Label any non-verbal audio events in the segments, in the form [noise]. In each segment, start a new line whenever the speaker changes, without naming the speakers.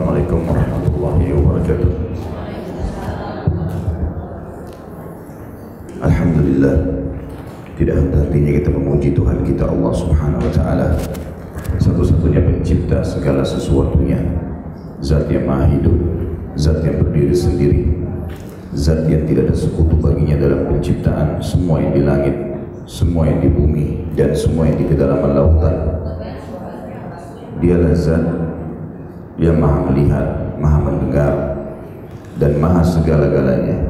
Assalamualaikum warahmatullahi wabarakatuh. Alhamdulillah Tidak henti-hentinya kita memuji Tuhan kita Allah subhanahu wa ta'ala. Satu-satunya pencipta segala sesuatunya Zat yang maha hidup Zat yang berdiri sendiri Zat yang tidak ada sekutu baginya dalam penciptaan Semua yang di langit Semua yang di bumi Dan semua yang di kedalaman lautan. Dialah zat Dia maha melihat, maha mendengar Dan maha segala-galanya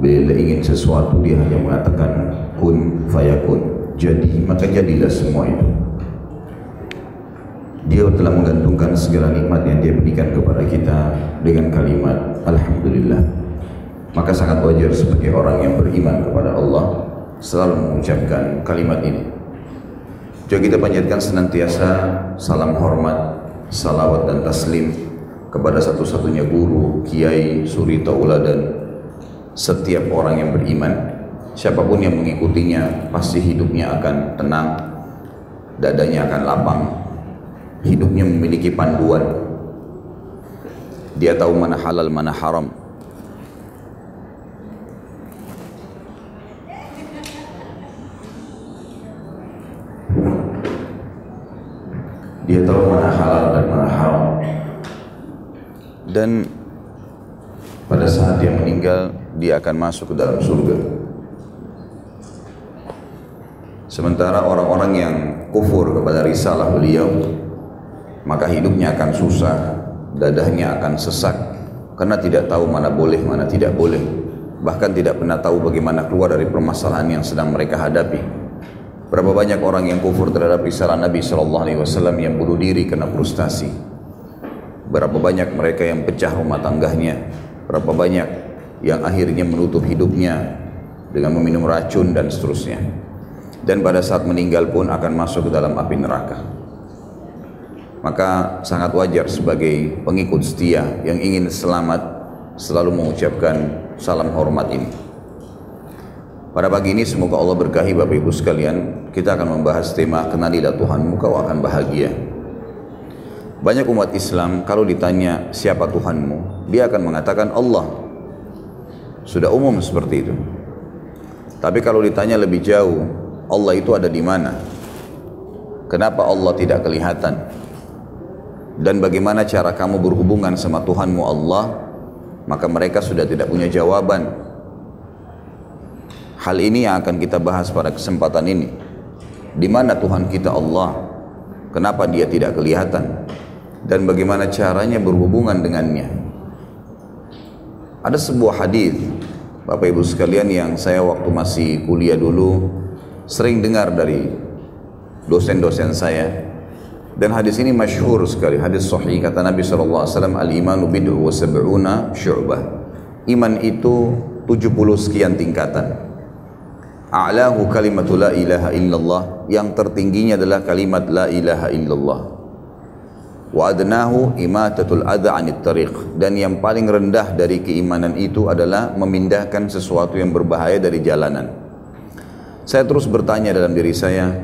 Bila ingin sesuatu dia hanya mengatakan Kun fayakun Jadi maka jadilah semua itu dia telah menggantungkan segala nikmat yang dia berikan kepada kita dengan kalimat Alhamdulillah. Maka sangat wajar sebagai orang yang beriman kepada Allah selalu mengucapkan kalimat ini. Juga kita panjatkan senantiasa salam hormat, salawat dan taslim kepada satu-satunya guru, kiai, suri tauladan setiap orang yang beriman. Siapa pun yang mengikutinya pasti hidupnya akan tenang, dadanya akan lapang, hidupnya memiliki panduan dia tahu mana halal mana haram dia tahu mana halal dan mana haram dan pada saat dia meninggal dia akan masuk ke dalam surga sementara orang-orang yang kufur kepada risalah beliau maka hidupnya akan susah, dadahnya akan sesak karena tidak tahu mana boleh, mana tidak boleh. Bahkan tidak pernah tahu bagaimana keluar dari permasalahan yang sedang mereka hadapi. Berapa banyak orang yang kufur terhadap risalah Nabi Shallallahu Alaihi Wasallam yang bunuh diri karena frustasi. Berapa banyak mereka yang pecah rumah tangganya. Berapa banyak yang akhirnya menutup hidupnya dengan meminum racun dan seterusnya. Dan pada saat meninggal pun akan masuk ke dalam api neraka maka sangat wajar sebagai pengikut setia yang ingin selamat selalu mengucapkan salam hormat ini. Pada pagi ini semoga Allah berkahi Bapak Ibu sekalian, kita akan membahas tema kenalilah Tuhanmu kau akan bahagia. Banyak umat Islam kalau ditanya siapa Tuhanmu, dia akan mengatakan Allah. Sudah umum seperti itu. Tapi kalau ditanya lebih jauh, Allah itu ada di mana? Kenapa Allah tidak kelihatan? dan bagaimana cara kamu berhubungan sama Tuhanmu Allah maka mereka sudah tidak punya jawaban hal ini yang akan kita bahas pada kesempatan ini. Di mana Tuhan kita Allah? Kenapa dia tidak kelihatan? Dan bagaimana caranya berhubungan dengannya? Ada sebuah hadis Bapak Ibu sekalian yang saya waktu masih kuliah dulu sering dengar dari dosen-dosen saya. Dan hadis ini masyhur sekali, hadis sahih kata Nabi SAW, Al-imanu bid'u wa sab'una syu'bah. Iman itu 70 sekian tingkatan. A'lahu kalimatu la ilaha illallah, yang tertingginya adalah kalimat la ilaha illallah. Wa adnahu imatatul adha anit tariq. Dan yang paling rendah dari keimanan itu adalah memindahkan sesuatu yang berbahaya dari jalanan. Saya terus bertanya dalam diri saya,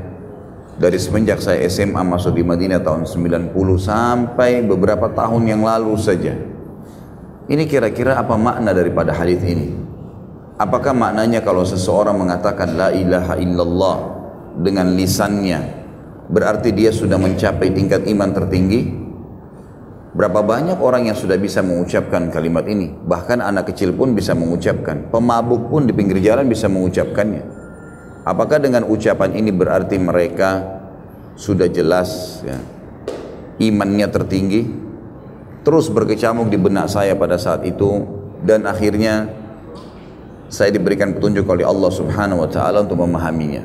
dari semenjak saya SMA masuk di Madinah tahun 90 sampai beberapa tahun yang lalu saja. Ini kira-kira apa makna daripada hadis ini? Apakah maknanya kalau seseorang mengatakan la ilaha illallah dengan lisannya berarti dia sudah mencapai tingkat iman tertinggi? Berapa banyak orang yang sudah bisa mengucapkan kalimat ini? Bahkan anak kecil pun bisa mengucapkan. Pemabuk pun di pinggir jalan bisa mengucapkannya. Apakah dengan ucapan ini berarti mereka sudah jelas ya, imannya tertinggi? Terus berkecamuk di benak saya pada saat itu dan akhirnya saya diberikan petunjuk oleh Allah Subhanahu wa taala untuk memahaminya.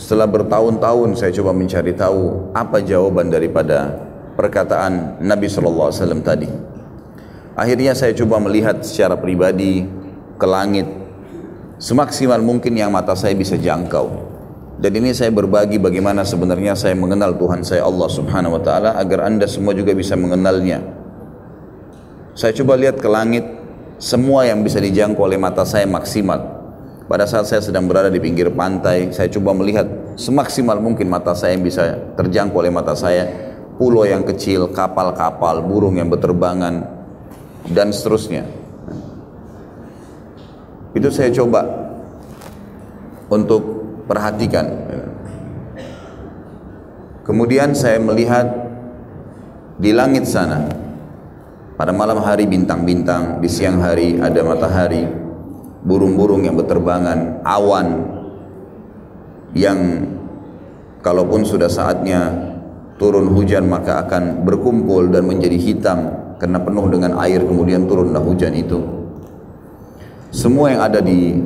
Setelah bertahun-tahun saya coba mencari tahu apa jawaban daripada perkataan Nabi sallallahu alaihi wasallam tadi. Akhirnya saya coba melihat secara pribadi ke langit semaksimal mungkin yang mata saya bisa jangkau. Dan ini saya berbagi bagaimana sebenarnya saya mengenal Tuhan saya Allah Subhanahu wa taala agar Anda semua juga bisa mengenalnya. Saya coba lihat ke langit, semua yang bisa dijangkau oleh mata saya maksimal. Pada saat saya sedang berada di pinggir pantai, saya coba melihat semaksimal mungkin mata saya yang bisa terjangkau oleh mata saya. pulau yang kecil, kapal-kapal, burung yang berterbangan, dan seterusnya. Itu saya coba untuk perhatikan. Kemudian saya melihat di langit sana, pada malam hari bintang-bintang, di siang hari ada matahari, burung-burung yang berterbangan, awan yang kalaupun sudah saatnya turun hujan maka akan berkumpul dan menjadi hitam karena penuh dengan air kemudian turunlah hujan itu. Semua yang ada di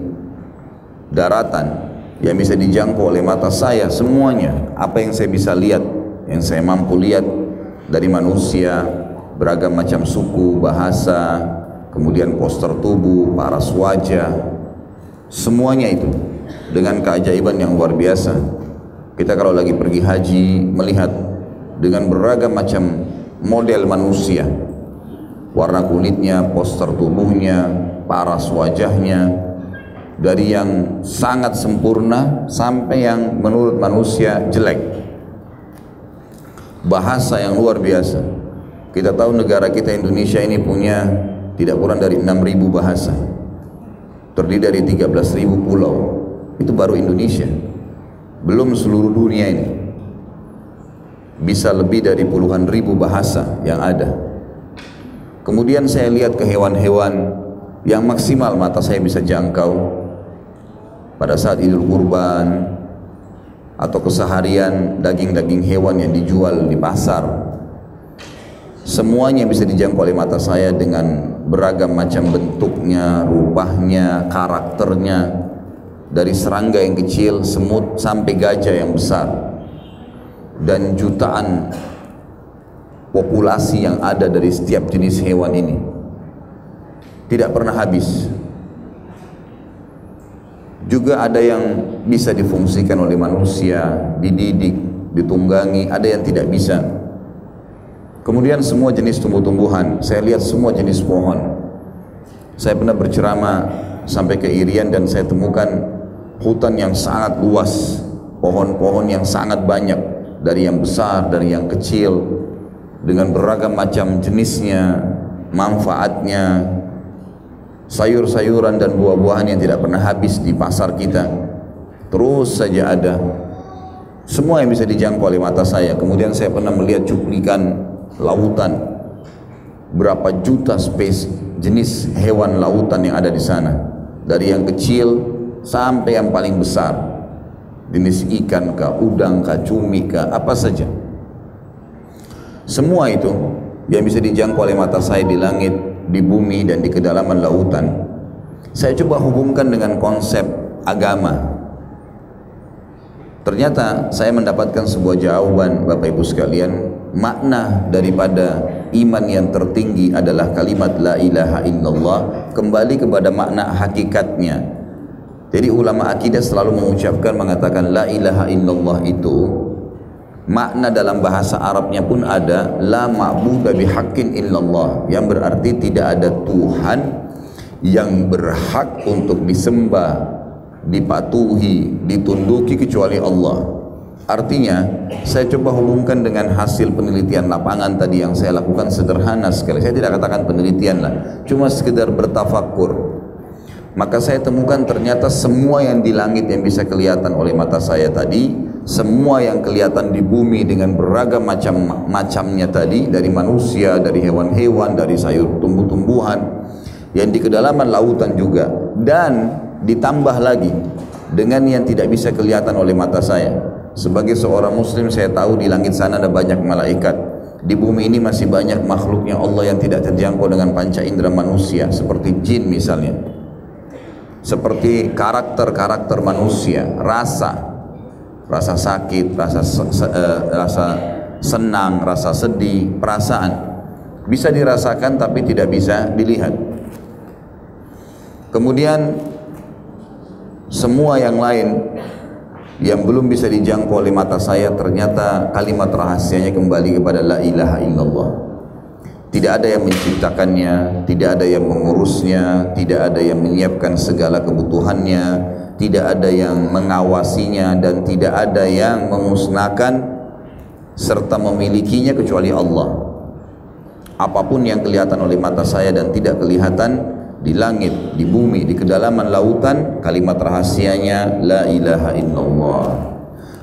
daratan yang bisa dijangkau oleh mata saya semuanya apa yang saya bisa lihat yang saya mampu lihat dari manusia beragam macam suku bahasa kemudian poster tubuh paras wajah semuanya itu dengan keajaiban yang luar biasa. Kita kalau lagi pergi haji melihat dengan beragam macam model manusia warna kulitnya, poster tubuhnya, paras wajahnya dari yang sangat sempurna sampai yang menurut manusia jelek. Bahasa yang luar biasa kita tahu negara kita Indonesia ini punya tidak kurang dari 6.000 bahasa. Terdiri dari 13.000 pulau. Itu baru Indonesia. Belum seluruh dunia ini. Bisa lebih dari puluhan ribu bahasa yang ada. Kemudian saya lihat ke hewan-hewan yang maksimal mata saya bisa jangkau. Pada saat Idul Kurban atau keseharian daging-daging hewan yang dijual di pasar. Semuanya bisa dijangkau oleh mata saya dengan beragam macam bentuknya, rupanya, karakternya. Dari serangga yang kecil, semut sampai gajah yang besar. Dan jutaan populasi yang ada dari setiap jenis hewan ini. Tidak pernah habis. Juga ada yang bisa difungsikan oleh manusia dididik, ditunggangi. Ada yang tidak bisa kemudian semua jenis tumbuh-tumbuhan saya lihat semua jenis pohon saya pernah berceramah sampai ke Irian dan saya temukan hutan yang sangat luas pohon-pohon yang sangat banyak dari yang besar, dari yang kecil dengan beragam macam jenisnya, manfaatnya, sayur-sayuran dan buah-buahan yang tidak pernah habis di pasar kita. Terus saja ada. Semua yang bisa dijangkau oleh mata saya. Kemudian saya pernah melihat cuplikan lautan. Berapa juta space jenis hewan lautan yang ada di sana. Dari yang kecil sampai yang paling besar jenis ikan kah, udang kah, cumi kah, apa saja. Semua itu yang bisa dijangkau oleh mata saya di langit, di bumi dan di kedalaman lautan. Saya coba hubungkan dengan konsep agama. Ternyata saya mendapatkan sebuah jawaban Bapak Ibu sekalian, makna daripada iman yang tertinggi adalah kalimat la ilaha illallah kembali kepada makna hakikatnya jadi ulama akidah selalu mengucapkan mengatakan la ilaha illallah itu makna dalam bahasa Arabnya pun ada la ma'budu bihaqqin illallah yang berarti tidak ada Tuhan yang berhak untuk disembah, dipatuhi, ditunduki kecuali Allah. Artinya, saya coba hubungkan dengan hasil penelitian lapangan tadi yang saya lakukan sederhana sekali. Saya tidak katakan penelitian lah, cuma sekedar bertafakur maka saya temukan ternyata semua yang di langit yang bisa kelihatan oleh mata saya tadi semua yang kelihatan di bumi dengan beragam macam macamnya tadi dari manusia, dari hewan-hewan, dari sayur tumbuh-tumbuhan yang di kedalaman lautan juga. Dan ditambah lagi dengan yang tidak bisa kelihatan oleh mata saya sebagai seorang muslim saya tahu di langit sana ada banyak malaikat. Di bumi ini masih banyak makhluknya Allah yang tidak terjangkau dengan panca indera manusia seperti jin misalnya. Seperti karakter-karakter manusia, rasa, rasa sakit, rasa uh, rasa senang, rasa sedih, perasaan. Bisa dirasakan tapi tidak bisa dilihat. Kemudian semua yang lain yang belum bisa dijangkau oleh mata saya ternyata kalimat rahasianya kembali kepada la ilaha illallah. Tidak ada yang menciptakannya, tidak ada yang mengurusnya, tidak ada yang menyiapkan segala kebutuhannya, tidak ada yang mengawasinya dan tidak ada yang memusnahkan serta memilikinya kecuali Allah. Apa pun yang kelihatan oleh mata saya dan tidak kelihatan di langit, di bumi, di kedalaman lautan, kalimat rahasianya la ilaha illallah.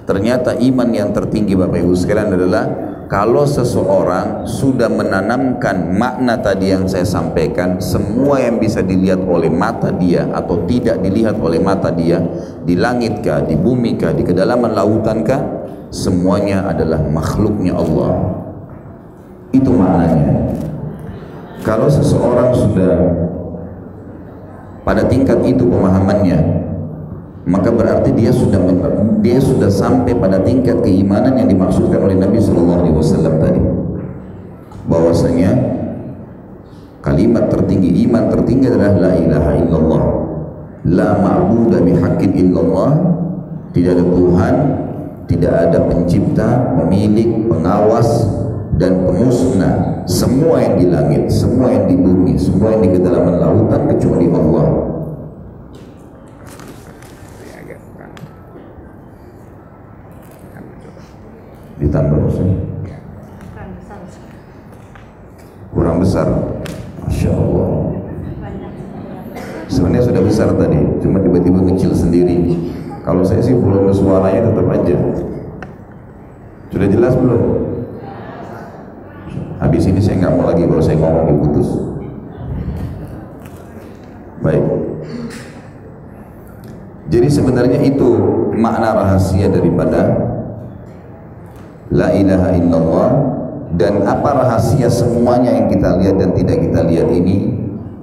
Ternyata iman yang tertinggi Bapak Ibu sekalian adalah kalau seseorang sudah menanamkan makna tadi yang saya sampaikan, semua yang bisa dilihat oleh mata dia atau tidak dilihat oleh mata dia, di langit kah, di bumi kah, di kedalaman lautan kah, semuanya adalah makhluknya Allah. Itu maknanya. Kalau seseorang sudah pada tingkat itu pemahamannya, maka berarti dia sudah dia sudah sampai pada tingkat keimanan yang dimaksudkan oleh Nabi Shallallahu Alaihi Wasallam tadi. Bahwasanya kalimat tertinggi iman tertinggi adalah la ilaha illallah. La ma'budu bihaqqin illallah. Tidak ada Tuhan tidak ada pencipta pemilik pengawas dan pemusnah semua yang di langit semua yang di bumi semua yang di kedalaman lautan kecuali Allah. Ditambah maksudnya kurang besar. Masya Allah. Sebenarnya sudah besar tadi cuma tiba-tiba kecil sendiri. Kalau saya sih volume suaranya tetap aja. Sudah jelas belum habis ini saya nggak mau lagi kalau saya ngomong diputus baik jadi sebenarnya itu makna rahasia daripada La ilaha illallah dan apa rahasia semuanya yang kita lihat dan tidak kita lihat ini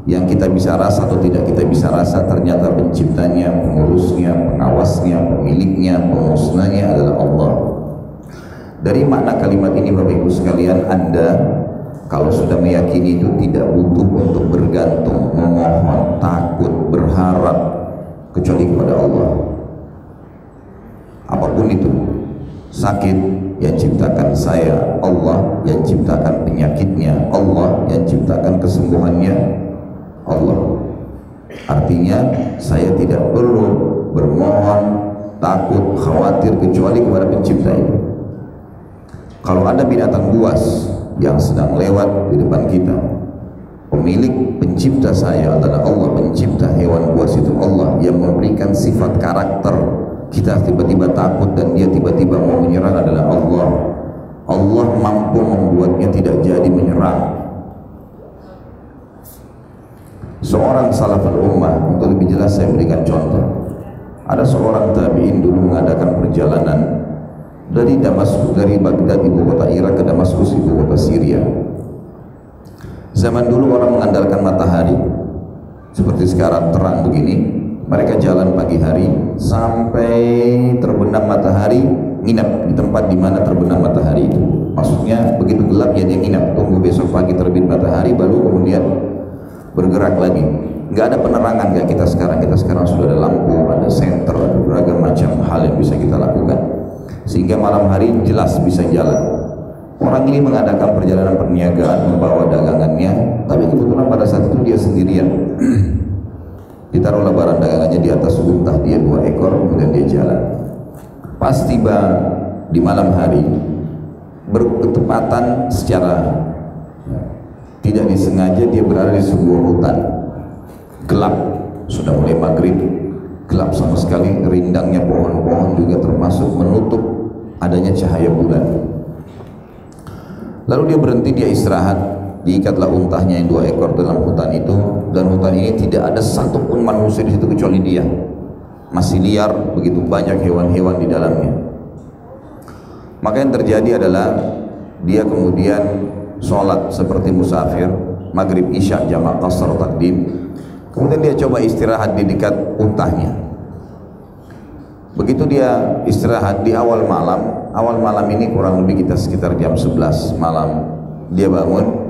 yang kita bisa rasa atau tidak kita bisa rasa ternyata penciptanya, pengurusnya, pengawasnya, pemiliknya, pemusnahnya adalah Allah. Dari makna kalimat ini Bapak Ibu sekalian, Anda kalau sudah meyakini itu tidak butuh untuk bergantung, memohon, takut, berharap kecuali kepada Allah. Apa pun itu, sakit yang ciptakan saya Allah yang ciptakan penyakitnya Allah yang ciptakan kesembuhannya Allah artinya saya tidak perlu bermohon takut khawatir kecuali kepada pencipta itu kalau ada binatang buas yang sedang lewat di depan kita pemilik pencipta saya adalah Allah pencipta hewan buas itu Allah yang memberikan sifat karakter kita tiba-tiba takut dan dia tiba-tiba mau menyerang adalah Allah. Allah mampu membuatnya tidak jadi menyerang. Seorang salaful ummah untuk lebih jelas saya berikan contoh. Ada seorang tabi'in dulu mengadakan perjalanan dari Damaskus dari Baghdad ibu kota Irak ke Damaskus ibu kota Syria. Zaman dulu orang mengandalkan matahari. Seperti sekarang terang begini mereka jalan pagi hari sampai terbenam matahari nginap di tempat di mana terbenam matahari itu. Maksudnya begitu gelap ya dia nginap. Tunggu besok pagi terbit matahari baru kemudian bergerak lagi. Nggak ada penerangan kayak kita sekarang. Kita sekarang sudah ada lampu ada senter ada beragam macam hal yang bisa kita lakukan sehingga malam hari jelas bisa jalan. Orang ini mengadakan perjalanan perniagaan membawa dagangannya tapi kebetulan pada saat itu dia sendirian. [clears throat] Ditaruhlah barang dagangannya di atas unta dia dua ekor kemudian dia jalan. Pas tiba di malam hari berketepatan secara tidak disengaja dia berada di sebuah hutan. Gelap sudah mulai maghrib. Gelap sama sekali rindangnya pohon-pohon juga termasuk menutup adanya cahaya bulan. Lalu dia berhenti dia istirahat diikatlah untahnya yang dua ekor dalam hutan itu. Dan hutan ini tidak ada satupun manusia di situ kecuali dia. Masih liar begitu banyak hewan-hewan di dalamnya. Maka yang terjadi adalah dia kemudian sholat seperti musafir maghrib isya jamak qasar takdim. Kemudian dia coba istirahat di dekat untahnya begitu dia istirahat di awal malam awal malam ini kurang lebih kita sekitar jam 11 malam dia bangun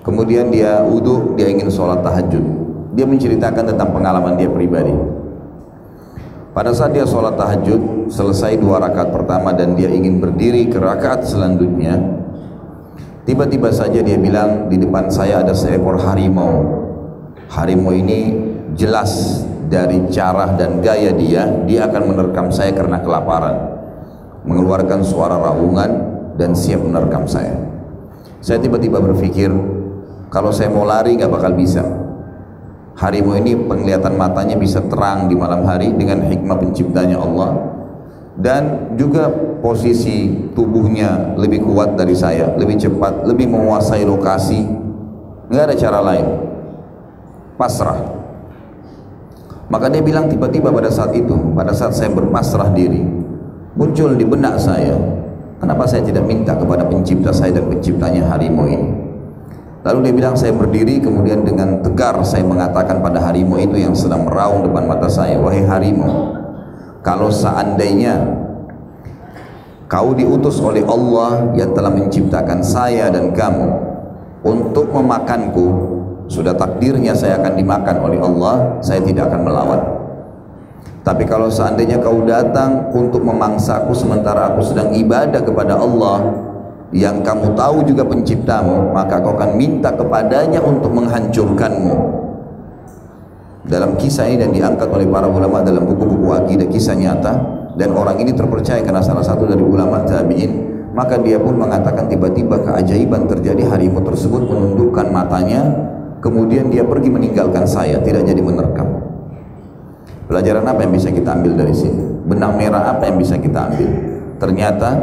Kemudian dia wudhu, dia ingin sholat tahajud. Dia menceritakan tentang pengalaman dia pribadi. Pada saat dia sholat tahajud, selesai dua rakaat pertama dan dia ingin berdiri ke rakaat selanjutnya, tiba-tiba saja dia bilang di depan saya ada seekor harimau. Harimau ini jelas dari cara dan gaya dia, dia akan menerkam saya karena kelaparan. mengeluarkan suara raungan dan siap menerkam saya. Saya tiba-tiba berpikir, kalau saya mau lari nggak bakal bisa. Harimau ini penglihatan matanya bisa terang di malam hari dengan hikmah penciptanya Allah dan juga posisi tubuhnya lebih kuat dari saya, lebih cepat, lebih menguasai lokasi. Nggak ada cara lain. Pasrah. Maka dia bilang tiba-tiba pada saat itu, pada saat saya berpasrah diri, muncul di benak saya, kenapa saya tidak minta kepada pencipta saya dan penciptanya harimau ini? Lalu dia bilang saya berdiri kemudian dengan tegar saya mengatakan pada harimau itu yang sedang meraung depan mata saya, wahai harimau, kalau seandainya kau diutus oleh Allah yang telah menciptakan saya dan kamu untuk memakanku sudah takdirnya saya akan dimakan oleh Allah, saya tidak akan melawan. Tapi kalau seandainya kau datang untuk memangsaku sementara aku sedang ibadah kepada Allah yang kamu tahu juga penciptamu, maka kau akan minta kepadanya untuk menghancurkanmu. Dalam kisah ini dan diangkat oleh para ulama dalam buku-buku akidah kisah nyata dan orang ini terpercaya karena salah satu dari ulama tabi'in maka dia pun mengatakan tiba-tiba keajaiban terjadi harimau tersebut menundukkan matanya kemudian dia pergi meninggalkan saya, tidak jadi menerkam. Pelajaran apa yang bisa kita ambil dari sini? Benang merah apa yang bisa kita ambil? Ternyata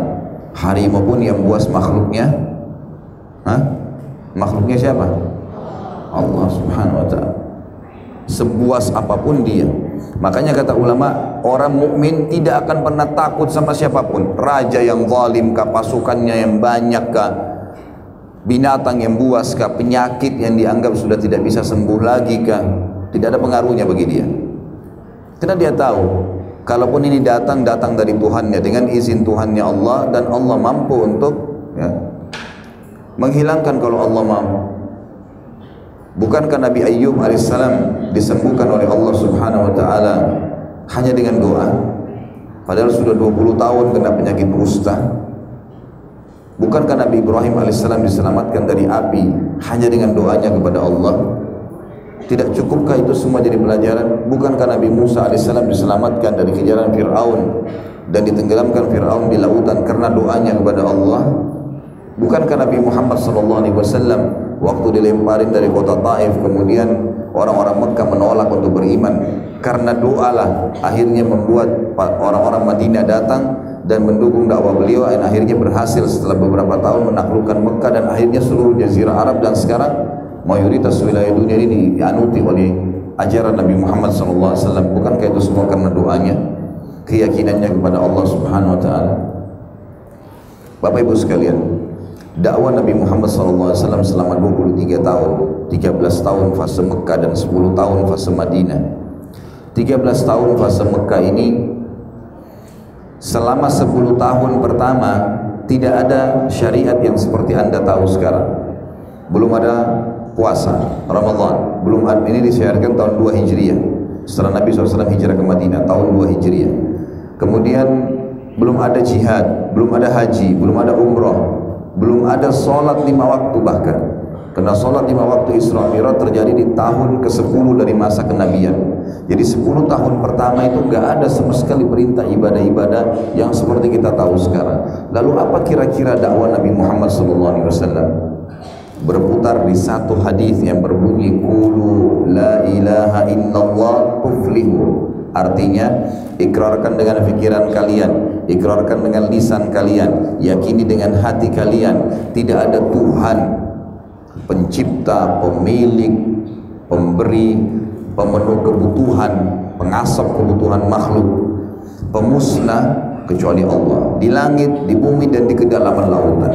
harimau pun yang buas makhluknya, Hah? makhluknya siapa? Allah subhanahu wa ta'ala. Sebuas apa pun dia. Makanya kata ulama, orang mukmin tidak akan pernah takut sama siapa pun. Raja yang zalim kah, pasukannya yang banyak kah, binatang yang buas kah, penyakit yang dianggap sudah tidak bisa sembuh lagi kah, tidak ada pengaruhnya bagi dia. Karena dia tahu, kalaupun ini datang, datang dari Tuhannya dengan izin Tuhannya Allah dan Allah mampu untuk ya, menghilangkan kalau Allah mampu. Bukankah Nabi Ayyub alaihissalam disembuhkan oleh Allah subhanahu wa ta'ala hanya dengan doa? Padahal sudah 20 tahun kena penyakit kusta, Bukankah Nabi Ibrahim alaihissalam diselamatkan dari api hanya dengan doanya kepada Allah? Tidak cukupkah itu semua jadi pelajaran? Bukankah Nabi Musa alaihissalam diselamatkan dari kejaran Fir'aun dan ditenggelamkan Fir'aun di lautan karena doanya kepada Allah? Bukankah Nabi Muhammad wasallam waktu dilemparin dari kota Taif kemudian orang-orang Mekah menolak untuk beriman karena doalah akhirnya membuat orang-orang Madinah datang dan mendukung dakwah beliau dan akhirnya berhasil setelah beberapa tahun menaklukkan Mekah dan akhirnya seluruh jazirah Arab dan sekarang mayoritas wilayah dunia ini dianuti oleh ajaran Nabi Muhammad SAW bukankah itu semua karena doanya? Keyakinannya kepada Allah Subhanahu Wa Taala. Bapak Ibu sekalian dakwah Nabi Muhammad SAW selama 23 tahun 13 tahun fase Mekah dan 10 tahun fase Madinah. 13 tahun fase Mekah ini selama 10 tahun pertama tidak ada syariat yang seperti anda tahu sekarang. Belum ada puasa Ramadan. Belum ini disiarkan tahun 2 Hijriah. Setelah Nabi SAW hijrah ke Madinah tahun 2 Hijriah. Kemudian belum ada jihad belum ada haji belum ada umrah belum ada sholat lima waktu bahkan karena sholat lima waktu Isra Mi'raj terjadi di tahun ke-10 dari masa kenabian. Jadi 10 tahun pertama itu enggak ada sama sekali perintah ibadah-ibadah yang seperti kita tahu sekarang. Lalu apa kira-kira dakwah Nabi Muhammad SAW? Berputar di satu hadis yang berbunyi Qulu la ilaha illallah tuflihu. Artinya ikrarkan dengan pikiran kalian, ikrarkan dengan lisan kalian, yakini dengan hati kalian, tidak ada Tuhan pencipta, pemilik, pemberi, pemenuh kebutuhan, pengasap kebutuhan makhluk, pemusnah kecuali Allah di langit, di bumi dan di kedalaman lautan.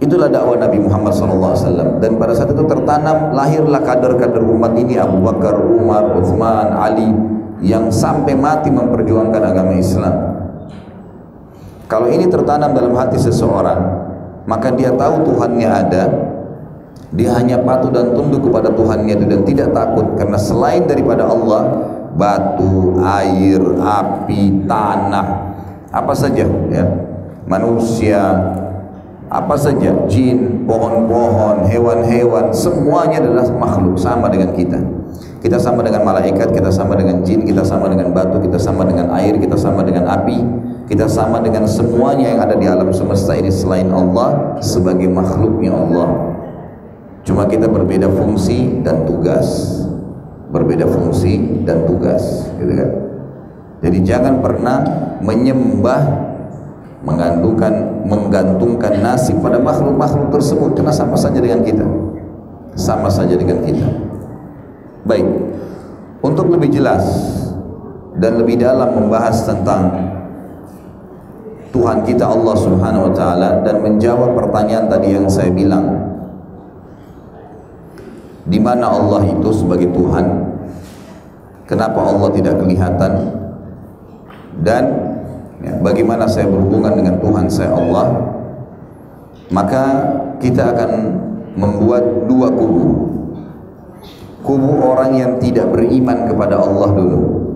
Itulah dakwah Nabi Muhammad SAW dan pada saat itu tertanam lahirlah kader-kader umat ini Abu Bakar, Umar, Uthman, Ali yang sampai mati memperjuangkan agama Islam. Kalau ini tertanam dalam hati seseorang, maka dia tahu Tuhannya ada. Dia hanya patuh dan tunduk kepada Tuhannya dan tidak takut. Karena selain daripada Allah batu, air, api, tanah apa saja ya. Manusia apa saja jin, pohon-pohon, hewan-hewan semuanya adalah makhluk. Sama dengan kita. Kita sama dengan malaikat, kita sama dengan jin, kita sama dengan batu, kita sama dengan air, kita sama dengan api, kita sama dengan semuanya yang ada di alam semesta ini selain Allah sebagai makhluknya Allah. Cuma kita berbeda fungsi dan tugas. Berbeda fungsi dan tugas, gitu kan? Jadi jangan pernah menyembah menggantungkan menggantungkan nasib pada makhluk-makhluk tersebut karena sama saja dengan kita. Sama saja dengan kita. Baik, untuk lebih jelas dan lebih dalam membahas tentang Tuhan kita Allah Subhanahu wa taala dan menjawab pertanyaan tadi yang saya bilang. Di mana Allah itu sebagai Tuhan? Kenapa Allah tidak kelihatan? Dan ya, bagaimana saya berhubungan dengan Tuhan saya Allah? Maka kita akan membuat dua kubu. Kubu orang yang tidak beriman kepada Allah dulu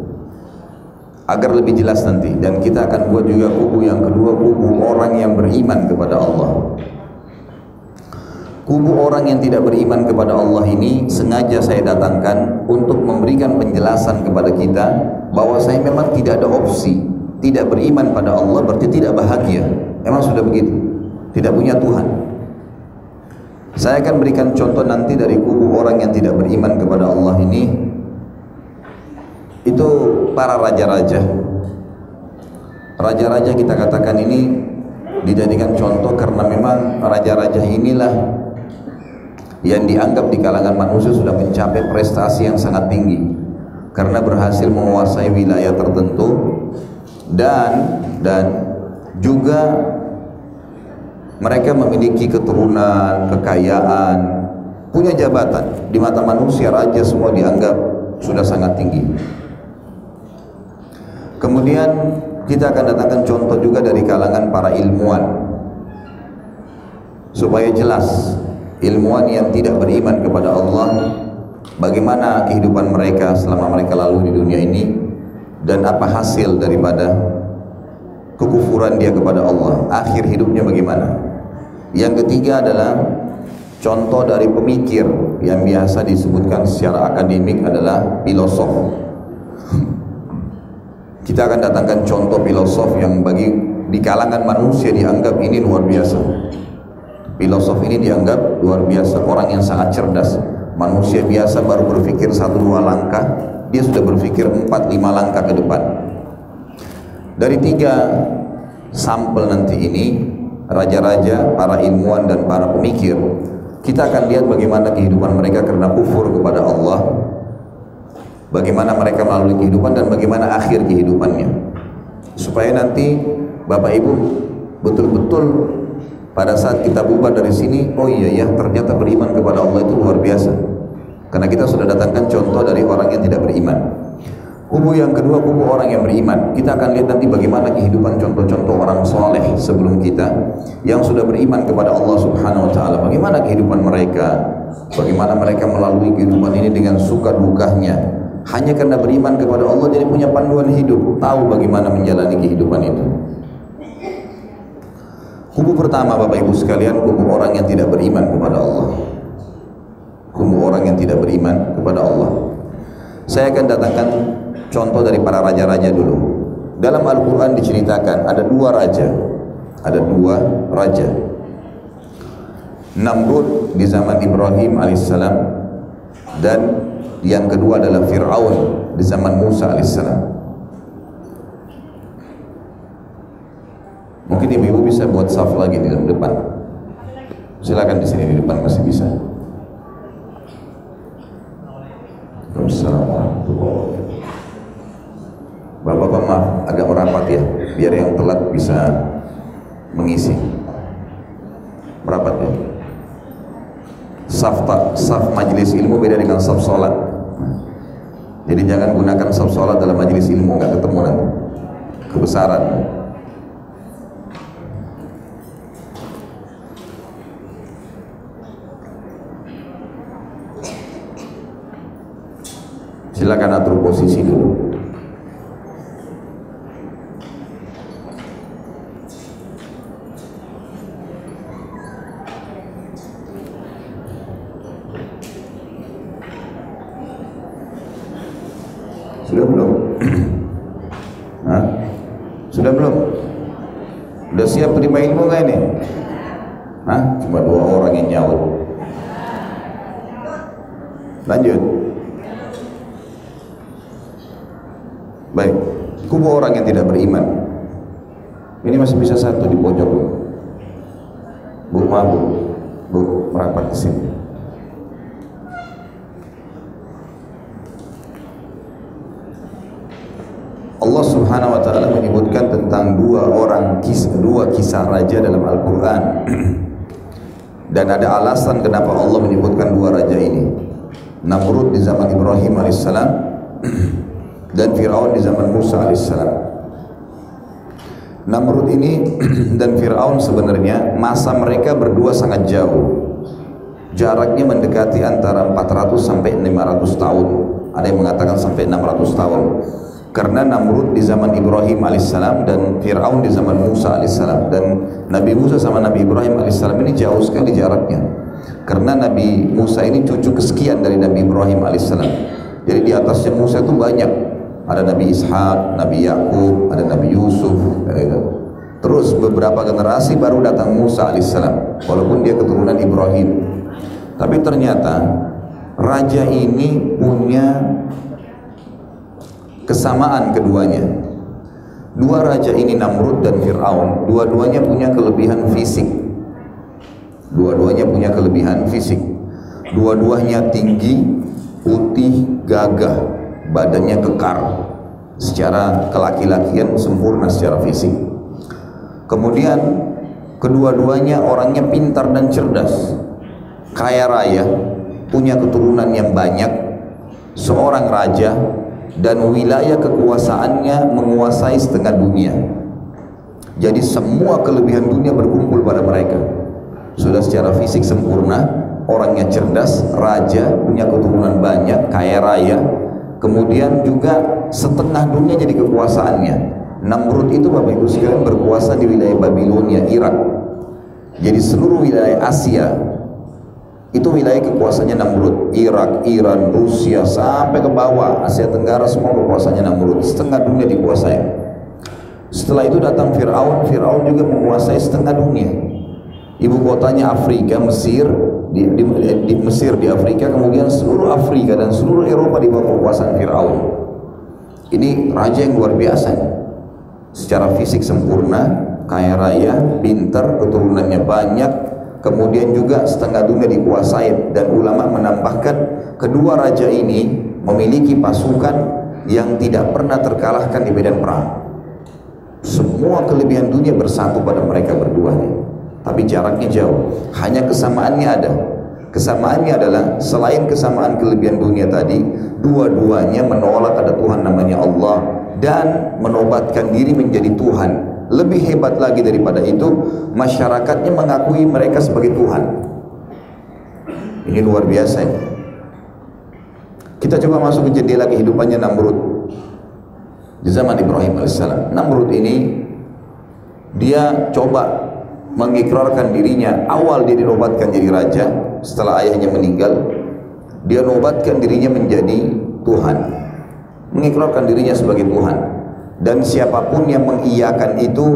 agar lebih jelas nanti. Dan kita akan buat juga kubu yang kedua kubu orang yang beriman kepada Allah. Kubu orang yang tidak beriman kepada Allah ini sengaja saya datangkan untuk memberikan penjelasan kepada kita bahwa saya memang tidak ada opsi. Tidak beriman pada Allah berarti tidak bahagia. Memang sudah begitu? Tidak punya Tuhan. Saya akan berikan contoh nanti dari kubu orang yang tidak beriman kepada Allah ini itu para raja-raja. Raja-raja kita katakan ini dijadikan contoh karena memang raja-raja inilah yang dianggap di kalangan manusia sudah mencapai prestasi yang sangat tinggi karena berhasil menguasai wilayah tertentu dan dan juga mereka memiliki keturunan, kekayaan, punya jabatan. Di mata manusia raja semua dianggap sudah sangat tinggi. Kemudian kita akan datangkan contoh juga dari kalangan para ilmuwan. Supaya jelas ilmuwan yang tidak beriman kepada Allah bagaimana kehidupan mereka selama mereka lalu di dunia ini dan apa hasil daripada kekufuran dia kepada Allah. Akhir hidupnya bagaimana? Yang ketiga adalah contoh dari pemikir yang biasa disebutkan secara akademik adalah filosof [laughs] kita akan datangkan contoh filosof yang bagi di kalangan manusia dianggap ini luar biasa. Filosof ini dianggap luar biasa orang yang sangat cerdas. Manusia biasa baru berpikir satu dua langkah dia sudah berpikir empat lima langkah ke depan. Dari tiga sampel nanti ini raja-raja, para ilmuwan dan para pemikir kita akan lihat bagaimana kehidupan mereka karena kufur kepada Allah bagaimana mereka melalui kehidupan dan bagaimana akhir kehidupannya supaya nanti Bapak Ibu betul-betul pada saat kita bubar dari sini oh iya ya ternyata beriman kepada Allah itu luar biasa karena kita sudah datangkan contoh dari orang yang tidak beriman Kubu yang kedua kubu orang yang beriman. Kita akan lihat nanti bagaimana kehidupan contoh-contoh orang soleh sebelum kita yang sudah beriman kepada Allah Subhanahu Wa Taala. Bagaimana kehidupan mereka? Bagaimana mereka melalui kehidupan ini dengan suka dukanya? Hanya karena beriman kepada Allah jadi punya panduan hidup, tahu bagaimana menjalani kehidupan itu. Kubu pertama Bapak Ibu sekalian, kubu orang yang tidak beriman kepada Allah. Kubu orang yang tidak beriman kepada Allah. Saya akan datangkan contoh dari para raja-raja dulu. Dalam Al-Quran diceritakan ada dua raja, ada dua raja. Namrud di zaman Ibrahim alaihissalam dan yang kedua adalah Fir'aun di zaman Musa alaihissalam. Mungkin ibu-ibu bisa buat saf lagi di depan. Silakan di sini di depan masih bisa. Bapak-bapak maaf agak merapat ya biar yang telat bisa mengisi merapat ya saf saf majelis ilmu beda dengan saf sholat jadi jangan gunakan saf sholat dalam majelis ilmu nggak ketemu nanti. Kebesaran. Silakan atur posisi dulu Sudah belum? Sudah siap terima ilmu nggak ini? Hah? Cuma dua orang yang nyaut. Lanjut. Baik. Kubu orang yang tidak beriman. Ini masih bisa satu di pojok. Bu, maaf bu. Bu, merapat ke sini. Allah Subhanahu wa taala menyebutkan tentang dua orang kisah, dua kisah raja dalam Al-Qur'an. Dan ada alasan kenapa Allah menyebutkan dua raja ini. Di zaman Ibrahim alaihissalam [clears throat] dan Firaun di zaman Musa alaihissalam. Namrud ini [clears throat] dan Firaun sebenarnya masa mereka berdua sangat jauh. Jaraknya mendekati antara 400 sampai 500 tahun. Ada yang mengatakan sampai 600 tahun karena Namrud di zaman Ibrahim alaihissalam dan Fir'aun di zaman Musa alaihissalam dan Nabi Musa sama Nabi Ibrahim alaihissalam ini jauh sekali jaraknya karena Nabi Musa ini cucu kesekian dari Nabi Ibrahim alaihissalam jadi di atasnya Musa itu banyak ada Nabi Ishak, Nabi Yakub, ada Nabi Yusuf gitu. terus beberapa generasi baru datang Musa alaihissalam walaupun dia keturunan Ibrahim tapi ternyata raja ini punya kesamaan keduanya. Dua raja ini Namrud dan Fir'aun, dua-duanya punya kelebihan fisik. Dua-duanya punya kelebihan fisik. Dua-duanya tinggi, putih, gagah, badannya kekar. Secara kelaki-lakian sempurna secara fisik. Kemudian kedua-duanya orangnya pintar dan cerdas. Kaya raya, punya keturunan yang banyak, seorang raja dan wilayah kekuasaannya menguasai setengah dunia. Jadi semua kelebihan dunia berkumpul pada mereka. Sudah secara fisik sempurna, orangnya cerdas, raja, punya keturunan banyak, kaya raya. Kemudian juga setengah dunia jadi kekuasaannya. Namrud itu Bapak Ibu sekalian berkuasa di wilayah Babilonia, Irak. Jadi seluruh wilayah Asia itu wilayah kekuasaannya Namrud Irak, Iran, Rusia sampai ke bawah Asia Tenggara semua kekuasaannya Namrud setengah dunia dikuasai setelah itu datang Fir'aun Fir'aun juga menguasai setengah dunia ibu kotanya Afrika, Mesir di, di, di Mesir di Afrika kemudian seluruh Afrika dan seluruh Eropa di bawah kekuasaan Fir'aun. Ini raja yang luar biasa. Secara fisik sempurna kaya raya, pintar, keturunannya banyak kemudian juga setengah dunia dikuasai dan ulama menambahkan kedua raja ini memiliki pasukan yang tidak pernah terkalahkan di medan perang. Semua kelebihan dunia bersatu pada mereka berdua nih tapi jaraknya jauh hanya kesamaannya ada kesamaannya adalah selain kesamaan kelebihan dunia tadi dua-duanya menolak ada Tuhan namanya Allah dan menobatkan diri menjadi Tuhan lebih hebat lagi daripada itu, masyarakatnya mengakui mereka sebagai Tuhan. Ini luar biasa ini. Kita coba masuk ke jendela kehidupannya Namrud. Di zaman Ibrahim alaihissalam. Namrud ini dia coba mengikrarkan dirinya awal dia dinobatkan jadi raja setelah ayahnya meninggal dia nobatkan dirinya menjadi Tuhan. Mengikrarkan dirinya sebagai Tuhan. Dan siapa pun yang mengiyakan itu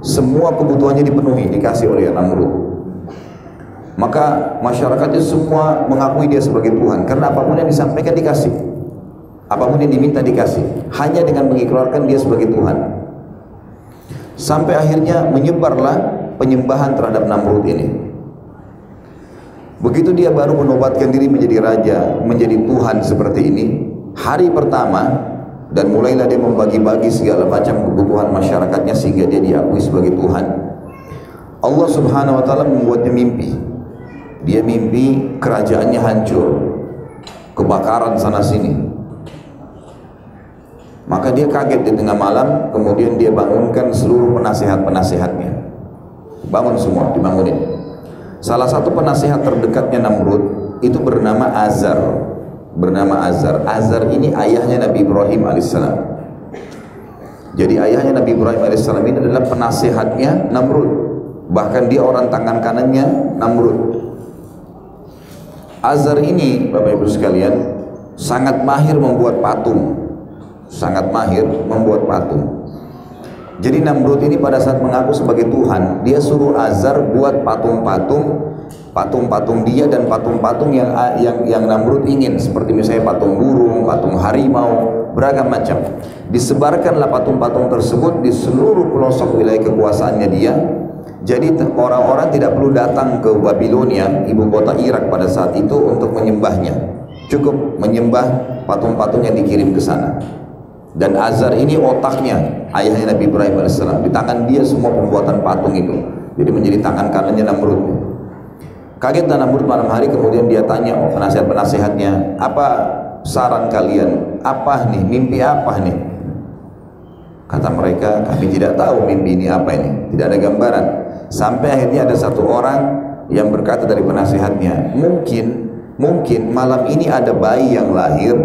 semua kebutuhannya dipenuhi dikasih oleh Namrud maka masyarakatnya semua mengakui dia sebagai Tuhan. Karena apa pun yang disampaikan dikasih. Apa pun yang diminta dikasih. Hanya dengan mengikrarkan dia sebagai Tuhan. Sampai akhirnya menyebarlah penyembahan terhadap Namrud ini begitu dia baru menobatkan diri menjadi raja menjadi Tuhan seperti ini hari pertama dan mulailah dia membagi-bagi segala macam kebutuhan masyarakatnya sehingga dia diakui sebagai Tuhan. Allah Subhanahu wa taala membuatnya mimpi. Dia mimpi kerajaannya hancur. Kebakaran sana sini. Maka dia kaget di tengah malam, kemudian dia bangunkan seluruh penasehat-penasehatnya. Bangun semua, dibangunin. Salah satu penasehat terdekatnya Namrud itu bernama Azar bernama Azar. Azar ini ayahnya Nabi Ibrahim alaihissalam. Jadi ayahnya Nabi Ibrahim alaihissalam ini adalah penasehatnya Namrud. Bahkan dia orang tangan kanannya Namrud. Azar ini Bapak Ibu sekalian sangat mahir membuat patung. Sangat mahir membuat patung. Jadi Namrud ini pada saat mengaku sebagai Tuhan, dia suruh Azar buat patung-patung, patung-patung dia dan patung-patung yang yang yang Namrud ingin, seperti misalnya patung burung, patung harimau, beragam macam. Disebarkanlah patung-patung tersebut di seluruh pelosok wilayah kekuasaannya dia. Jadi orang-orang tidak perlu datang ke Babilonia, ibu kota Irak pada saat itu untuk menyembahnya. Cukup menyembah patung-patung yang dikirim ke sana. Dan Azar ini otaknya, ayahnya Nabi Ibrahim AS. Di tangan dia semua pembuatan patung itu. Jadi menjadi tangan kanannya Namrud. Kaget dan Namrud malam hari kemudian dia tanya oh, penasihat-penasihatnya, apa saran kalian? Apa nih? Mimpi apa nih? Kata mereka, kami tidak tahu mimpi ini apa ini. Tidak ada gambaran. Sampai akhirnya ada satu orang yang berkata dari penasihatnya, mungkin, mungkin malam ini ada bayi yang lahir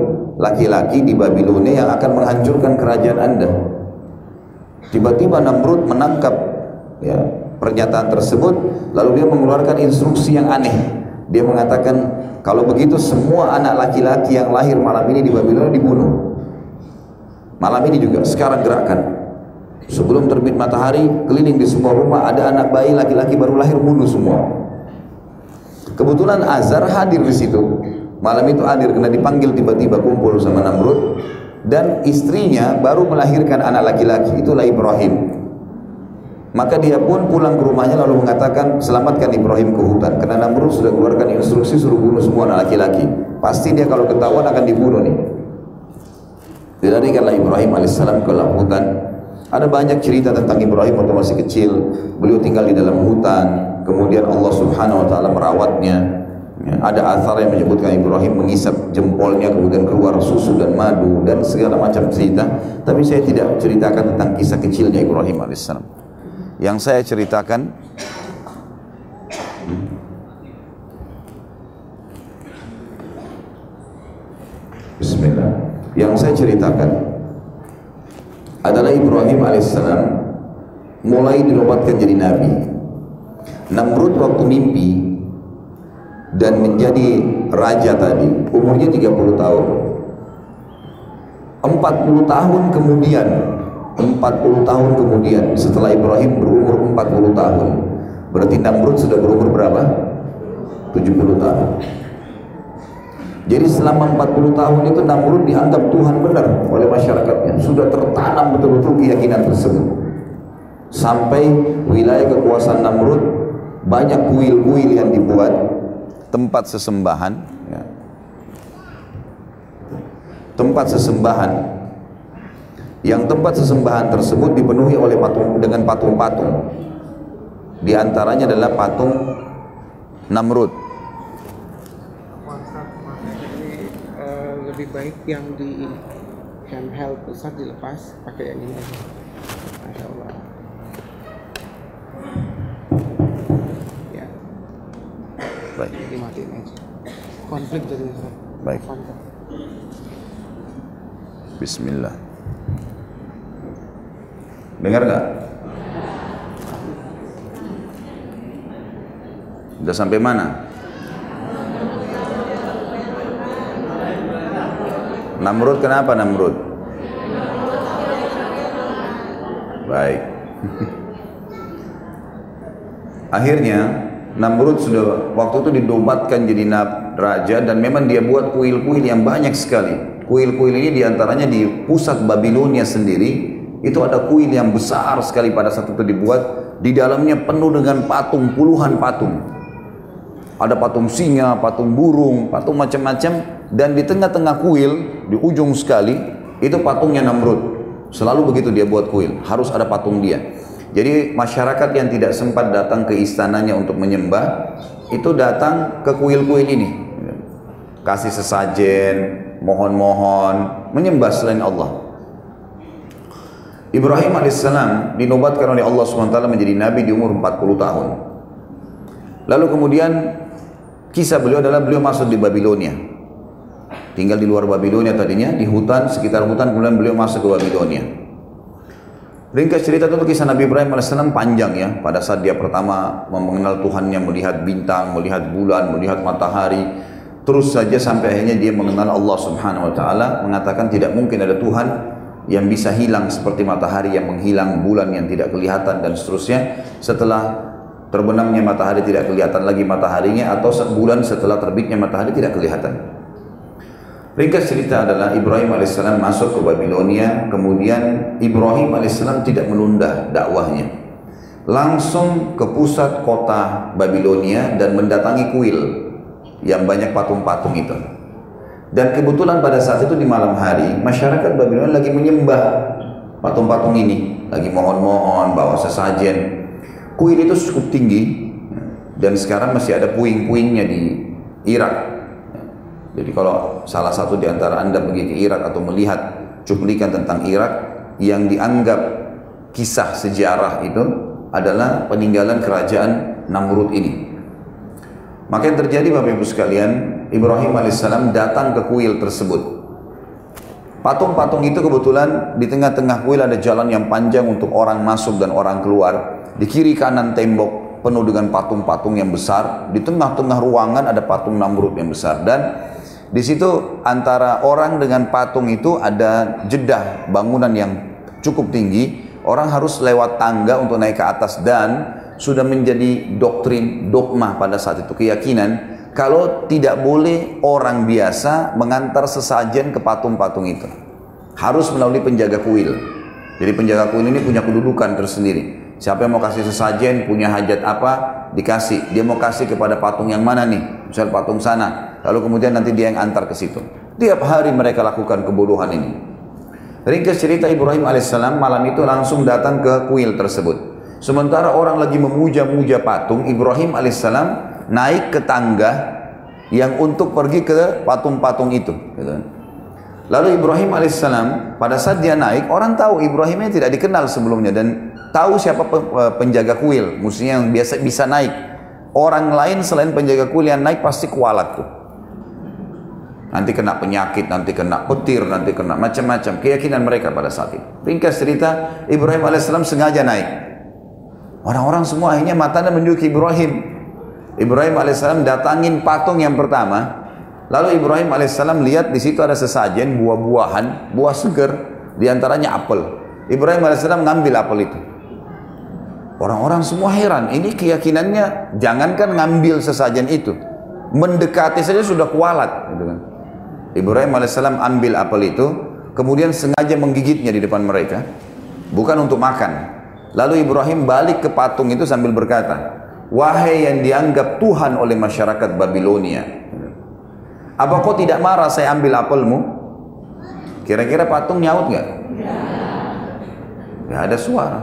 laki-laki di Babilonia yang akan menghancurkan kerajaan Anda. Tiba-tiba Namrud menangkap ya, pernyataan tersebut, lalu dia mengeluarkan instruksi yang aneh. Dia mengatakan, kalau begitu semua anak laki-laki yang lahir malam ini di Babilonia dibunuh. Malam ini juga, sekarang gerakan. Sebelum terbit matahari, keliling di semua rumah, ada anak bayi laki-laki baru lahir, bunuh semua. Kebetulan Azar hadir di situ. Malam itu hadir kena dipanggil tiba-tiba kumpul sama Namrud dan istrinya baru melahirkan anak laki-laki itulah Ibrahim. Maka dia pun pulang ke rumahnya lalu mengatakan selamatkan Ibrahim ke hutan karena Namrud sudah keluarkan instruksi suruh bunuh semua anak laki-laki. Pasti dia kalau ketahuan akan dibunuh nih. Dilarikanlah Ibrahim alaihissalam ke dalam hutan. Ada banyak cerita tentang Ibrahim waktu masih kecil. Beliau tinggal di dalam hutan. Kemudian Allah subhanahu wa ta'ala merawatnya Ya, ada asar yang menyebutkan Ibrahim mengisap jempolnya kemudian keluar susu dan madu dan segala macam cerita. Tapi saya tidak ceritakan tentang kisah kecilnya Ibrahim alaihissalam. Yang saya ceritakan Bismillah. Yang saya ceritakan adalah Ibrahim alaihissalam mulai dinobatkan jadi nabi. Namrud waktu mimpi dan menjadi raja tadi umurnya 30 tahun. 40 tahun kemudian 40 tahun kemudian setelah Ibrahim berumur 40 tahun berarti Namrud sudah berumur berapa? 70 tahun. Jadi selama 40 tahun itu Namrud dianggap Tuhan benar oleh masyarakatnya. Sudah tertanam betul-betul keyakinan tersebut. Sampai wilayah kekuasaan Namrud banyak kuil-kuil yang dibuat tempat sesembahan ya. tempat sesembahan. Yang tempat sesembahan tersebut dipenuhi oleh patung dengan patung-patung. Di antaranya adalah patung Namrud.
Eh, lebih baik yang di handheld pusat dilepas pakai yang ini. Masya Allah
Baik.
Dimatiin aja. Konflik jadi
Baik. Bismillah. Dengar nggak? Sudah sampai mana? Namrud kenapa Namrud? Baik. [laughs] Akhirnya Namrud sudah waktu itu didobatkan jadi raja dan memang dia buat kuil-kuil yang banyak sekali. Kuil-kuil ini di antaranya di pusat Babilonia sendiri itu ada kuil yang besar sekali pada saat itu dibuat di dalamnya penuh dengan patung puluhan patung. Ada patung singa, patung burung, patung macam-macam dan di tengah-tengah kuil di ujung sekali itu patungnya Namrud. Selalu begitu dia buat kuil, harus ada patung dia. Jadi masyarakat yang tidak sempat datang ke istananya untuk menyembah itu datang ke kuil-kuil ini. Kasih sesajen, mohon-mohon, menyembah selain Allah. Ibrahim alaihissalam dinobatkan oleh Allah SWT menjadi nabi di umur 40 tahun. Lalu kemudian kisah beliau adalah beliau masuk di Babilonia. Tinggal di luar Babilonia tadinya, di hutan, sekitar hutan, kemudian beliau masuk ke Babilonia. Ringkas cerita itu kisah Nabi Ibrahim AS panjang ya. Pada saat dia pertama mengenal Tuhannya, melihat bintang, melihat bulan, melihat matahari. Terus saja sampai akhirnya dia mengenal Allah subhanahu wa ta'ala. Mengatakan tidak mungkin ada Tuhan yang bisa hilang seperti matahari yang menghilang, bulan yang tidak kelihatan dan seterusnya setelah terbenamnya matahari tidak kelihatan lagi mataharinya atau bulan setelah terbitnya matahari tidak kelihatan. Ringkas cerita adalah Ibrahim alaihissalam masuk ke Babilonia, kemudian Ibrahim alaihissalam tidak menunda dakwahnya. Langsung ke pusat kota Babilonia dan mendatangi kuil yang banyak patung-patung itu. Dan kebetulan pada saat itu di malam hari, masyarakat Babilonia lagi menyembah patung-patung ini. Lagi mohon-mohon, bawa sesajen. Kuil itu cukup tinggi, dan sekarang masih ada puing-puingnya di Irak. Jadi kalau salah satu di antara Anda pergi ke Irak atau melihat cuplikan tentang Irak yang dianggap kisah sejarah itu adalah peninggalan kerajaan Namrud ini. Maka yang terjadi Bapak Ibu sekalian, Ibrahim alaihissalam datang ke kuil tersebut. Patung-patung itu kebetulan di tengah-tengah kuil ada jalan yang panjang untuk orang masuk dan orang keluar. Di kiri kanan tembok penuh dengan patung-patung yang besar. Di tengah-tengah ruangan ada patung Namrud yang besar. Dan di situ antara orang dengan patung itu ada jedah bangunan yang cukup tinggi. Orang harus lewat tangga untuk naik ke atas dan sudah menjadi doktrin, dogma pada saat itu, keyakinan kalau tidak boleh orang biasa mengantar sesajen ke patung-patung itu. Harus melalui penjaga kuil. Jadi penjaga kuil ini punya kedudukan tersendiri. Siapa yang mau kasih sesajen, punya hajat apa, dikasih. Dia mau kasih kepada patung yang mana nih? Misal patung sana. Lalu kemudian nanti dia yang antar ke situ. Tiap hari mereka lakukan kebodohan ini. Ringkas cerita Ibrahim alaihissalam malam itu langsung datang ke kuil tersebut. Sementara orang lagi memuja-muja patung, Ibrahim alaihissalam naik ke tangga yang untuk pergi ke patung-patung itu. Gitu. Lalu Ibrahim alaihissalam pada saat dia naik, orang tahu Ibrahimnya tidak dikenal sebelumnya dan tahu siapa penjaga kuil, musuhnya yang biasa bisa naik. Orang lain selain penjaga kuil yang naik pasti kualat tuh. Nanti kena penyakit, nanti kena petir, nanti kena macam-macam. Keyakinan mereka pada saat itu. Ringkas cerita, Ibrahim alaihissalam sengaja naik. Orang-orang semua akhirnya matanya menuju ke Ibrahim. Ibrahim alaihissalam datangin patung yang pertama. Lalu Ibrahim alaihissalam lihat di situ ada sesajen buah-buahan, buah segar, di antaranya apel. Ibrahim alaihissalam ngambil apel itu. Orang-orang semua heran, ini keyakinannya jangankan ngambil sesajen itu, mendekati saja sudah kualat. Gitu kan. Ibrahim alaihissalam ambil apel itu, kemudian sengaja menggigitnya di depan mereka, bukan untuk makan, Lalu Ibrahim balik ke patung itu sambil berkata, Wahai yang dianggap Tuhan oleh masyarakat Babilonia, apa kau tidak marah saya ambil apelmu? Kira-kira patung nyaut nggak? Gak ada suara.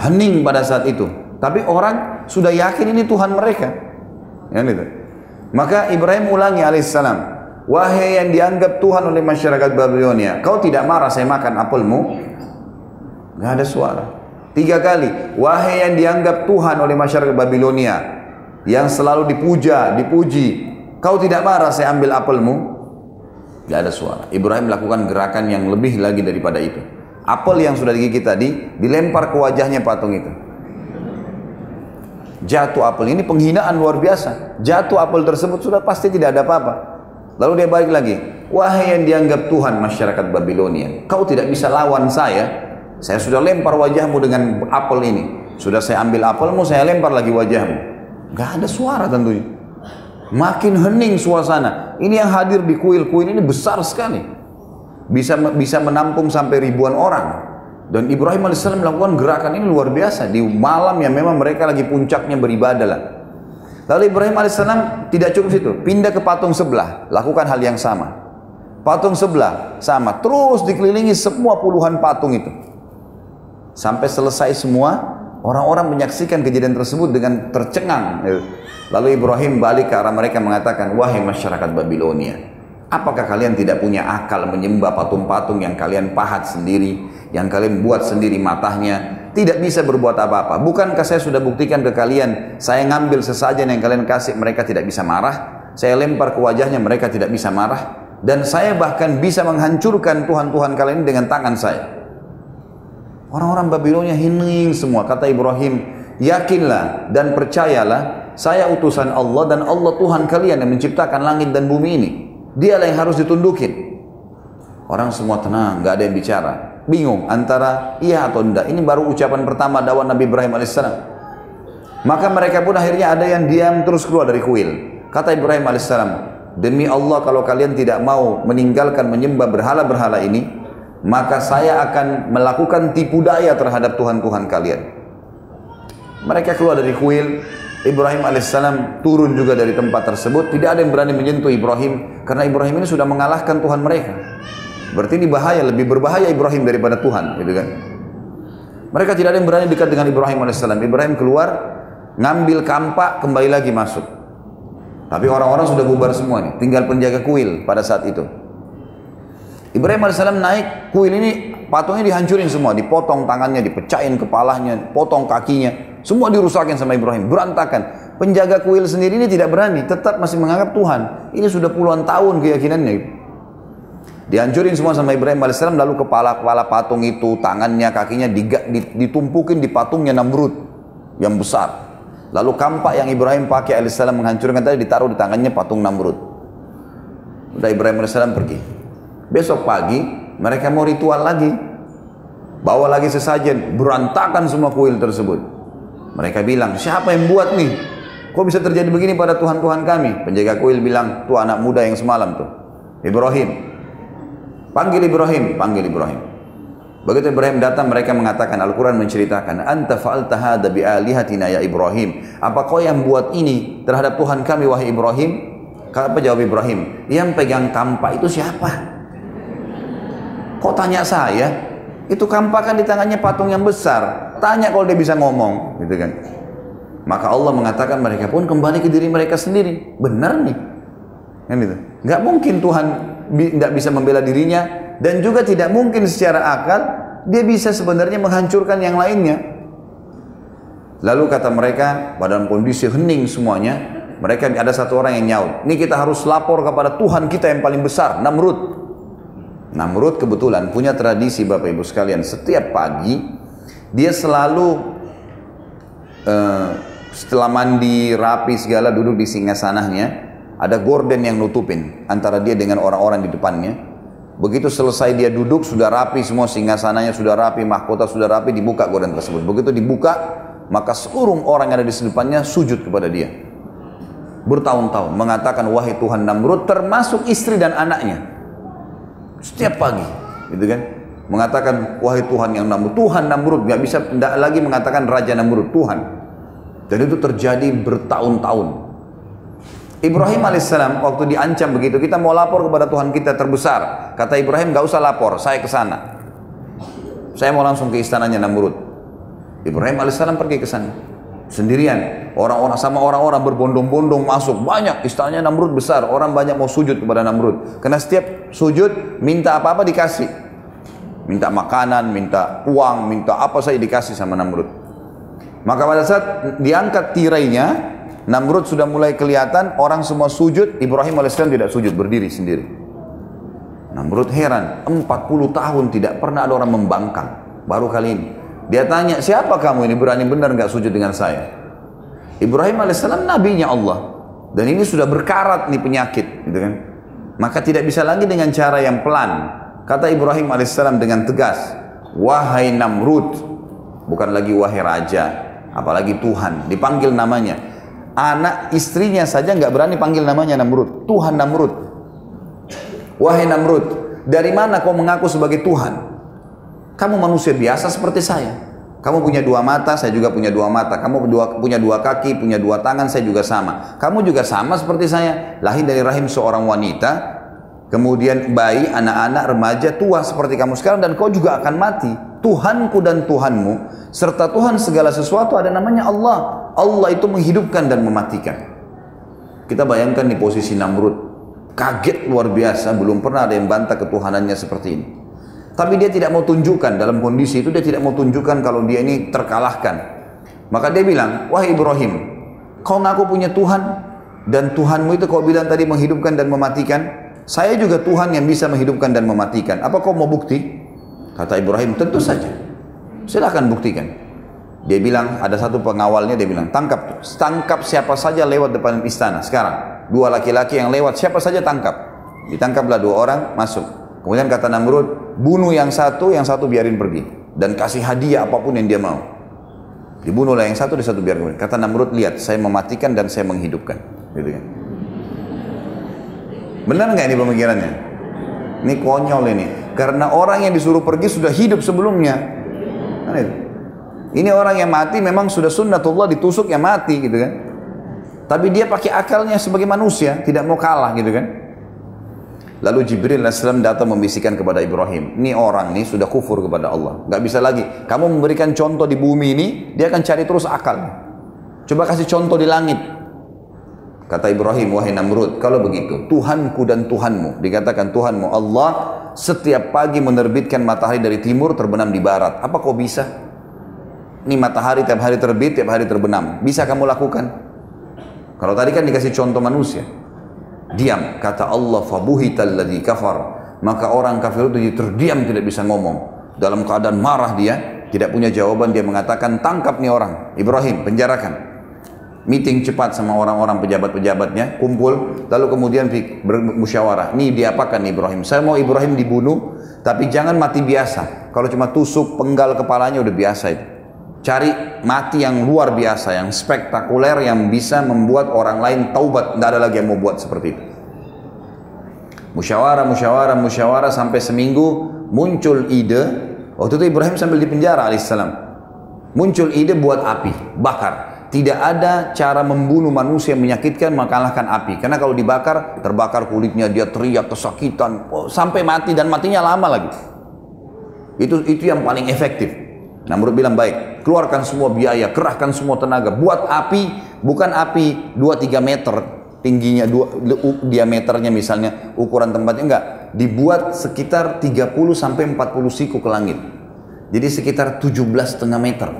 Hening pada saat itu. Tapi orang sudah yakin ini Tuhan mereka. Ya, gitu. Maka Ibrahim ulangi alaihissalam. Wahai yang dianggap Tuhan oleh masyarakat Babilonia, kau tidak marah saya makan apelmu? Gak ada suara. Tiga kali, wahai yang dianggap Tuhan oleh masyarakat Babilonia, yang selalu dipuja, dipuji, kau tidak marah saya ambil apelmu? Gak ada suara. Ibrahim melakukan gerakan yang lebih lagi daripada itu. Apel yang sudah digigit tadi, dilempar ke wajahnya patung itu. Jatuh apel, ini penghinaan luar biasa. Jatuh apel tersebut sudah pasti tidak ada apa-apa. Lalu dia balik lagi, wahai yang dianggap Tuhan masyarakat Babilonia, kau tidak bisa lawan saya, saya sudah lempar wajahmu dengan apel ini. Sudah saya ambil apelmu, saya lempar lagi wajahmu. Gak ada suara tentunya. Makin hening suasana. Ini yang hadir di kuil-kuil ini besar sekali. Bisa bisa menampung sampai ribuan orang. Dan Ibrahim AS melakukan gerakan ini luar biasa. Di malam yang memang mereka lagi puncaknya beribadah lah. Lalu Ibrahim AS tidak cukup situ. Pindah ke patung sebelah. Lakukan hal yang sama. Patung sebelah sama. Terus dikelilingi semua puluhan patung itu. Sampai selesai semua, orang-orang menyaksikan kejadian tersebut dengan tercengang. Lalu Ibrahim balik ke arah mereka mengatakan, Wahai masyarakat Babilonia, apakah kalian tidak punya akal menyembah patung-patung yang kalian pahat sendiri, yang kalian buat sendiri matahnya, tidak bisa berbuat apa-apa. Bukankah saya sudah buktikan ke kalian, saya ngambil sesajen yang kalian kasih, mereka tidak bisa marah. Saya lempar ke wajahnya, mereka tidak bisa marah. Dan saya bahkan bisa menghancurkan Tuhan-Tuhan kalian dengan tangan saya. Orang-orang Babilonia hening semua. Kata Ibrahim, yakinlah dan percayalah, saya utusan Allah dan Allah Tuhan kalian yang menciptakan langit dan bumi ini. Dialah yang harus ditundukin. Orang semua tenang, nggak ada yang bicara. bingung antara iya atau tidak. Ini baru ucapan pertama dakwah Nabi Ibrahim alaihissalam. Maka mereka pun akhirnya ada yang diam terus keluar dari kuil. Kata Ibrahim alaihissalam, demi Allah kalau kalian tidak mau meninggalkan menyembah berhala-berhala ini, maka saya akan melakukan tipu daya terhadap Tuhan-Tuhan kalian. Mereka keluar dari kuil, Ibrahim alaihissalam turun juga dari tempat tersebut. Tidak ada yang berani menyentuh Ibrahim karena Ibrahim ini sudah mengalahkan Tuhan mereka. Berarti ini bahaya, lebih berbahaya Ibrahim daripada Tuhan, gitu kan? Mereka tidak ada yang berani dekat dengan Ibrahim alaihissalam. Ibrahim keluar, ngambil kampak, kembali lagi masuk. Tapi orang-orang sudah bubar semua nih, tinggal penjaga kuil pada saat itu. Ibrahim AS naik kuil ini patungnya dihancurin semua, dipotong tangannya, dipecahin kepalanya, potong kakinya, semua dirusakin sama Ibrahim, berantakan. Penjaga kuil sendiri ini tidak berani, tetap masih menganggap Tuhan. Ini sudah puluhan tahun keyakinannya. Dihancurin semua sama Ibrahim AS, lalu kepala-kepala patung itu, tangannya, kakinya ditumpukin di patungnya Namrud yang besar. Lalu kampak yang Ibrahim pakai AS menghancurkan tadi ditaruh di tangannya patung Namrud. Udah Ibrahim AS pergi. Besok pagi mereka mau ritual lagi. Bawa lagi sesajen, berantakan semua kuil tersebut. Mereka bilang, siapa yang buat nih? Kok bisa terjadi begini pada Tuhan-Tuhan kami? Penjaga kuil bilang, tuh anak muda yang semalam tuh. Ibrahim. Panggil Ibrahim, panggil Ibrahim. Begitu Ibrahim datang mereka mengatakan Al-Quran menceritakan Anta fa'alta hadha bi'alihatina ya Ibrahim Apa kau yang buat ini terhadap Tuhan kami wahai Ibrahim? Apa jawab Ibrahim? Yang pegang tampak itu siapa? Kok tanya saya? Itu kampakan di tangannya patung yang besar. Tanya kalau dia bisa ngomong, gitu kan. Maka Allah mengatakan mereka pun kembali ke diri mereka sendiri. Benar nih. Kan itu. Gak mungkin Tuhan tidak bisa membela dirinya dan juga tidak mungkin secara akal dia bisa sebenarnya menghancurkan yang lainnya. Lalu kata mereka, pada kondisi hening semuanya, mereka ada satu orang yang nyaut. Ini kita harus lapor kepada Tuhan kita yang paling besar, Namrud. Namrud kebetulan punya tradisi Bapak Ibu sekalian setiap pagi dia selalu uh, setelah mandi rapi segala duduk di singgasananya ada gorden yang nutupin antara dia dengan orang-orang di depannya. Begitu selesai dia duduk sudah rapi semua singgasananya sudah rapi mahkota sudah rapi dibuka gorden tersebut. Begitu dibuka maka seluruh orang yang ada di depannya sujud kepada dia. Bertahun-tahun mengatakan wahai Tuhan Namrud termasuk istri dan anaknya setiap pagi, gitu kan? Mengatakan wahai Tuhan yang Namrud, Tuhan Namrud nggak bisa tidak lagi mengatakan Raja Namrud, Tuhan. Dan itu terjadi bertahun-tahun. Ibrahim alaihissalam waktu diancam begitu, kita mau lapor kepada Tuhan kita terbesar. Kata Ibrahim, nggak usah lapor, saya ke sana. Saya mau langsung ke istananya Namrud. Ibrahim alaihissalam pergi ke sana sendirian. Orang-orang sama orang-orang berbondong-bondong masuk. Banyak istananya Namrud besar. Orang banyak mau sujud kepada Namrud. Karena setiap sujud minta apa-apa dikasih. Minta makanan, minta uang, minta apa saja dikasih sama Namrud. Maka pada saat diangkat tirainya, Namrud sudah mulai kelihatan orang semua sujud, Ibrahim AS tidak sujud, berdiri sendiri. Namrud heran, 40 tahun tidak pernah ada orang membangkang. Baru kali ini. Dia tanya, siapa kamu ini berani benar nggak sujud dengan saya? Ibrahim alaihissalam nabinya Allah. Dan ini sudah berkarat nih penyakit, gitu kan? Maka tidak bisa lagi dengan cara yang pelan. Kata Ibrahim alaihissalam dengan tegas, wahai Namrud, bukan lagi wahai raja, apalagi Tuhan, dipanggil namanya. Anak istrinya saja nggak berani panggil namanya Namrud, Tuhan Namrud. Wahai Namrud, dari mana kau mengaku sebagai Tuhan? Kamu manusia biasa seperti saya. Kamu punya dua mata, saya juga punya dua mata. Kamu dua, punya dua kaki, punya dua tangan, saya juga sama. Kamu juga sama seperti saya. Lahir dari rahim seorang wanita, kemudian bayi, anak-anak, remaja, tua seperti kamu sekarang, dan kau juga akan mati. Tuhanku dan Tuhanmu, serta Tuhan segala sesuatu ada namanya Allah. Allah itu menghidupkan dan mematikan. Kita bayangkan di posisi Namrud, kaget luar biasa, belum pernah ada yang bantah ketuhanannya seperti ini. Tapi dia tidak mau tunjukkan dalam kondisi itu dia tidak mau tunjukkan kalau dia ini terkalahkan. Maka dia bilang, wahai Ibrahim, kau ngaku punya Tuhan dan Tuhanmu itu kau bilang tadi menghidupkan dan mematikan. Saya juga Tuhan yang bisa menghidupkan dan mematikan. Apa kau mau bukti? Kata Ibrahim, tentu saja. Silahkan buktikan. Dia bilang, ada satu pengawalnya, dia bilang, tangkap. Tangkap siapa saja lewat depan istana sekarang. Dua laki-laki yang lewat, siapa saja tangkap. Ditangkaplah dua orang, masuk. Kemudian kata Namrud, bunuh yang satu, yang satu biarin pergi. Dan kasih hadiah apa pun yang dia mau. Dibunuhlah yang satu, di satu biarin pergi. Kata Namrud, lihat, saya mematikan dan saya menghidupkan. Gitu kan. Benar nggak ini pemikirannya? Ini konyol ini. Karena orang yang disuruh pergi sudah hidup sebelumnya. Kan ini orang yang mati memang sudah sunnatullah ditusuk yang mati gitu kan. Tapi dia pakai akalnya sebagai manusia, tidak mau kalah gitu kan. Lalu Jibril AS datang membisikkan kepada Ibrahim, ini orang ini sudah kufur kepada Allah, nggak bisa lagi. Kamu memberikan contoh di bumi ini, dia akan cari terus akal. Coba kasih contoh di langit. Kata Ibrahim, wahai Namrud, kalau begitu, Tuhanku dan Tuhanmu, dikatakan Tuhanmu Allah, setiap pagi menerbitkan matahari dari timur terbenam di barat. Apa kau bisa? Ini matahari tiap hari terbit, tiap hari terbenam. Bisa kamu lakukan? Kalau tadi kan dikasih contoh manusia. Diam, kata Allah, fabuhital ladhi kafar. Maka orang kafir itu terdiam tidak bisa ngomong. Dalam keadaan marah dia, tidak punya jawaban, dia mengatakan, tangkap nih orang. Ibrahim, penjarakan. Meeting cepat sama orang-orang pejabat-pejabatnya, kumpul, lalu kemudian bermusyawarah. Nih diapakan Ibrahim? Saya mau Ibrahim dibunuh, tapi jangan mati biasa. Kalau cuma tusuk penggal kepalanya udah biasa itu. Cari mati yang luar biasa, yang spektakuler, yang bisa membuat orang lain taubat. Tidak ada lagi yang mau buat seperti itu. Musyawarah, musyawarah, musyawarah sampai seminggu muncul ide. Waktu itu Ibrahim sambil di penjara alaihissalam. Muncul ide buat api, bakar. Tidak ada cara membunuh manusia yang menyakitkan mengalahkan api. Karena kalau dibakar, terbakar kulitnya, dia teriak kesakitan, oh, sampai mati dan matinya lama lagi. Itu itu yang paling efektif. Namrud bilang baik, keluarkan semua biaya, kerahkan semua tenaga, buat api, bukan api 2-3 meter tingginya, dua, diameternya misalnya, ukuran tempatnya enggak, dibuat sekitar 30 sampai 40 siku ke langit. Jadi sekitar 17 setengah meter.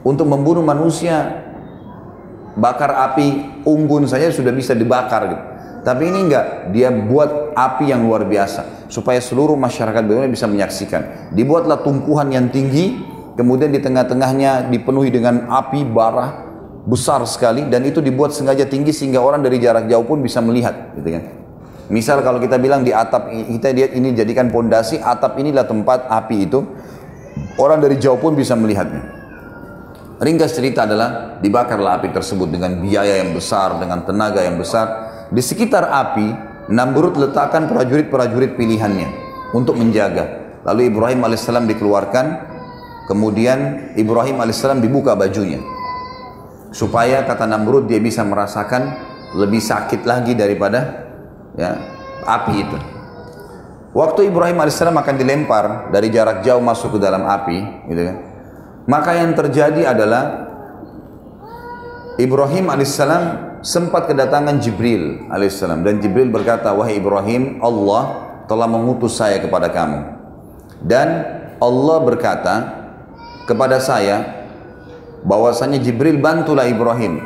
Untuk membunuh manusia, bakar api unggun saja sudah bisa dibakar gitu. Tapi ini enggak, dia buat api yang luar biasa supaya seluruh masyarakat dunia bisa menyaksikan. Dibuatlah tumpuhan yang tinggi, kemudian di tengah-tengahnya dipenuhi dengan api bara besar sekali dan itu dibuat sengaja tinggi sehingga orang dari jarak jauh pun bisa melihat, gitu kan. Misal kalau kita bilang di atap kita lihat ini jadikan pondasi, atap inilah tempat api itu, orang dari jauh pun bisa melihatnya. Ringkas cerita adalah dibakarlah api tersebut dengan biaya yang besar, dengan tenaga yang besar. Di sekitar api Namrud letakkan prajurit-prajurit pilihannya untuk menjaga. Lalu Ibrahim alaihissalam dikeluarkan, kemudian Ibrahim alaihissalam dibuka bajunya. Supaya kata Namrud dia bisa merasakan lebih sakit lagi daripada ya, api itu. Waktu Ibrahim alaihissalam akan dilempar dari jarak jauh masuk ke dalam api, gitu kan? Maka yang terjadi adalah Ibrahim alaihissalam sempat kedatangan Jibril alaihissalam dan Jibril berkata wahai Ibrahim Allah telah mengutus saya kepada kamu dan Allah berkata kepada saya bahwasanya Jibril bantulah Ibrahim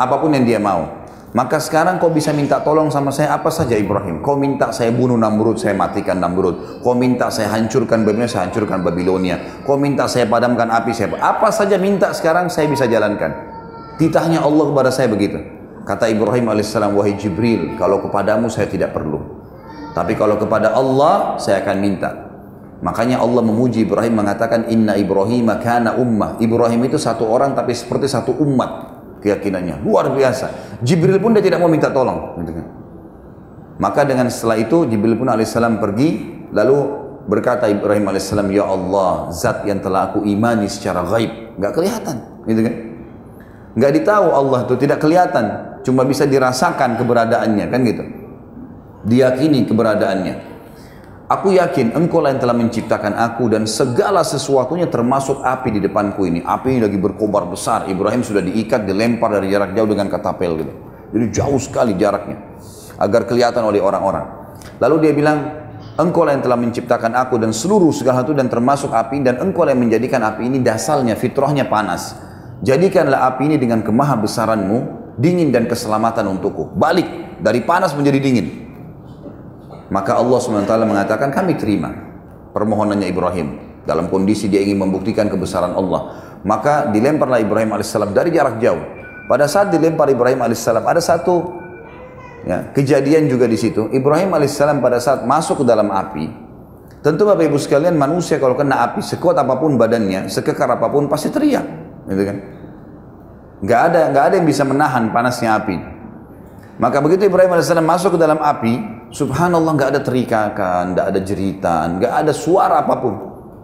apa pun yang dia mau maka sekarang kau bisa minta tolong sama saya apa saja Ibrahim. Kau minta saya bunuh Namrud, saya matikan Namrud. Kau minta saya hancurkan Babilonia, saya hancurkan Babilonia. Kau minta saya padamkan api, saya apa saja minta sekarang saya bisa jalankan. Titahnya Allah kepada saya begitu. Kata Ibrahim alaihissalam, wahai Jibril, kalau kepadamu saya tidak perlu. Tapi kalau kepada Allah, saya akan minta. Makanya Allah memuji Ibrahim mengatakan, Inna Ibrahim kana ummah. Ibrahim itu satu orang tapi seperti satu umat keyakinannya. Luar biasa. Jibril pun dia tidak mau minta tolong. Gitu kan. Maka dengan setelah itu Jibril pun alaihissalam pergi, lalu berkata Ibrahim alaihissalam, Ya Allah, zat yang telah aku imani secara gaib. Gak kelihatan. Gitu kan. Gak ditahu Allah itu, tidak kelihatan cuma bisa dirasakan keberadaannya kan gitu diyakini keberadaannya Aku yakin engkau yang telah menciptakan aku dan segala sesuatunya termasuk api di depanku ini. Api ini lagi berkobar besar. Ibrahim sudah diikat, dilempar dari jarak jauh dengan katapel gitu. Jadi jauh sekali jaraknya. Agar kelihatan oleh orang-orang. Lalu dia bilang, engkau yang telah menciptakan aku dan seluruh segala itu dan termasuk api dan engkau yang menjadikan api ini dasalnya, fitrahnya panas. Jadikanlah api ini dengan kemaha besaranmu dingin dan keselamatan untukku. Balik dari panas menjadi dingin. Maka Allah SWT mengatakan kami terima permohonannya Ibrahim dalam kondisi dia ingin membuktikan kebesaran Allah. Maka dilemparlah Ibrahim alaihissalam dari jarak jauh. Pada saat dilempar Ibrahim alaihissalam ada satu ya, kejadian juga di situ. Ibrahim alaihissalam pada saat masuk ke dalam api Tentu Bapak Ibu sekalian manusia kalau kena api sekuat apa pun badannya, sekekar apa pun pasti teriak, gitu kan? Gak ada, gak ada yang bisa menahan panasnya api. Maka begitu Ibrahim AS masuk ke dalam api, subhanallah gak ada teriakan, gak ada jeritan, gak ada suara apa pun.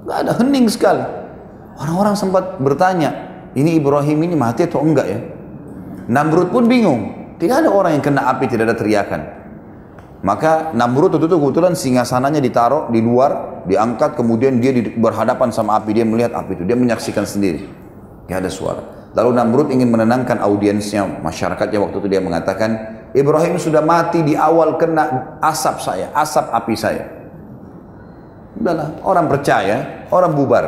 Gak ada hening sekali. Orang-orang sempat bertanya, ini Ibrahim ini mati atau enggak ya? Namrud pun bingung. Tidak ada orang yang kena api, tidak ada teriakan. Maka Namrud itu tuh kebetulan singgasananya ditaruh di luar, diangkat, kemudian dia berhadapan sama api, dia melihat api itu, dia menyaksikan sendiri. Gak ada suara. Lalu Namrud ingin menenangkan audiensnya, masyarakatnya waktu itu dia mengatakan, Ibrahim sudah mati di awal kena asap saya, asap api saya. Udahlah, orang percaya, orang bubar.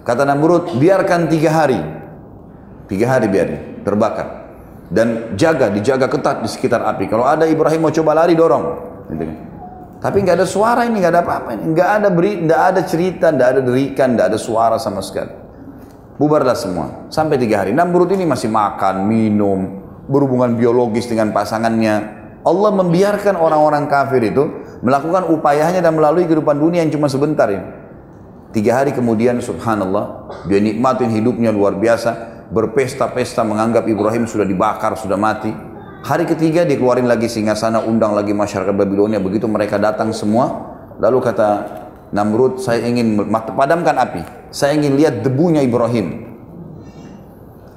Kata Namrud, biarkan tiga hari. Tiga hari biarin, terbakar. Dan jaga, dijaga ketat di sekitar api. Kalau ada Ibrahim mau coba lari, dorong. Gitu kan. Tapi nggak ada suara ini, nggak ada apa-apa ini, nggak ada beri, ada cerita, nggak ada derikan, nggak ada suara sama sekali. Bubarlah semua sampai tiga hari. Namrud ini masih makan, minum, berhubungan biologis dengan pasangannya. Allah membiarkan orang-orang kafir itu melakukan upayanya dan melalui kehidupan dunia yang cuma sebentar ini. Tiga hari kemudian subhanallah dia nikmatin hidupnya luar biasa berpesta-pesta menganggap Ibrahim sudah dibakar sudah mati Hari ketiga dikeluarin lagi singgasana, undang lagi masyarakat Babilonia. Begitu mereka datang semua, lalu kata Namrud, saya ingin padamkan api. Saya ingin lihat debunya Ibrahim.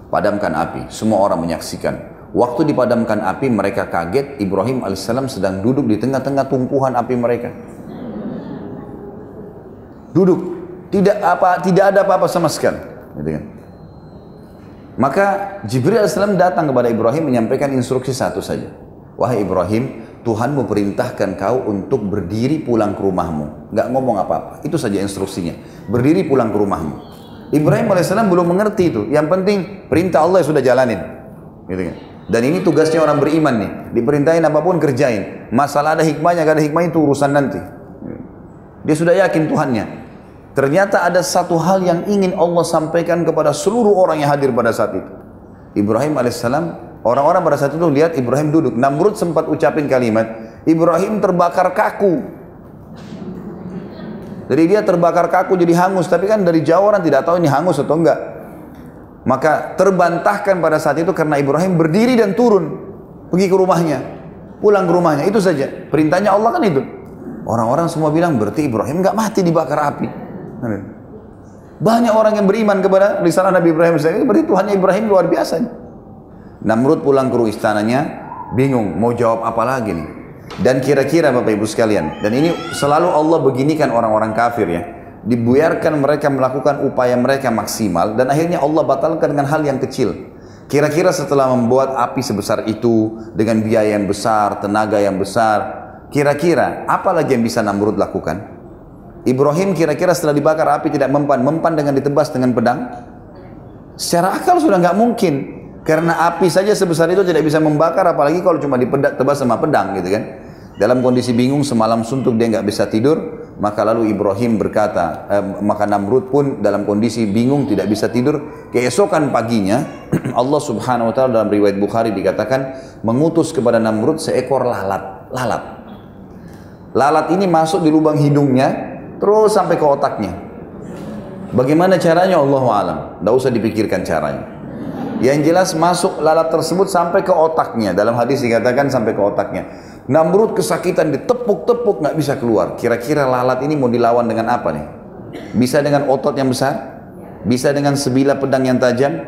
Padamkan api. Semua orang menyaksikan. Waktu dipadamkan api, mereka kaget. Ibrahim alaihissalam sedang duduk di tengah-tengah tumpuhan api mereka. Duduk, tidak apa, tidak ada apa-apa sama sekali. Gitu kan? Maka Jibril AS datang kepada Ibrahim menyampaikan instruksi satu saja. Wahai Ibrahim, Tuhan memerintahkan kau untuk berdiri pulang ke rumahmu. Nggak ngomong apa-apa. Itu saja instruksinya. Berdiri pulang ke rumahmu. Ibrahim AS belum mengerti itu. Yang penting perintah Allah sudah jalanin. Gitu kan? Dan ini tugasnya orang beriman nih. Diperintahin apa pun kerjain. Masalah ada hikmahnya, gak ada hikmah itu urusan nanti. Dia sudah yakin Tuhannya. Ternyata ada satu hal yang ingin Allah sampaikan kepada seluruh orang yang hadir pada saat itu. Ibrahim alaihissalam, orang-orang pada saat itu lihat Ibrahim duduk. Namrud sempat ucapin kalimat, Ibrahim terbakar kaku. Jadi dia terbakar kaku jadi hangus, tapi kan dari jauh orang tidak tahu ini hangus atau enggak. Maka terbantahkan pada saat itu karena Ibrahim berdiri dan turun, pergi ke rumahnya, pulang ke rumahnya, itu saja. Perintahnya Allah kan itu. Orang-orang semua bilang berarti Ibrahim enggak mati dibakar api. Banyak orang yang beriman kepada risalah Nabi Ibrahim. Berarti Tuhannya Ibrahim luar biasa. Namrud pulang ke istananya, bingung mau jawab apa lagi nih. Dan kira-kira Bapak Ibu sekalian, dan ini selalu Allah beginikan orang-orang kafir ya. Dibiarkan mereka melakukan upaya mereka maksimal dan akhirnya Allah batalkan dengan hal yang kecil. Kira-kira setelah membuat api sebesar itu dengan biaya yang besar, tenaga yang besar, kira-kira apa lagi yang bisa Namrud lakukan? Ibrahim kira-kira setelah dibakar api tidak mempan, mempan dengan ditebas dengan pedang? Secara akal sudah nggak mungkin. Karena api saja sebesar itu tidak bisa membakar, apalagi kalau cuma ditebas sama pedang gitu kan. Dalam kondisi bingung semalam suntuk dia nggak bisa tidur, maka lalu Ibrahim berkata, eh, maka Namrud pun dalam kondisi bingung tidak bisa tidur. Keesokan paginya [clears throat] Allah Subhanahu Wa Taala dalam riwayat Bukhari dikatakan mengutus kepada Namrud seekor lalat, lalat. Lalat ini masuk di lubang hidungnya, terus sampai ke otaknya. Bagaimana caranya Allah alam, tidak usah dipikirkan caranya. Yang jelas masuk lalat tersebut sampai ke otaknya. Dalam hadis dikatakan sampai ke otaknya. Namrud kesakitan ditepuk-tepuk nggak bisa keluar. Kira-kira lalat ini mau dilawan dengan apa nih? Bisa dengan otot yang besar? Bisa dengan sebilah pedang yang tajam?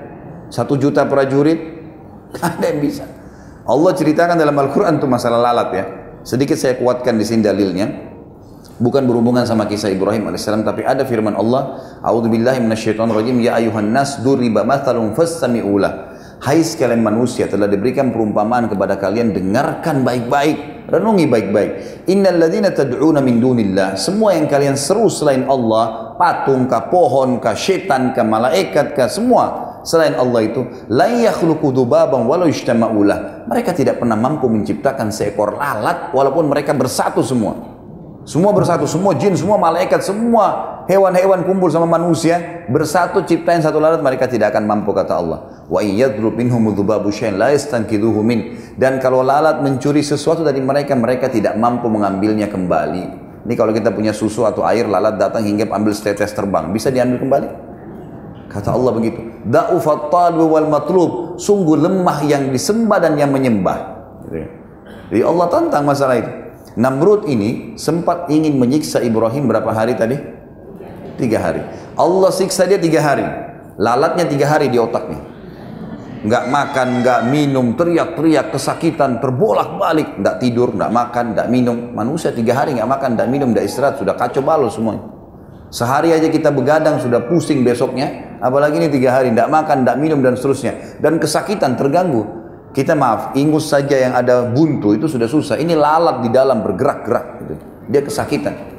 Satu juta prajurit? [laughs] Ada yang bisa. Allah ceritakan dalam Al-Quran itu masalah lalat ya. Sedikit saya kuatkan di sini dalilnya bukan berhubungan sama kisah Ibrahim alaihissalam tapi ada firman Allah A'udzubillahi minasyaitonirrajim ya ayuhan nas duriba mathalun fastami'ulah Hai sekalian manusia telah diberikan perumpamaan kepada kalian dengarkan baik-baik renungi baik-baik. Innal ladzina tad'una min dunillah. Semua yang kalian seru selain Allah patung kah pohon kah setan kah malaikat kah semua selain Allah itu la yakhluqu dubaban walau ijtama'ulah mereka tidak pernah mampu menciptakan seekor lalat walaupun mereka bersatu semua semua bersatu, semua jin, semua malaikat, semua hewan-hewan kumpul sama manusia bersatu ciptain satu lalat mereka tidak akan mampu kata Allah. Wa yastanqidhuhu min. Dan kalau lalat mencuri sesuatu dari mereka, mereka tidak mampu mengambilnya kembali. Ini kalau kita punya susu atau air, lalat datang hingga ambil setetes terbang. Bisa diambil kembali? Kata Allah begitu. Da'ufat wal matlub. Sungguh lemah yang disembah dan yang menyembah. Gitu ya. Jadi Allah tantang masalah itu. Namrud ini sempat ingin menyiksa Ibrahim berapa hari tadi? Tiga hari. Allah siksa dia tiga hari. Lalatnya tiga hari di otaknya nggak makan, nggak minum, teriak-teriak, kesakitan, terbolak-balik, nggak tidur, nggak makan, nggak minum. Manusia tiga hari nggak makan, nggak minum, nggak istirahat, sudah kacau balau semuanya. Sehari aja kita begadang sudah pusing besoknya, apalagi ini tiga hari nggak makan, nggak minum dan seterusnya. Dan kesakitan terganggu. Kita maaf, ingus saja yang ada buntu itu sudah susah. Ini lalat di dalam bergerak-gerak, gitu. dia kesakitan.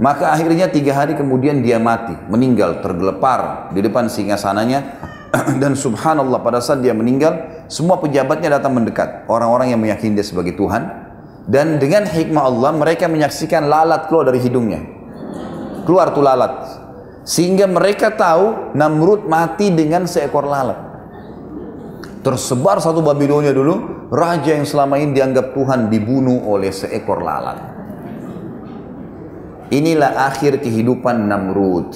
Maka akhirnya tiga hari kemudian dia mati, meninggal, tergelepar di depan singgasananya [clears throat] dan subhanallah pada saat dia meninggal semua pejabatnya datang mendekat orang-orang yang meyakini dia sebagai Tuhan dan dengan hikmah Allah mereka menyaksikan lalat keluar dari hidungnya keluar tuh lalat sehingga mereka tahu Namrud mati dengan seekor lalat tersebar satu Babilonia dulu raja yang selama ini dianggap Tuhan dibunuh oleh seekor lalat. Inilah akhir kehidupan Namrud.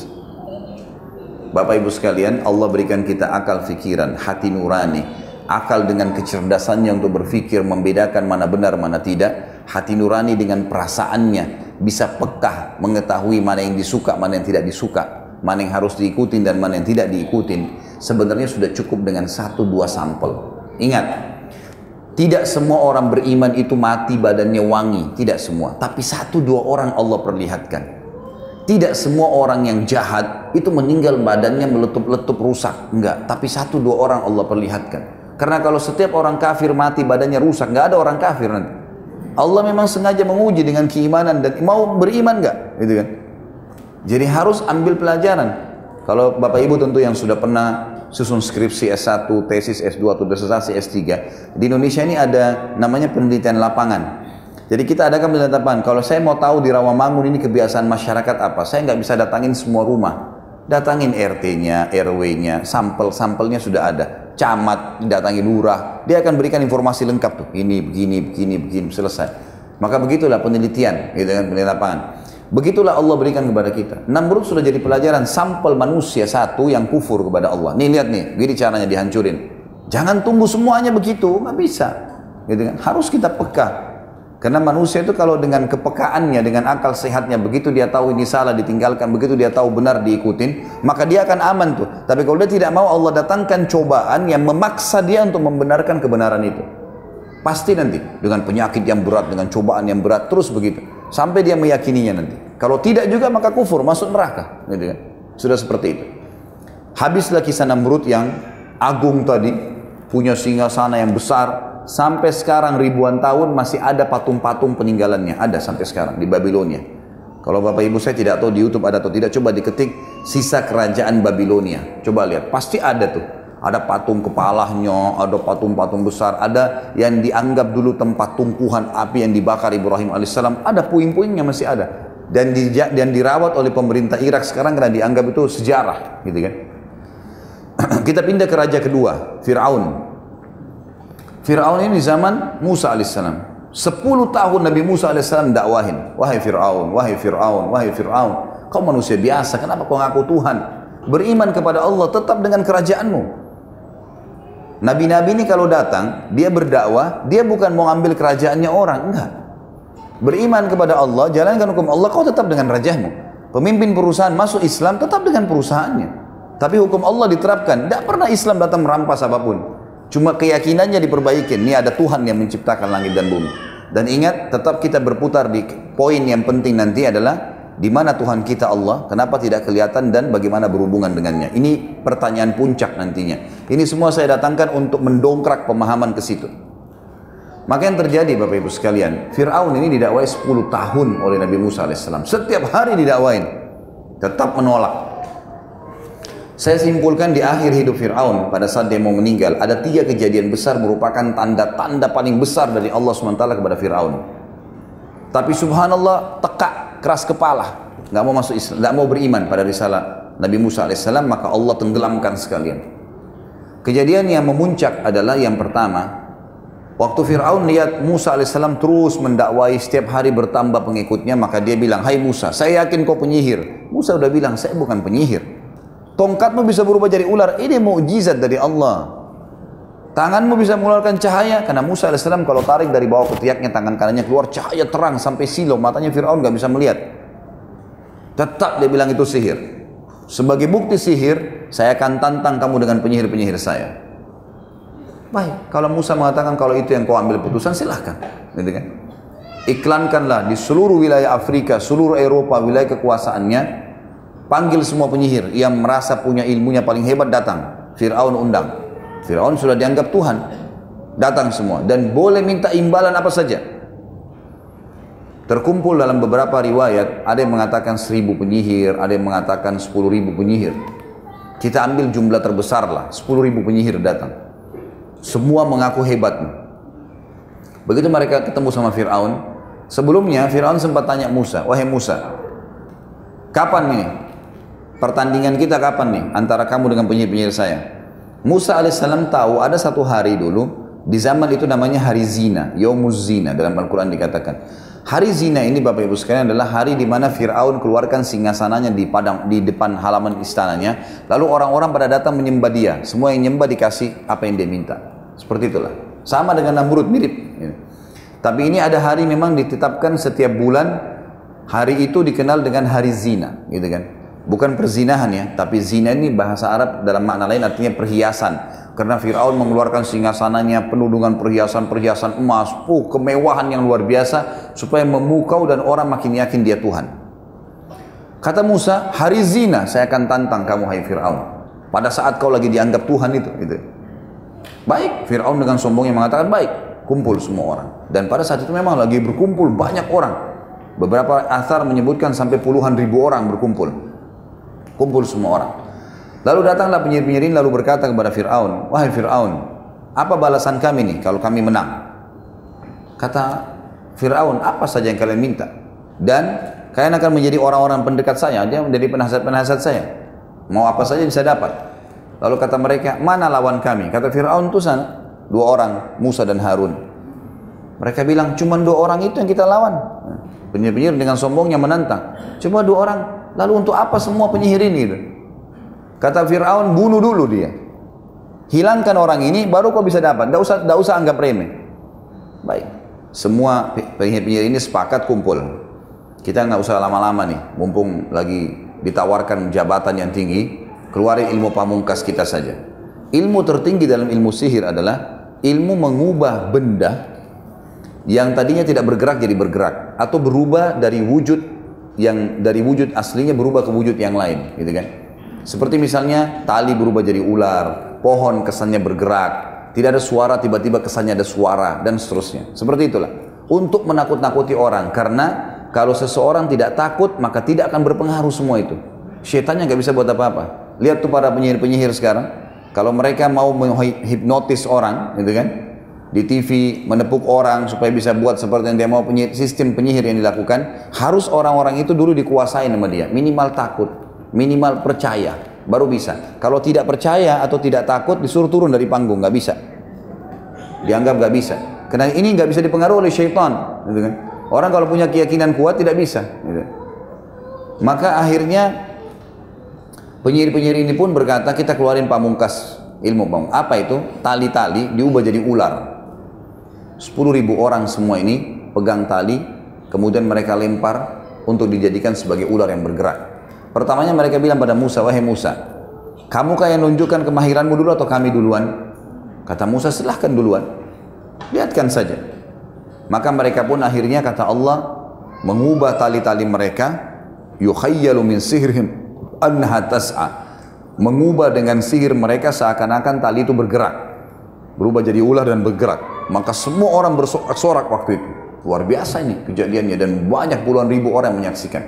Bapak Ibu sekalian, Allah berikan kita akal fikiran, hati nurani, akal dengan kecerdasannya untuk berfikir membedakan mana benar mana tidak, hati nurani dengan perasaannya bisa pekah mengetahui mana yang disuka, mana yang tidak disuka, mana yang harus diikutin dan mana yang tidak diikutin. Sebenarnya sudah cukup dengan satu dua sampel. Ingat, tidak semua orang beriman itu mati badannya wangi, tidak semua. Tapi satu dua orang Allah perlihatkan. Tidak semua orang yang jahat itu meninggal badannya meletup-letup rusak. Enggak. Tapi satu dua orang Allah perlihatkan. Karena kalau setiap orang kafir mati badannya rusak, enggak ada orang kafir nanti. Allah memang sengaja menguji dengan keimanan dan mau beriman enggak, gitu kan? Jadi harus ambil pelajaran. Kalau Bapak Ibu tentu yang sudah pernah susun skripsi S1, tesis S2 atau disertasi S3, di Indonesia ini ada namanya penelitian lapangan. Jadi kita adakan penetapan, kalau saya mau tahu di Rawamangun ini kebiasaan masyarakat apa, saya nggak bisa datangin semua rumah. Datangin RT-nya, RW-nya, sampel-sampelnya sudah ada. Camat, datangin lurah, dia akan berikan informasi lengkap tuh. Ini, begini, begini, begini, selesai. Maka begitulah penelitian, gitu kan, penelitian lapangan. Begitulah Allah berikan kepada kita. Namrud sudah jadi pelajaran sampel manusia satu yang kufur kepada Allah. Nih lihat nih, gini caranya dihancurin. Jangan tunggu semuanya begitu, nggak bisa. Gitu kan? Harus kita peka. Karena manusia itu kalau dengan kepekaannya, dengan akal sehatnya, begitu dia tahu ini salah ditinggalkan, begitu dia tahu benar diikutin, maka dia akan aman tuh. Tapi kalau dia tidak mau Allah datangkan cobaan yang memaksa dia untuk membenarkan kebenaran itu. Pasti nanti dengan penyakit yang berat, dengan cobaan yang berat, terus begitu. Sampai dia meyakininya nanti. Kalau tidak juga maka kufur, masuk neraka. Gitu kan? Sudah seperti itu. Habislah kisah Namrud yang agung tadi, punya singa sana yang besar, sampai sekarang ribuan tahun masih ada patung-patung peninggalannya ada sampai sekarang di Babilonia kalau Bapak Ibu saya tidak tahu di YouTube ada atau tidak coba diketik sisa kerajaan Babilonia coba lihat pasti ada tuh ada patung kepalanya, ada patung-patung besar, ada yang dianggap dulu tempat tungkuhan api yang dibakar Ibrahim alaihissalam, ada puing-puingnya masih ada. Dan, di, dan dirawat oleh pemerintah Irak sekarang karena dianggap itu sejarah, gitu kan. [clears throat] Kita pindah ke raja kedua, Fir'aun. Fir'aun ini zaman Musa alaihissalam. Sepuluh tahun Nabi Musa alaihissalam dakwahin. Wahai Fir'aun, wahai Fir'aun, wahai Fir'aun. Kau manusia biasa, kenapa kau ngaku Tuhan? Beriman kepada Allah tetap dengan kerajaanmu. Nabi-nabi ini kalau datang, dia berdakwah, dia bukan mau ambil kerajaannya orang, enggak. Beriman kepada Allah, jalankan hukum Allah, kau tetap dengan rajamu. Pemimpin perusahaan masuk Islam tetap dengan perusahaannya. Tapi hukum Allah diterapkan. Tidak pernah Islam datang merampas apa pun. Cuma keyakinannya diperbaiki. Ini ada Tuhan yang menciptakan langit dan bumi. Dan ingat, tetap kita berputar di poin yang penting nanti adalah di mana Tuhan kita Allah, kenapa tidak kelihatan dan bagaimana berhubungan dengannya. Ini pertanyaan puncak nantinya. Ini semua saya datangkan untuk mendongkrak pemahaman ke situ. Maka yang terjadi Bapak Ibu sekalian, Fir'aun ini didakwai 10 tahun oleh Nabi Musa AS. Setiap hari didakwain, tetap menolak. Saya simpulkan di akhir hidup Fir'aun pada saat dia mau meninggal ada tiga kejadian besar merupakan tanda-tanda paling besar dari Allah SWT kepada Fir'aun. Tapi subhanallah tekak keras kepala nggak mau masuk Islam, nggak mau beriman pada risalah Nabi Musa alaihissalam maka Allah tenggelamkan sekalian. Kejadian yang memuncak adalah yang pertama Waktu Fir'aun lihat Musa AS terus mendakwai setiap hari bertambah pengikutnya, maka dia bilang, Hai Musa, saya yakin kau penyihir. Musa udah bilang, saya bukan penyihir. Tongkatmu bisa berubah jadi ular, ini mukjizat dari Allah. Tanganmu bisa mengeluarkan cahaya karena Musa AS kalau tarik dari bawah ketiaknya tangan kanannya keluar cahaya terang sampai silau matanya Fir'aun nggak bisa melihat. Tetap dia bilang itu sihir. Sebagai bukti sihir, saya akan tantang kamu dengan penyihir-penyihir saya. Baik, kalau Musa mengatakan kalau itu yang kau ambil putusan silahkan. Gitu kan? Iklankanlah di seluruh wilayah Afrika, seluruh Eropa, wilayah kekuasaannya, panggil semua penyihir yang merasa punya ilmunya paling hebat datang. Fir'aun undang. Firaun sudah dianggap Tuhan. Datang semua dan boleh minta imbalan apa saja. Terkumpul dalam beberapa riwayat, ada yang mengatakan seribu penyihir, ada yang mengatakan sepuluh ribu penyihir. Kita ambil jumlah terbesar lah, sepuluh ribu penyihir datang. Semua mengaku hebat. Begitu mereka ketemu sama Fir'aun, sebelumnya Fir'aun sempat tanya Musa, wahai Musa, kapan ini? Pertandingan kita kapan nih antara kamu dengan penyihir-penyihir saya? Musa alaihissalam tahu ada satu hari dulu di zaman itu namanya hari zina, yaumuz zina dalam Al-Quran dikatakan. Hari zina ini Bapak Ibu sekalian adalah hari di mana Fir'aun keluarkan singgasananya di padang di depan halaman istananya. Lalu orang-orang pada datang menyembah dia. Semua yang nyembah dikasih apa yang dia minta. Seperti itulah. Sama dengan Namrud mirip. Ya. Tapi ini ada hari memang ditetapkan setiap bulan. Hari itu dikenal dengan hari zina, gitu kan? Bukan perzinahan ya, tapi zina ini bahasa Arab dalam makna lain artinya perhiasan. Karena Fir'aun mengeluarkan singgasananya penuh dengan perhiasan-perhiasan emas, uh, kemewahan yang luar biasa supaya memukau dan orang makin yakin dia Tuhan. Kata Musa, hari zina saya akan tantang kamu hai Fir'aun. Pada saat kau lagi dianggap Tuhan itu. Gitu. Baik, Fir'aun dengan sombongnya mengatakan baik, kumpul semua orang. Dan pada saat itu memang lagi berkumpul banyak orang. Beberapa asar menyebutkan sampai puluhan ribu orang berkumpul. Kumpul semua orang. Lalu datanglah penyihir-penyihir lalu berkata kepada Fir'aun, Wahai Fir'aun, apa balasan kami nih kalau kami menang? Kata Fir'aun, apa saja yang kalian minta? Dan kalian akan menjadi orang-orang pendekat saya, dia menjadi penasihat-penasihat saya. Mau apa saja bisa dapat. Lalu kata mereka, mana lawan kami? Kata Fir'aun itu sana, dua orang, Musa dan Harun. Mereka bilang, cuma dua orang itu yang kita lawan. Penyihir-penyihir dengan sombongnya menantang. Cuma dua orang, Lalu untuk apa semua penyihir ini? Kata Fir'aun, bunuh dulu dia. Hilangkan orang ini, baru kau bisa dapat. Tidak usah, tidak usah anggap remeh. Baik. Semua penyihir-penyihir ini sepakat kumpul. Kita nggak usah lama-lama nih, mumpung lagi ditawarkan jabatan yang tinggi, keluarin ilmu pamungkas kita saja. Ilmu tertinggi dalam ilmu sihir adalah ilmu mengubah benda yang tadinya tidak bergerak jadi bergerak atau berubah dari wujud yang dari wujud aslinya berubah ke wujud yang lain, gitu kan? Seperti misalnya tali berubah jadi ular, pohon kesannya bergerak, tidak ada suara tiba-tiba kesannya ada suara dan seterusnya. Seperti itulah. Untuk menakut-nakuti orang karena kalau seseorang tidak takut maka tidak akan berpengaruh semua itu. Syaitannya nggak bisa buat apa-apa. Lihat tuh para penyihir-penyihir sekarang, kalau mereka mau menghipnotis orang, gitu kan? Di TV menepuk orang supaya bisa buat seperti yang dia mau penyihir, sistem penyihir yang dilakukan harus orang-orang itu dulu dikuasai sama dia. Minimal takut minimal percaya baru bisa. Kalau tidak percaya atau tidak takut disuruh turun dari panggung nggak bisa. Dianggap nggak bisa. Karena ini nggak bisa dipengaruhi oleh syaitan gitu kan? Orang kalau punya keyakinan kuat tidak bisa gitu. maka akhirnya penyihir-penyihir ini pun berkata kita keluarin pamungkas ilmu pamungkas. Apa itu? Tali-tali diubah jadi ular 10 ribu orang semua ini pegang tali, kemudian mereka lempar untuk dijadikan sebagai ular yang bergerak. Pertamanya mereka bilang pada Musa, wahai Musa, kamu kayak nunjukkan kemahiranmu dulu atau kami duluan? Kata Musa, silahkan duluan. Lihatkan saja. Maka mereka pun akhirnya kata Allah, mengubah tali-tali mereka, yukhayyalu min sihrihim anha tas'a. Mengubah dengan sihir mereka seakan-akan tali itu bergerak. Berubah jadi ular dan bergerak. Maka semua orang bersorak-sorak waktu itu. Luar biasa ini kejadiannya dan banyak puluhan ribu orang yang menyaksikan.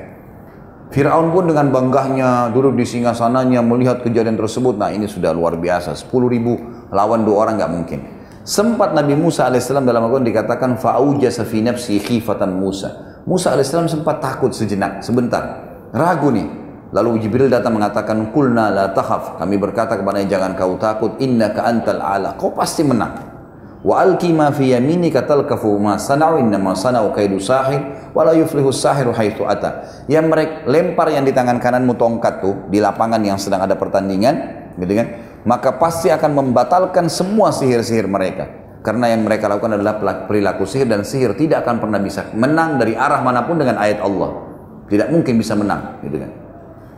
Fir'aun pun dengan banggahnya duduk di singgasananya melihat kejadian tersebut. Nah ini sudah luar biasa. 10 ribu lawan dua orang nggak mungkin. Sempat Nabi Musa AS dalam Al-Quran dikatakan fa'uja fi nafsi khifatan Musa. Musa AS sempat takut sejenak, sebentar. Ragu nih. Lalu Jibril datang mengatakan, Kulna la tahaf. Kami berkata kepada jangan kau takut, inna ka antal ala. Kau pasti menang. Wa alki ma fi yaminika talkafu ma sana'u innama sana'u kaidu sahir wa la yuflihu sahiru haitsu ata. Yang mereka lempar yang di tangan kananmu tongkat tuh di lapangan yang sedang ada pertandingan, gitu kan? Maka pasti akan membatalkan semua sihir-sihir mereka. Karena yang mereka lakukan adalah perilaku sihir dan sihir tidak akan pernah bisa menang dari arah mana pun dengan ayat Allah. Tidak mungkin bisa menang, gitu kan?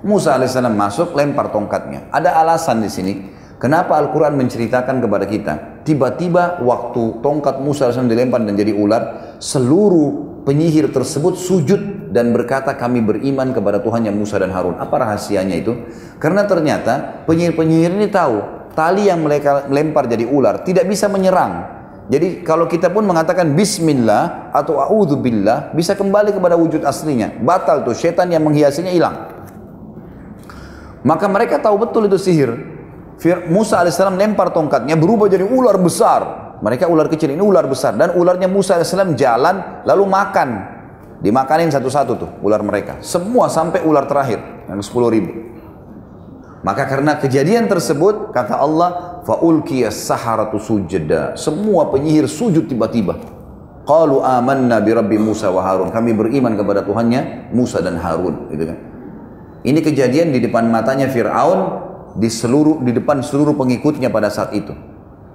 Musa alaihissalam masuk lempar tongkatnya. Ada alasan di sini Kenapa Al-Quran menceritakan kepada kita? Tiba-tiba waktu tongkat Musa AS dilempar dan jadi ular, seluruh penyihir tersebut sujud dan berkata kami beriman kepada Tuhan yang Musa dan Harun. Apa rahasianya itu? Karena ternyata penyihir-penyihir ini tahu tali yang mereka lempar jadi ular tidak bisa menyerang. Jadi kalau kita pun mengatakan Bismillah atau A'udzubillah bisa kembali kepada wujud aslinya. Batal tuh, setan yang menghiasinya hilang. Maka mereka tahu betul itu sihir. Musa alaihissalam lempar tongkatnya berubah jadi ular besar. Mereka ular kecil ini ular besar dan ularnya Musa alaihissalam jalan lalu makan. Dimakanin satu-satu tuh ular mereka. Semua sampai ular terakhir yang 10 ribu. Maka karena kejadian tersebut kata Allah faulkiyas saharatu sujada. Semua penyihir sujud tiba-tiba. Qalu amanna bi rabbi Musa wa Harun. Kami beriman kepada Tuhannya Musa dan Harun, gitu kan. Ini kejadian di depan matanya Firaun di seluruh di depan seluruh pengikutnya pada saat itu.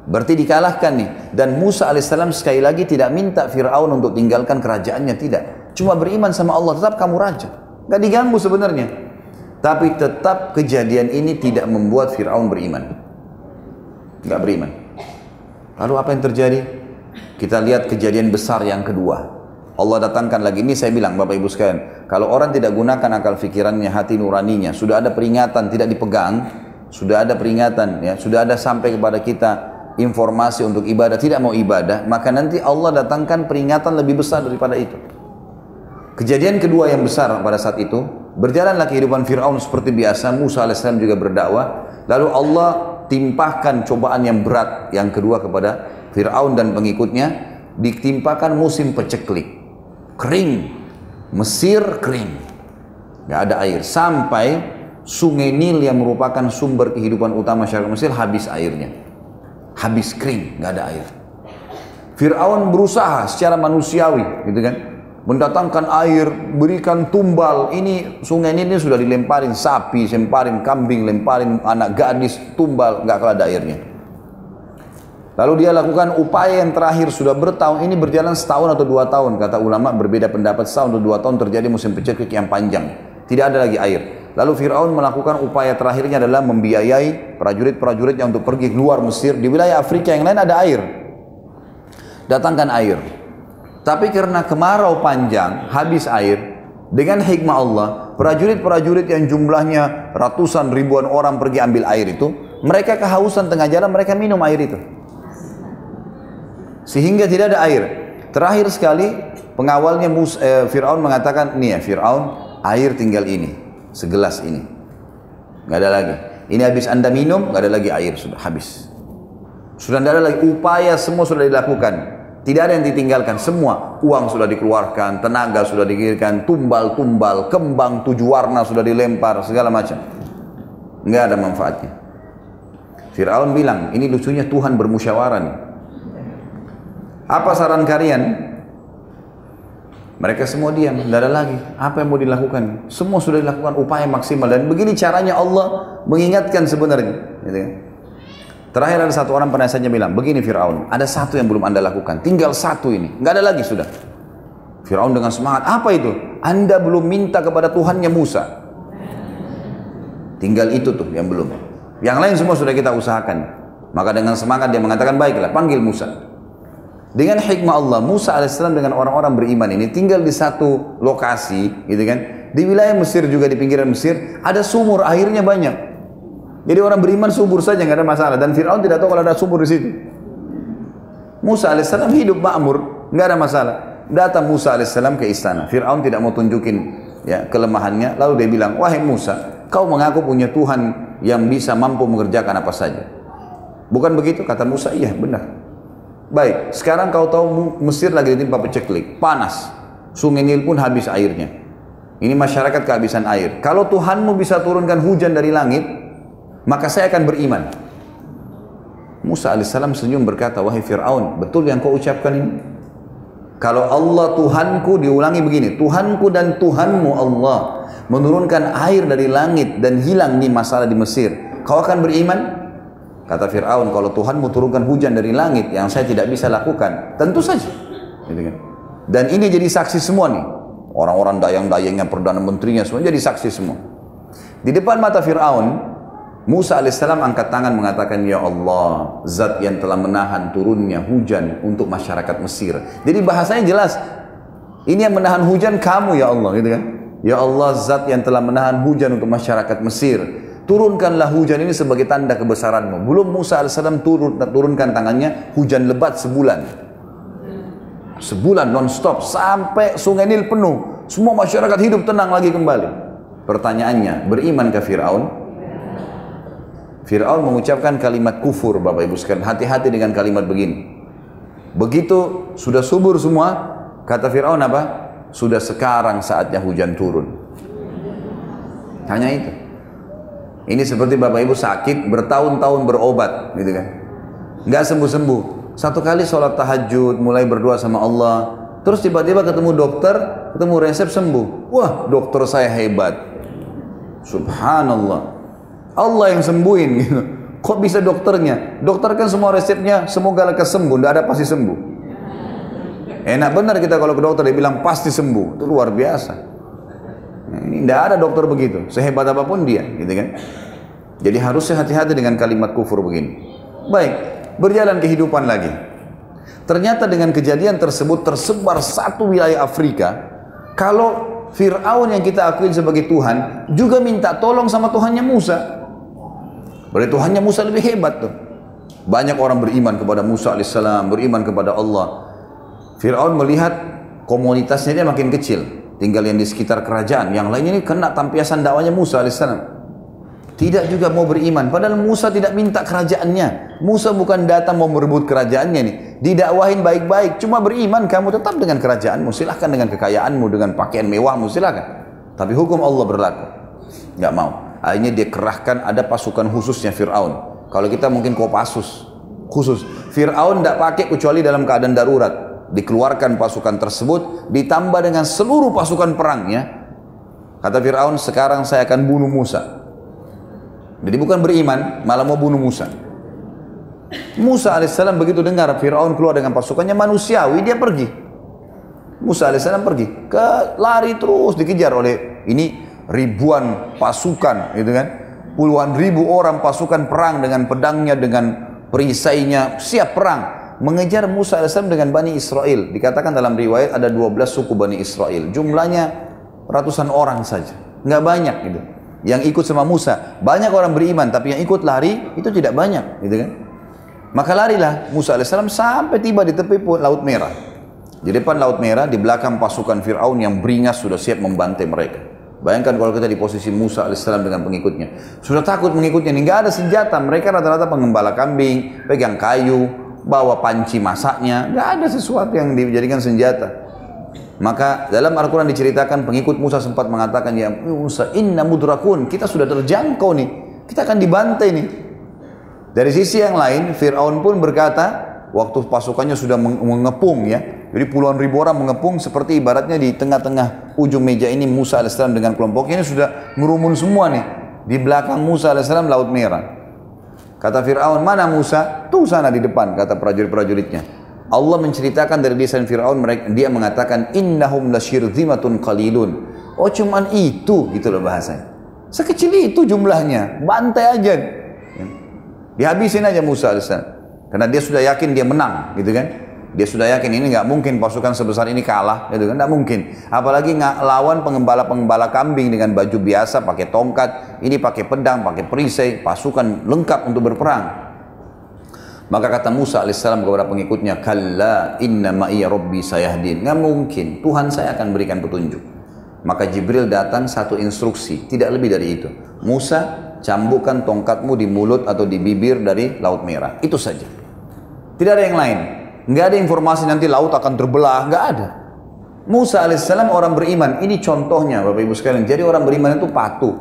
Berarti dikalahkan nih. Dan Musa alaihissalam sekali lagi tidak minta Fir'aun untuk tinggalkan kerajaannya, tidak. Cuma beriman sama Allah, tetap kamu raja. Gak diganggu sebenarnya. Tapi tetap kejadian ini tidak membuat Fir'aun beriman. Gak beriman. Lalu apa yang terjadi? Kita lihat kejadian besar yang kedua. Allah datangkan lagi ini saya bilang Bapak Ibu sekalian, kalau orang tidak gunakan akal fikirannya, hati nuraninya, sudah ada peringatan tidak dipegang, sudah ada peringatan ya, sudah ada sampai kepada kita informasi untuk ibadah tidak mau ibadah, maka nanti Allah datangkan peringatan lebih besar daripada itu. Kejadian kedua yang besar pada saat itu, berjalanlah kehidupan Fir'aun seperti biasa, Musa AS juga berdakwah, lalu Allah timpahkan cobaan yang berat yang kedua kepada Fir'aun dan pengikutnya, ditimpakan musim peceklik, kering, Mesir kering, nggak ada air, sampai sungai Nil yang merupakan sumber kehidupan utama masyarakat Mesir habis airnya. Habis kering, nggak ada air. Fir'aun berusaha secara manusiawi, gitu kan, mendatangkan air, berikan tumbal. Ini sungai Nil ini sudah dilemparin sapi, lemparin kambing, lemparin anak gadis, tumbal, nggak kalah ada airnya. Lalu dia lakukan upaya yang terakhir sudah bertahun ini berjalan setahun atau dua tahun kata ulama berbeda pendapat setahun atau dua tahun terjadi musim peceklik yang panjang tidak ada lagi air Lalu Fir'aun melakukan upaya terakhirnya adalah membiayai prajurit-prajuritnya untuk pergi keluar Mesir. Di wilayah Afrika yang lain ada air. Datangkan air. Tapi karena kemarau panjang, habis air. Dengan hikmah Allah, prajurit-prajurit yang jumlahnya ratusan ribuan orang pergi ambil air itu, mereka kehausan tengah jalan, mereka minum air itu. Sehingga tidak ada air. Terakhir sekali, pengawalnya eh, Fir'aun mengatakan, nih ya Fir'aun, air tinggal ini segelas ini. Nggak ada lagi. Ini habis anda minum, nggak ada lagi air, sudah habis. Sudah tidak ada lagi upaya semua sudah dilakukan. Tidak ada yang ditinggalkan, semua uang sudah dikeluarkan, tenaga sudah dikirimkan, tumbal-tumbal, kembang tujuh warna sudah dilempar, segala macam. Nggak ada manfaatnya. Fir'aun bilang, ini lucunya Tuhan bermusyawarah. Apa saran kalian? Mereka semua diam, tidak ada lagi. Apa yang mau dilakukan? Semua sudah dilakukan upaya maksimal dan begini caranya Allah mengingatkan sebenarnya. Gitu kan. Terakhir ada satu orang penasihatnya bilang, begini Fir'aun, ada satu yang belum anda lakukan, tinggal satu ini, nggak ada lagi sudah. Fir'aun dengan semangat, apa itu? Anda belum minta kepada Tuhannya Musa. Tinggal itu tuh yang belum. Yang lain semua sudah kita usahakan. Maka dengan semangat dia mengatakan, baiklah, panggil Musa. Dengan hikmah Allah, Musa alaihissalam dengan orang-orang beriman ini tinggal di satu lokasi, gitu kan? Di wilayah Mesir juga di pinggiran Mesir ada sumur airnya banyak. Jadi orang beriman subur saja nggak ada masalah dan Fir'aun tidak tahu kalau ada sumur di situ. Musa alaihissalam hidup makmur, nggak ada masalah. Datang Musa alaihissalam ke istana. Fir'aun tidak mau tunjukin ya kelemahannya. Lalu dia bilang, wahai Musa, kau mengaku punya Tuhan yang bisa mampu mengerjakan apa saja. Bukan begitu? Kata Musa, iya benar. Baik, sekarang kau tahu Mesir lagi ditimpa peceklik, panas. Sungai Nil pun habis airnya. Ini masyarakat kehabisan air. Kalau Tuhanmu bisa turunkan hujan dari langit, maka saya akan beriman. Musa alaihissalam senyum berkata, wahai Fir'aun, betul yang kau ucapkan ini? Kalau Allah Tuhanku diulangi begini, Tuhanku dan Tuhanmu Allah menurunkan air dari langit dan hilang di masalah di Mesir, kau akan beriman? Kata Fir'aun, kalau Tuhanmu turunkan hujan dari langit yang saya tidak bisa lakukan, tentu saja. Gitu kan? Dan ini jadi saksi semua nih. Orang-orang dayang-dayangnya, Perdana Menterinya, semua jadi saksi semua. Di depan mata Fir'aun, Musa alaihissalam angkat tangan mengatakan, Ya Allah, zat yang telah menahan turunnya hujan untuk masyarakat Mesir. Jadi bahasanya jelas, ini yang menahan hujan kamu ya Allah, gitu kan? Ya Allah, zat yang telah menahan hujan untuk masyarakat Mesir. Turunkanlah hujan ini sebagai tanda kebesaranmu. Belum Musa alaihissalam turun, turunkan tangannya, hujan lebat sebulan. Sebulan non-stop, sampai sungai Nil penuh. Semua masyarakat hidup tenang lagi kembali. Pertanyaannya, beriman ke Fir'aun? Fir'aun mengucapkan kalimat kufur Bapak Ibu sekalian. Hati-hati dengan kalimat begini. Begitu sudah subur semua, kata Fir'aun apa? Sudah sekarang saatnya hujan turun. Hanya itu. Ini seperti Bapak Ibu sakit bertahun-tahun berobat gitu kan. Nggak sembuh-sembuh. Satu kali sholat tahajud, mulai berdoa sama Allah. Terus tiba-tiba ketemu dokter, ketemu resep sembuh. Wah dokter saya hebat. Subhanallah. Allah yang sembuhin [laughs] gitu. Kok bisa dokternya? Dokter kan semua resepnya semoga lekas sembuh, tidak ada pasti sembuh. Enak benar kita kalau ke dokter dia bilang pasti sembuh, itu luar biasa. Ini tidak ada dokter begitu, sehebat apa pun dia, gitu kan? Jadi harusnya hati-hati dengan kalimat kufur begini. Baik, berjalan kehidupan lagi. Ternyata dengan kejadian tersebut tersebar satu wilayah Afrika. Kalau Fir'aun yang kita akuin sebagai Tuhan juga minta tolong sama Tuhannya Musa. Berarti Tuhannya Musa lebih hebat tuh. Banyak orang beriman kepada Musa alaihissalam, beriman kepada Allah. Fir'aun melihat komunitasnya dia makin kecil. Tinggal yang di sekitar kerajaan. Yang lainnya ini kena tampiasan dakwanya Musa alaihissalam. Tidak juga mau beriman. Padahal Musa tidak minta kerajaannya. Musa bukan datang mau merebut kerajaannya nih. Didakwahin baik-baik. Cuma beriman kamu tetap dengan kerajaanmu. Silahkan dengan kekayaanmu, dengan pakaian mewahmu. Silahkan. Tapi hukum Allah berlaku. Gak mau. Akhirnya dia kerahkan ada pasukan khususnya Fir'aun. Kalau kita mungkin Kopassus khusus. Fir'aun tidak pakai kecuali dalam keadaan darurat. Dikeluarkan pasukan tersebut ditambah dengan seluruh pasukan perangnya. Kata Fir'aun sekarang saya akan bunuh Musa. Jadi bukan beriman, malah mau bunuh Musa. Musa alaihissalam begitu dengar Fir'aun keluar dengan pasukannya manusiawi, dia pergi. Musa alaihissalam pergi, ke lari terus dikejar oleh ini ribuan pasukan gitu kan puluhan ribu orang pasukan perang dengan pedangnya dengan perisainya siap perang mengejar Musa AS dengan Bani Israel. Dikatakan dalam riwayat ada 12 suku Bani Israel. Jumlahnya ratusan orang saja. Nggak banyak gitu. Yang ikut sama Musa. Banyak orang beriman tapi yang ikut lari itu tidak banyak gitu kan? Maka larilah Musa AS sampai tiba di tepi Laut Merah. Di depan Laut Merah di belakang pasukan Fir'aun yang beringas sudah siap membantai mereka. Bayangkan kalau kita di posisi Musa alaihissalam dengan pengikutnya. Sudah takut mengikutnya, ini nggak ada senjata. Mereka rata-rata pengembala kambing, pegang kayu, bawa panci masaknya. Nggak ada sesuatu yang dijadikan senjata. Maka dalam Al-Quran diceritakan pengikut Musa sempat mengatakan, Ya Musa, inna mudrakun, kita sudah terjangkau nih. Kita akan dibantai nih. Dari sisi yang lain, Fir'aun pun berkata, waktu pasukannya sudah mengepung ya. Jadi puluhan ribu orang mengepung seperti ibaratnya di tengah-tengah ujung meja ini Musa AS dengan kelompoknya ini sudah merumun semua nih. Di belakang Musa AS Laut Merah. Kata Fir'aun, mana Musa? Tuh sana di depan, kata prajurit-prajuritnya. Allah menceritakan dari lisan Fir'aun, dia mengatakan, Innahum lasyirzimatun qalilun. Oh cuman itu, gitu loh bahasanya. Sekecil itu jumlahnya, bantai aja. Dihabisin aja Musa. Karena dia sudah yakin dia menang, gitu kan? Dia sudah yakin ini nggak mungkin pasukan sebesar ini kalah, gitu kan? Nggak mungkin. Apalagi nggak lawan pengembala-pengembala kambing dengan baju biasa, pakai tongkat, ini pakai pedang, pakai perisai, pasukan lengkap untuk berperang. Maka kata Musa alaihissalam kepada pengikutnya, Kalla inna ma'iya rabbi sayahdin. Nggak mungkin, Tuhan saya akan berikan petunjuk. Maka Jibril datang satu instruksi, tidak lebih dari itu. Musa, cambukkan tongkatmu di mulut atau di bibir dari Laut Merah. Itu saja. Tidak ada yang lain. Nggak ada informasi nanti laut akan terbelah. Nggak ada. Musa alaihissalam orang beriman. Ini contohnya Bapak Ibu sekalian. Jadi orang beriman itu patuh.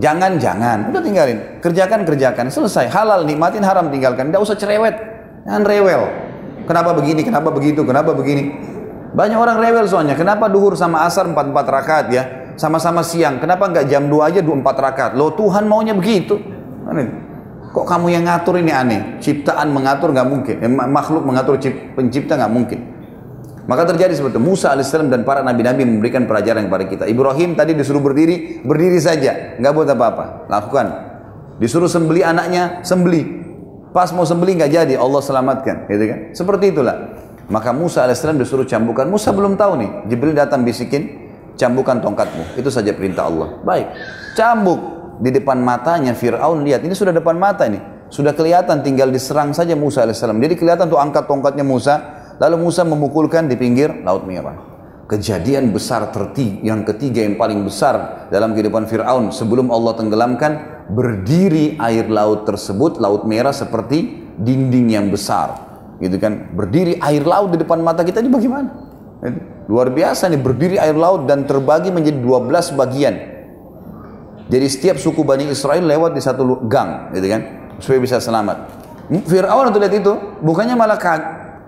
Jangan, jangan. Udah tinggalin. Kerjakan, kerjakan. Selesai. Halal, nikmatin, haram, tinggalkan. Tidak usah cerewet. Jangan rewel. Kenapa begini, kenapa begitu, kenapa begini. Banyak orang rewel soalnya. Kenapa duhur sama asar 4-4 rakaat ya? Sama-sama siang. Kenapa nggak jam 2 aja 24 rakaat? Loh Tuhan maunya begitu. Kok kamu yang ngatur ini aneh? Ciptaan mengatur nggak mungkin. Eh, makhluk mengatur pencipta nggak mungkin. Maka terjadi seperti Musa alaihissalam dan para nabi-nabi memberikan pelajaran kepada kita. Ibrahim tadi disuruh berdiri, berdiri saja, nggak buat apa-apa. Lakukan. Disuruh sembeli anaknya, sembeli. Pas mau sembeli nggak jadi, Allah selamatkan, gitu kan? Seperti itulah. Maka Musa alaihissalam disuruh cambukan. Musa belum tahu nih. Jibril datang bisikin, cambukan tongkatmu. Itu saja perintah Allah. Baik, cambuk di depan matanya Fir'aun lihat. Ini sudah depan mata ini. Sudah kelihatan tinggal diserang saja Musa alaihissalam. Jadi kelihatan tuh angkat tongkatnya Musa. Lalu Musa memukulkan di pinggir Laut Merah. Kejadian besar tertiga, yang ketiga yang paling besar dalam kehidupan Fir'aun sebelum Allah tenggelamkan berdiri air laut tersebut, laut merah seperti dinding yang besar. Gitu kan, berdiri air laut di depan mata kita ini bagaimana? Luar biasa nih, berdiri air laut dan terbagi menjadi 12 bagian. Jadi setiap suku Bani Israel lewat di satu gang, gitu kan, supaya bisa selamat. Hmm, Fir'aun untuk lihat itu, bukannya malah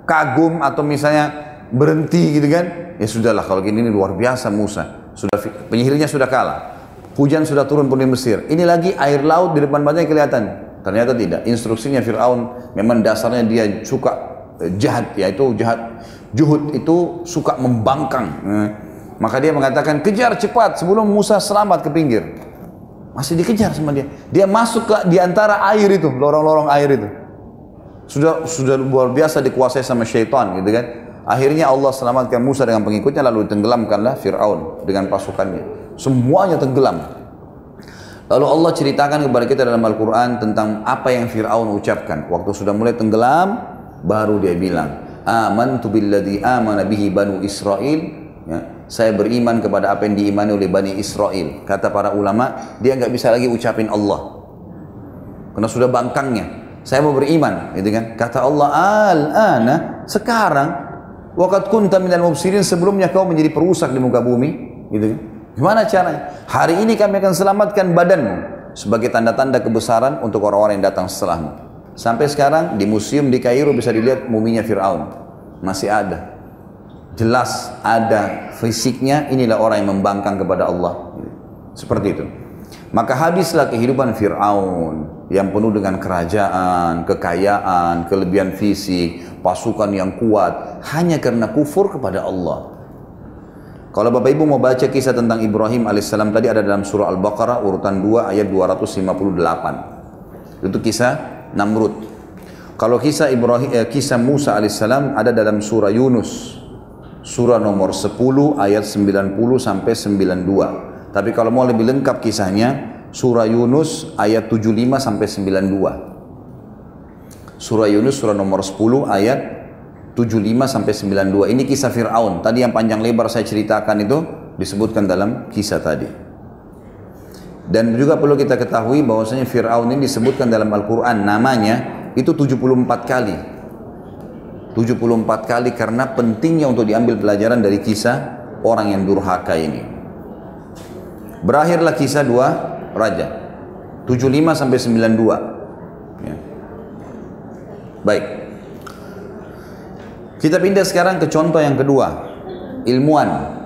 kagum atau misalnya berhenti gitu kan, ya sudahlah kalau gini ini luar biasa Musa, sudah penyihirnya sudah kalah. Hujan sudah turun pun di Mesir. Ini lagi air laut di depan matanya kelihatan. Ternyata tidak. Instruksinya Fir'aun memang dasarnya dia suka eh, jahat, yaitu jahat. Juhud itu suka membangkang. Eh, maka dia mengatakan, kejar cepat sebelum Musa selamat ke pinggir. Masih dikejar sama dia. Dia masuk ke di antara air itu, lorong-lorong air itu. Sudah sudah luar biasa dikuasai sama syaitan gitu kan. Akhirnya Allah selamatkan Musa dengan pengikutnya lalu tenggelamkanlah Fir'aun dengan pasukannya. Semuanya tenggelam. Lalu Allah ceritakan kepada kita dalam Al-Quran tentang apa yang Fir'aun ucapkan. Waktu sudah mulai tenggelam, baru dia bilang, Amantu billadhi amana bihi banu Israel. Ya, saya beriman kepada apa yang diimani oleh Bani Israel. Kata para ulama, dia nggak bisa lagi ucapin Allah. Karena sudah bangkangnya. Saya mau beriman, gitu kan? Kata Allah, al-ana, sekarang, wakat kunta minal mubsirin, sebelumnya kau menjadi perusak di muka bumi, gitu kan? Gimana caranya? Hari ini kami akan selamatkan badanmu sebagai tanda-tanda kebesaran untuk orang-orang yang datang setelahmu. Sampai sekarang di museum di Kairo bisa dilihat muminya Fir'aun. Masih ada. Jelas ada fisiknya, inilah orang yang membangkang kepada Allah. Seperti itu. Maka habislah kehidupan Fir'aun yang penuh dengan kerajaan, kekayaan, kelebihan fisik, pasukan yang kuat. Hanya karena kufur kepada Allah. Kalau Bapak Ibu mau baca kisah tentang Ibrahim alaihissalam tadi ada dalam surah Al-Baqarah urutan 2 ayat 258. Itu kisah Namrud. Kalau kisah Ibrahim eh, kisah Musa alaihissalam ada dalam surah Yunus. Surah nomor 10 ayat 90 sampai 92. Tapi kalau mau lebih lengkap kisahnya surah Yunus ayat 75 sampai 92. Surah Yunus surah nomor 10 ayat 75 sampai 92. Ini kisah Firaun. Tadi yang panjang lebar saya ceritakan itu disebutkan dalam kisah tadi. Dan juga perlu kita ketahui bahwasanya Firaun ini disebutkan dalam Al-Qur'an namanya itu 74 kali. 74 kali karena pentingnya untuk diambil pelajaran dari kisah orang yang durhaka ini. Berakhirlah kisah dua raja. 75 sampai 92. Ya. Baik. Kita pindah sekarang ke contoh yang kedua, ilmuwan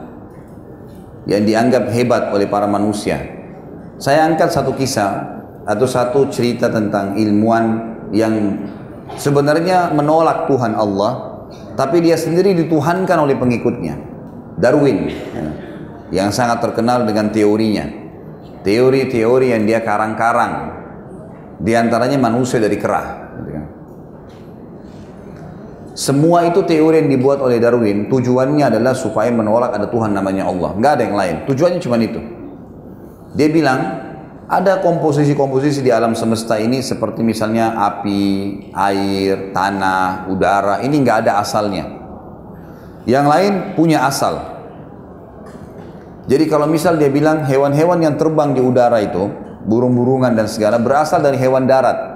yang dianggap hebat oleh para manusia. Saya angkat satu kisah atau satu cerita tentang ilmuwan yang sebenarnya menolak Tuhan Allah, tapi dia sendiri dituhankan oleh pengikutnya. Darwin, ya, yang sangat terkenal dengan teorinya. Teori-teori yang dia karang-karang, di antaranya manusia dari kerah. Semua itu teori yang dibuat oleh Darwin, tujuannya adalah supaya menolak ada Tuhan namanya Allah. Nggak ada yang lain. Tujuannya cuma itu. Dia bilang, ada komposisi-komposisi di alam semesta ini seperti misalnya api, air, tanah, udara. Ini nggak ada asalnya. Yang lain punya asal. Jadi kalau misal dia bilang hewan-hewan yang terbang di udara itu, burung-burungan dan segala berasal dari hewan darat.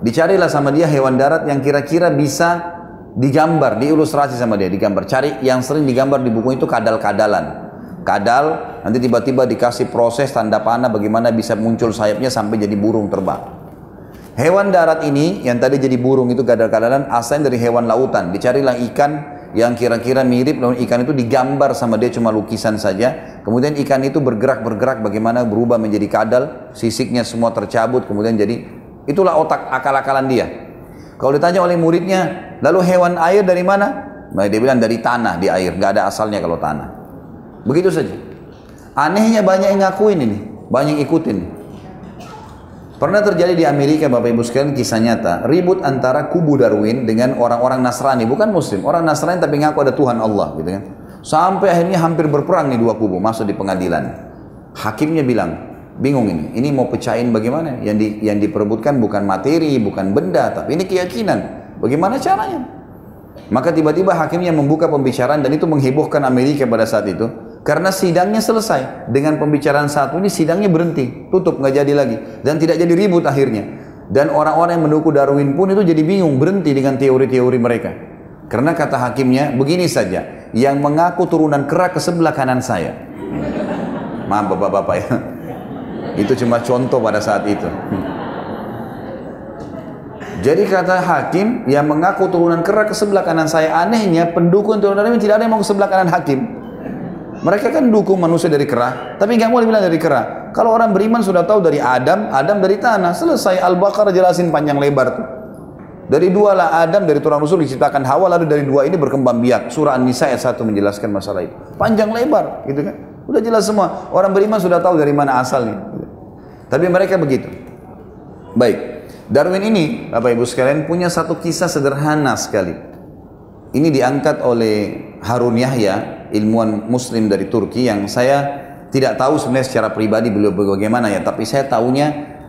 Dicarilah sama dia hewan darat yang kira-kira bisa digambar, diilustrasi sama dia, digambar. Cari yang sering digambar di buku itu kadal-kadalan. Kadal Nanti tiba-tiba dikasih proses tanda panah bagaimana bisa muncul sayapnya sampai jadi burung terbang. Hewan darat ini yang tadi jadi burung itu kadang-kadang asalnya dari hewan lautan. Dicarilah ikan yang kira-kira mirip lalu ikan itu digambar sama dia cuma lukisan saja. Kemudian ikan itu bergerak-bergerak bagaimana berubah menjadi kadal, sisiknya semua tercabut kemudian jadi itulah otak akal-akalan dia. Kalau ditanya oleh muridnya, lalu hewan air dari mana? Nah, dia bilang dari tanah di air, nggak ada asalnya kalau tanah. Begitu saja. Anehnya banyak yang ngakuin ini, banyak yang ikutin. Pernah terjadi di Amerika Bapak Ibu sekalian kisah nyata, ribut antara kubu Darwin dengan orang-orang Nasrani, bukan Muslim, orang Nasrani tapi ngaku ada Tuhan Allah, gitu kan. Sampai akhirnya hampir berperang nih dua kubu masuk di pengadilan. Hakimnya bilang, bingung ini. Ini mau pecahin bagaimana? Yang di, yang diperebutkan bukan materi, bukan benda, tapi ini keyakinan. Bagaimana caranya? Maka tiba-tiba hakimnya membuka pembicaraan dan itu menghebohkan Amerika pada saat itu. Karena sidangnya selesai. Dengan pembicaraan satu ini sidangnya berhenti. Tutup, nggak jadi lagi. Dan tidak jadi ribut akhirnya. Dan orang-orang yang mendukung Darwin pun itu jadi bingung berhenti dengan teori-teori mereka. Karena kata hakimnya, begini saja. Yang mengaku turunan kera ke sebelah kanan saya. Maaf bapak-bapak ya. Itu cuma contoh pada saat itu. Jadi kata hakim yang mengaku turunan kera ke sebelah kanan saya anehnya pendukung turunan ini tidak ada yang mau ke sebelah kanan hakim. Mereka kan dukung manusia dari kera, tapi nggak mau dibilang dari kera. Kalau orang beriman sudah tahu dari Adam, Adam dari tanah. Selesai Al-Baqarah jelasin panjang lebar tuh. Dari dua lah Adam dari tulang rusuk diciptakan Hawa lalu dari dua ini berkembang biak. Surah An-Nisa ayat 1 menjelaskan masalah itu. Panjang lebar gitu kan. Udah jelas semua. Orang beriman sudah tahu dari mana asalnya. Tapi mereka begitu. Baik. Darwin ini, Bapak Ibu sekalian, punya satu kisah sederhana sekali. Ini diangkat oleh Harun Yahya, ilmuwan muslim dari Turki yang saya tidak tahu sebenarnya secara pribadi beliau bagaimana ya, tapi saya tahunya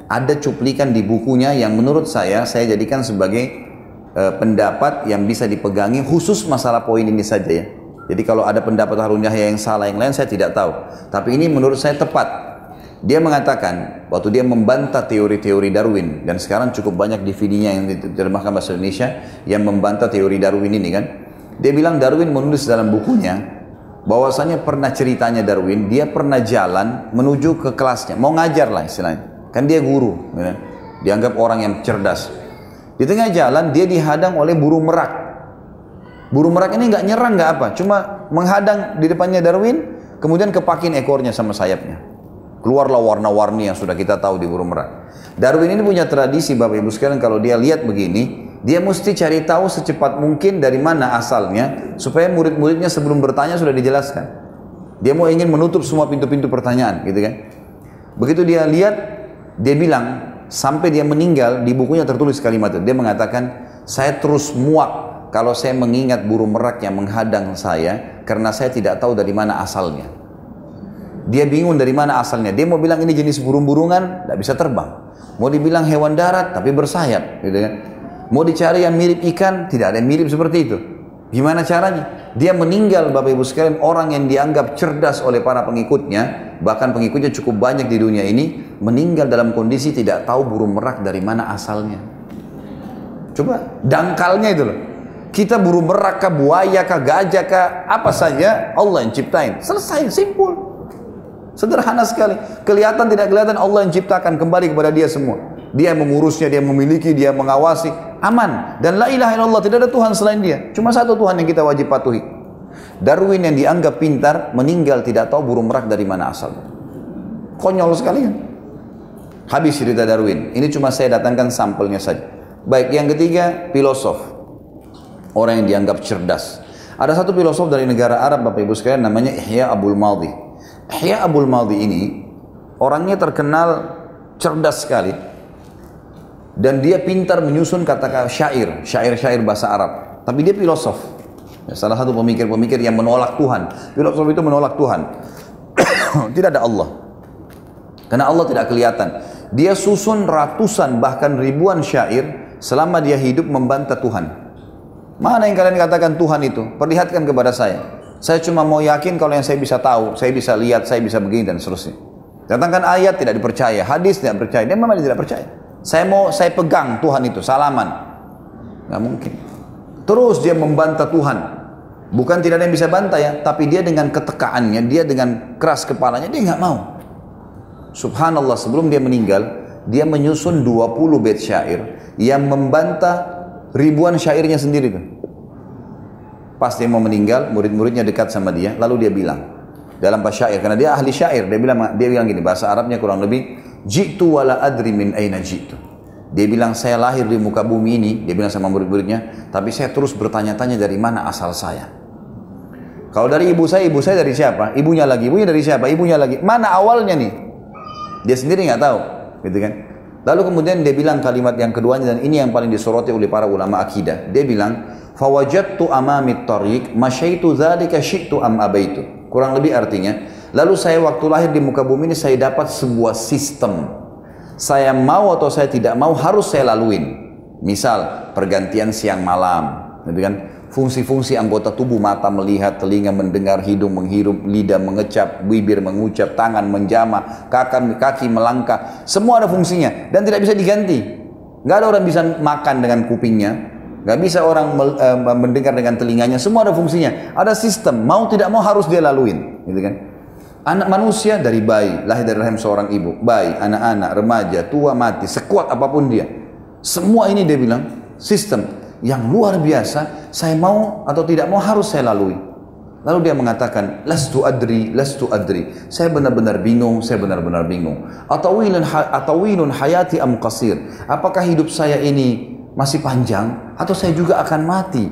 ada cuplikan di bukunya yang menurut saya saya jadikan sebagai uh, pendapat yang bisa dipegangi khusus masalah poin ini saja ya. Jadi kalau ada pendapat Harun Yahya yang salah yang lain saya tidak tahu. Tapi ini menurut saya tepat dia mengatakan waktu dia membantah teori-teori Darwin dan sekarang cukup banyak DVD-nya yang diterjemahkan bahasa Indonesia yang membantah teori Darwin ini kan. Dia bilang Darwin menulis dalam bukunya bahwasanya pernah ceritanya Darwin dia pernah jalan menuju ke kelasnya. Mau ngajar lah istilahnya. Kan dia guru ya. dianggap orang yang cerdas. Di tengah jalan dia dihadang oleh burung merak. Burung merak ini nggak nyerang nggak apa. Cuma menghadang di depannya Darwin kemudian kepakin ekornya sama sayapnya. Keluarlah warna-warni yang sudah kita tahu di burung merak. Darwin ini punya tradisi Bapak Ibu sekalian kalau dia lihat begini, dia mesti cari tahu secepat mungkin dari mana asalnya supaya murid-muridnya sebelum bertanya sudah dijelaskan. Dia mau ingin menutup semua pintu-pintu pertanyaan gitu kan. Begitu dia lihat, dia bilang sampai dia meninggal di bukunya tertulis kalimat itu. Dia mengatakan, saya terus muak kalau saya mengingat burung merak yang menghadang saya karena saya tidak tahu dari mana asalnya. Dia bingung dari mana asalnya. Dia mau bilang ini jenis burung-burungan, tidak bisa terbang. Mau dibilang hewan darat, tapi bersayap. Gitu kan. Mau dicari yang mirip ikan, tidak ada yang mirip seperti itu. Gimana caranya? Dia meninggal Bapak Ibu sekalian orang yang dianggap cerdas oleh para pengikutnya, bahkan pengikutnya cukup banyak di dunia ini, meninggal dalam kondisi tidak tahu burung merak dari mana asalnya. Coba dangkalnya itu loh. Kita burung merak kah, buaya kah, gajah kah, apa saja Allah yang ciptain. Selesai, simpul. Sederhana sekali. Kelihatan tidak kelihatan Allah yang ciptakan kembali kepada dia semua. Dia yang mengurusnya, dia memiliki, dia mengawasi. Aman. Dan la ilaha illallah, tidak ada Tuhan selain dia. Cuma satu Tuhan yang kita wajib patuhi. Darwin yang dianggap pintar, meninggal tidak tahu burung merak dari mana asalnya. Konyol sekali kan? Habis cerita Darwin. Ini cuma saya datangkan sampelnya saja. Baik, yang ketiga, filosof. Orang yang dianggap cerdas. Ada satu filosof dari negara Arab, Bapak Ibu sekalian, namanya Ihya Abul Maldi. Ihya Abul Maldi ini orangnya terkenal cerdas sekali dan dia pintar menyusun kata-kata syair, syair-syair bahasa Arab. Tapi dia filosof. Ya, salah satu pemikir-pemikir yang menolak Tuhan. Filosof itu menolak Tuhan. [coughs] tidak ada Allah. Karena Allah tidak kelihatan. Dia susun ratusan bahkan ribuan syair selama dia hidup membantah Tuhan. Mana yang kalian katakan Tuhan itu? Perlihatkan kepada saya. Saya cuma mau yakin kalau yang saya bisa tahu, saya bisa lihat, saya bisa begini dan seterusnya. Datangkan ayat tidak dipercaya, hadis tidak percaya, dia memang tidak percaya. Saya mau saya pegang Tuhan itu, salaman. Nggak mungkin. Terus dia membantah Tuhan. Bukan tidak ada yang bisa bantah ya, tapi dia dengan ketekaannya, dia dengan keras kepalanya, dia nggak mau. Subhanallah sebelum dia meninggal, dia menyusun 20 bait syair yang membantah ribuan syairnya sendiri tuh. Pas dia mau meninggal, murid-muridnya dekat sama dia, lalu dia bilang dalam bahasa syair karena dia ahli syair, dia bilang dia bilang gini, bahasa Arabnya kurang lebih jitu wala adri min aina jitu. Dia bilang saya lahir di muka bumi ini, dia bilang sama murid-muridnya, tapi saya terus bertanya-tanya dari mana asal saya. Kalau dari ibu saya, ibu saya dari siapa? Ibunya lagi, ibunya dari siapa? Ibunya lagi. Mana awalnya nih? Dia sendiri nggak tahu, gitu kan? Lalu kemudian dia bilang kalimat yang keduanya dan ini yang paling disoroti oleh para ulama akidah. Dia bilang, "Fawajadtu amami tariq, masyaitu dzalika syi'tu am abaitu." Kurang lebih artinya, lalu saya waktu lahir di muka bumi ini saya dapat sebuah sistem. Saya mau atau saya tidak mau harus saya laluin. Misal pergantian siang malam, gitu kan? fungsi-fungsi anggota tubuh mata melihat, telinga mendengar, hidung menghirup, lidah mengecap, bibir mengucap, tangan menjama, kaki, melangkah, semua ada fungsinya dan tidak bisa diganti. Nggak ada orang bisa makan dengan kupingnya, nggak bisa orang eh, mendengar dengan telinganya, semua ada fungsinya. Ada sistem, mau tidak mau harus dia laluin, gitu kan? Anak manusia dari bayi, lahir dari rahim seorang ibu, bayi, anak-anak, remaja, tua, mati, sekuat apa pun dia. Semua ini dia bilang sistem yang luar biasa, saya mau atau tidak mau harus saya lalui. Lalu dia mengatakan, lastu adri, lastu adri. Saya benar-benar bingung, saya benar-benar bingung. Atawilun, atawilun hayati am qasir. Apakah hidup saya ini masih panjang atau saya juga akan mati?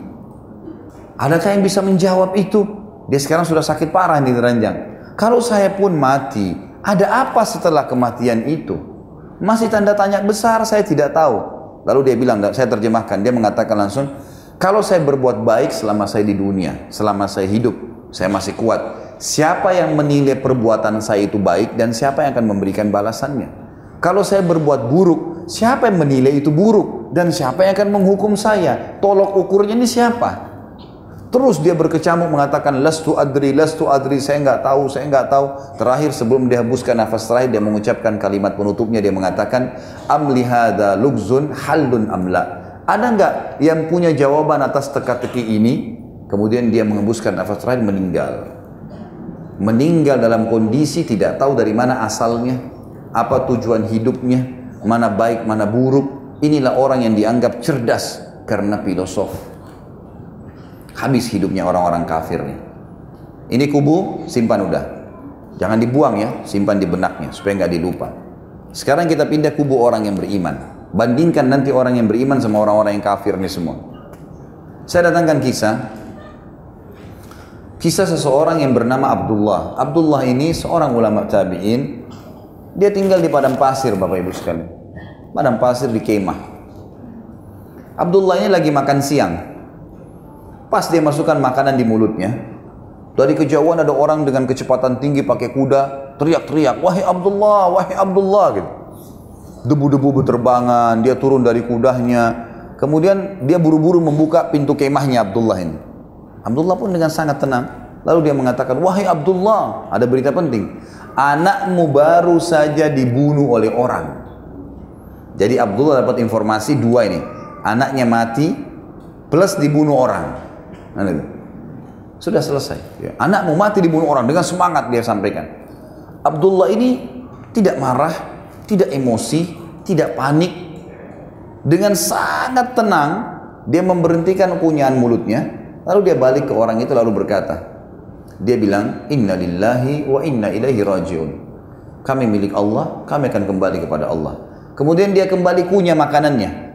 Adakah yang bisa menjawab itu? Dia sekarang sudah sakit parah di ranjang. Kalau saya pun mati, ada apa setelah kematian itu? Masih tanda tanya besar, saya tidak tahu. Lalu dia bilang, saya terjemahkan, dia mengatakan langsung, kalau saya berbuat baik selama saya di dunia, selama saya hidup, saya masih kuat. Siapa yang menilai perbuatan saya itu baik dan siapa yang akan memberikan balasannya? Kalau saya berbuat buruk, siapa yang menilai itu buruk dan siapa yang akan menghukum saya? Tolok ukurnya ini siapa? Terus dia berkecamuk mengatakan lastu adri, lastu adri, saya enggak tahu, saya enggak tahu. Terakhir sebelum dia hembuskan nafas terakhir dia mengucapkan kalimat penutupnya dia mengatakan amli hadza lugzun haldun amla. Ada enggak yang punya jawaban atas teka-teki ini? Kemudian dia menghembuskan nafas terakhir meninggal. Meninggal dalam kondisi tidak tahu dari mana asalnya, apa tujuan hidupnya, mana baik, mana buruk. Inilah orang yang dianggap cerdas karena filosof Habis hidupnya orang-orang kafir nih. Ini kubu, simpan udah. Jangan dibuang ya, simpan di benaknya supaya nggak dilupa. Sekarang kita pindah kubu orang yang beriman. Bandingkan nanti orang yang beriman sama orang-orang yang kafir nih semua. Saya datangkan kisah. Kisah seseorang yang bernama Abdullah. Abdullah ini seorang ulama tabi'in. Dia tinggal di padang pasir Bapak Ibu sekalian. Padang pasir di kemah. Abdullah ini lagi makan siang. Pas dia masukkan makanan di mulutnya, dari kejauhan ada orang dengan kecepatan tinggi pakai kuda, teriak-teriak, wahai Abdullah, wahai Abdullah gitu. Debu-debu berterbangan, dia turun dari kudanya. Kemudian dia buru-buru membuka pintu kemahnya Abdullah ini. Abdullah pun dengan sangat tenang. Lalu dia mengatakan, wahai Abdullah, ada berita penting. Anakmu baru saja dibunuh oleh orang. Jadi Abdullah dapat informasi dua ini. Anaknya mati plus dibunuh orang. Nah, itu. Sudah selesai. Ya. Anakmu mati dibunuh orang dengan semangat dia sampaikan. Abdullah ini tidak marah, tidak emosi, tidak panik. Dengan sangat tenang, dia memberhentikan kunyahan mulutnya. Lalu dia balik ke orang itu lalu berkata, dia bilang, Inna lillahi wa inna ilaihi rajiun. Kami milik Allah, kami akan kembali kepada Allah. Kemudian dia kembali kunyah makanannya.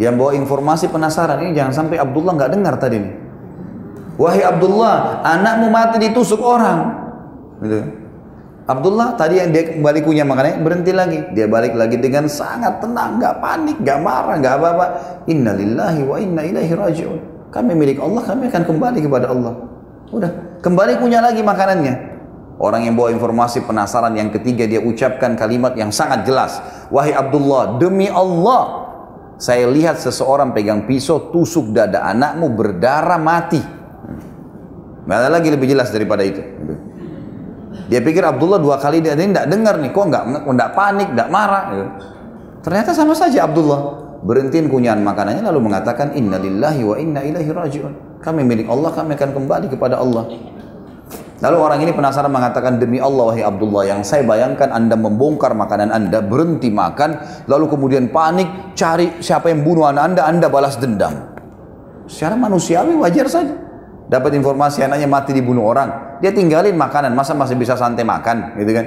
Yang bawa informasi penasaran ini jangan sampai Abdullah nggak dengar tadi nih. Wahai Abdullah, anakmu mati ditusuk orang. Gitu. Abdullah tadi yang dia kembali punya makanya berhenti lagi. Dia balik lagi dengan sangat tenang, nggak panik, nggak marah, nggak apa-apa. Innalillahi wa inna ilaihi rajiun. Kami milik Allah, kami akan kembali kepada Allah. Udah, kembali punya lagi makanannya. Orang yang bawa informasi penasaran yang ketiga dia ucapkan kalimat yang sangat jelas. Wahai Abdullah, demi Allah, saya lihat seseorang pegang pisau tusuk dada anakmu berdarah mati. Nggak ada lagi lebih jelas daripada itu. Dia pikir Abdullah dua kali dia tidak dengar nih, kok nggak nggak panik, nggak marah. Ternyata sama saja Abdullah berhentiin kunyahan makanannya lalu mengatakan Innalillahi wa inna ilaihi rajiun. Kami milik Allah, kami akan kembali kepada Allah. Lalu orang ini penasaran mengatakan demi Allah wahai Abdullah yang saya bayangkan anda membongkar makanan anda berhenti makan lalu kemudian panik cari siapa yang bunuh anak anda anda balas dendam. Secara manusiawi wajar saja. Dapat informasi anaknya mati dibunuh orang dia tinggalin makanan masa masih bisa santai makan gitu kan.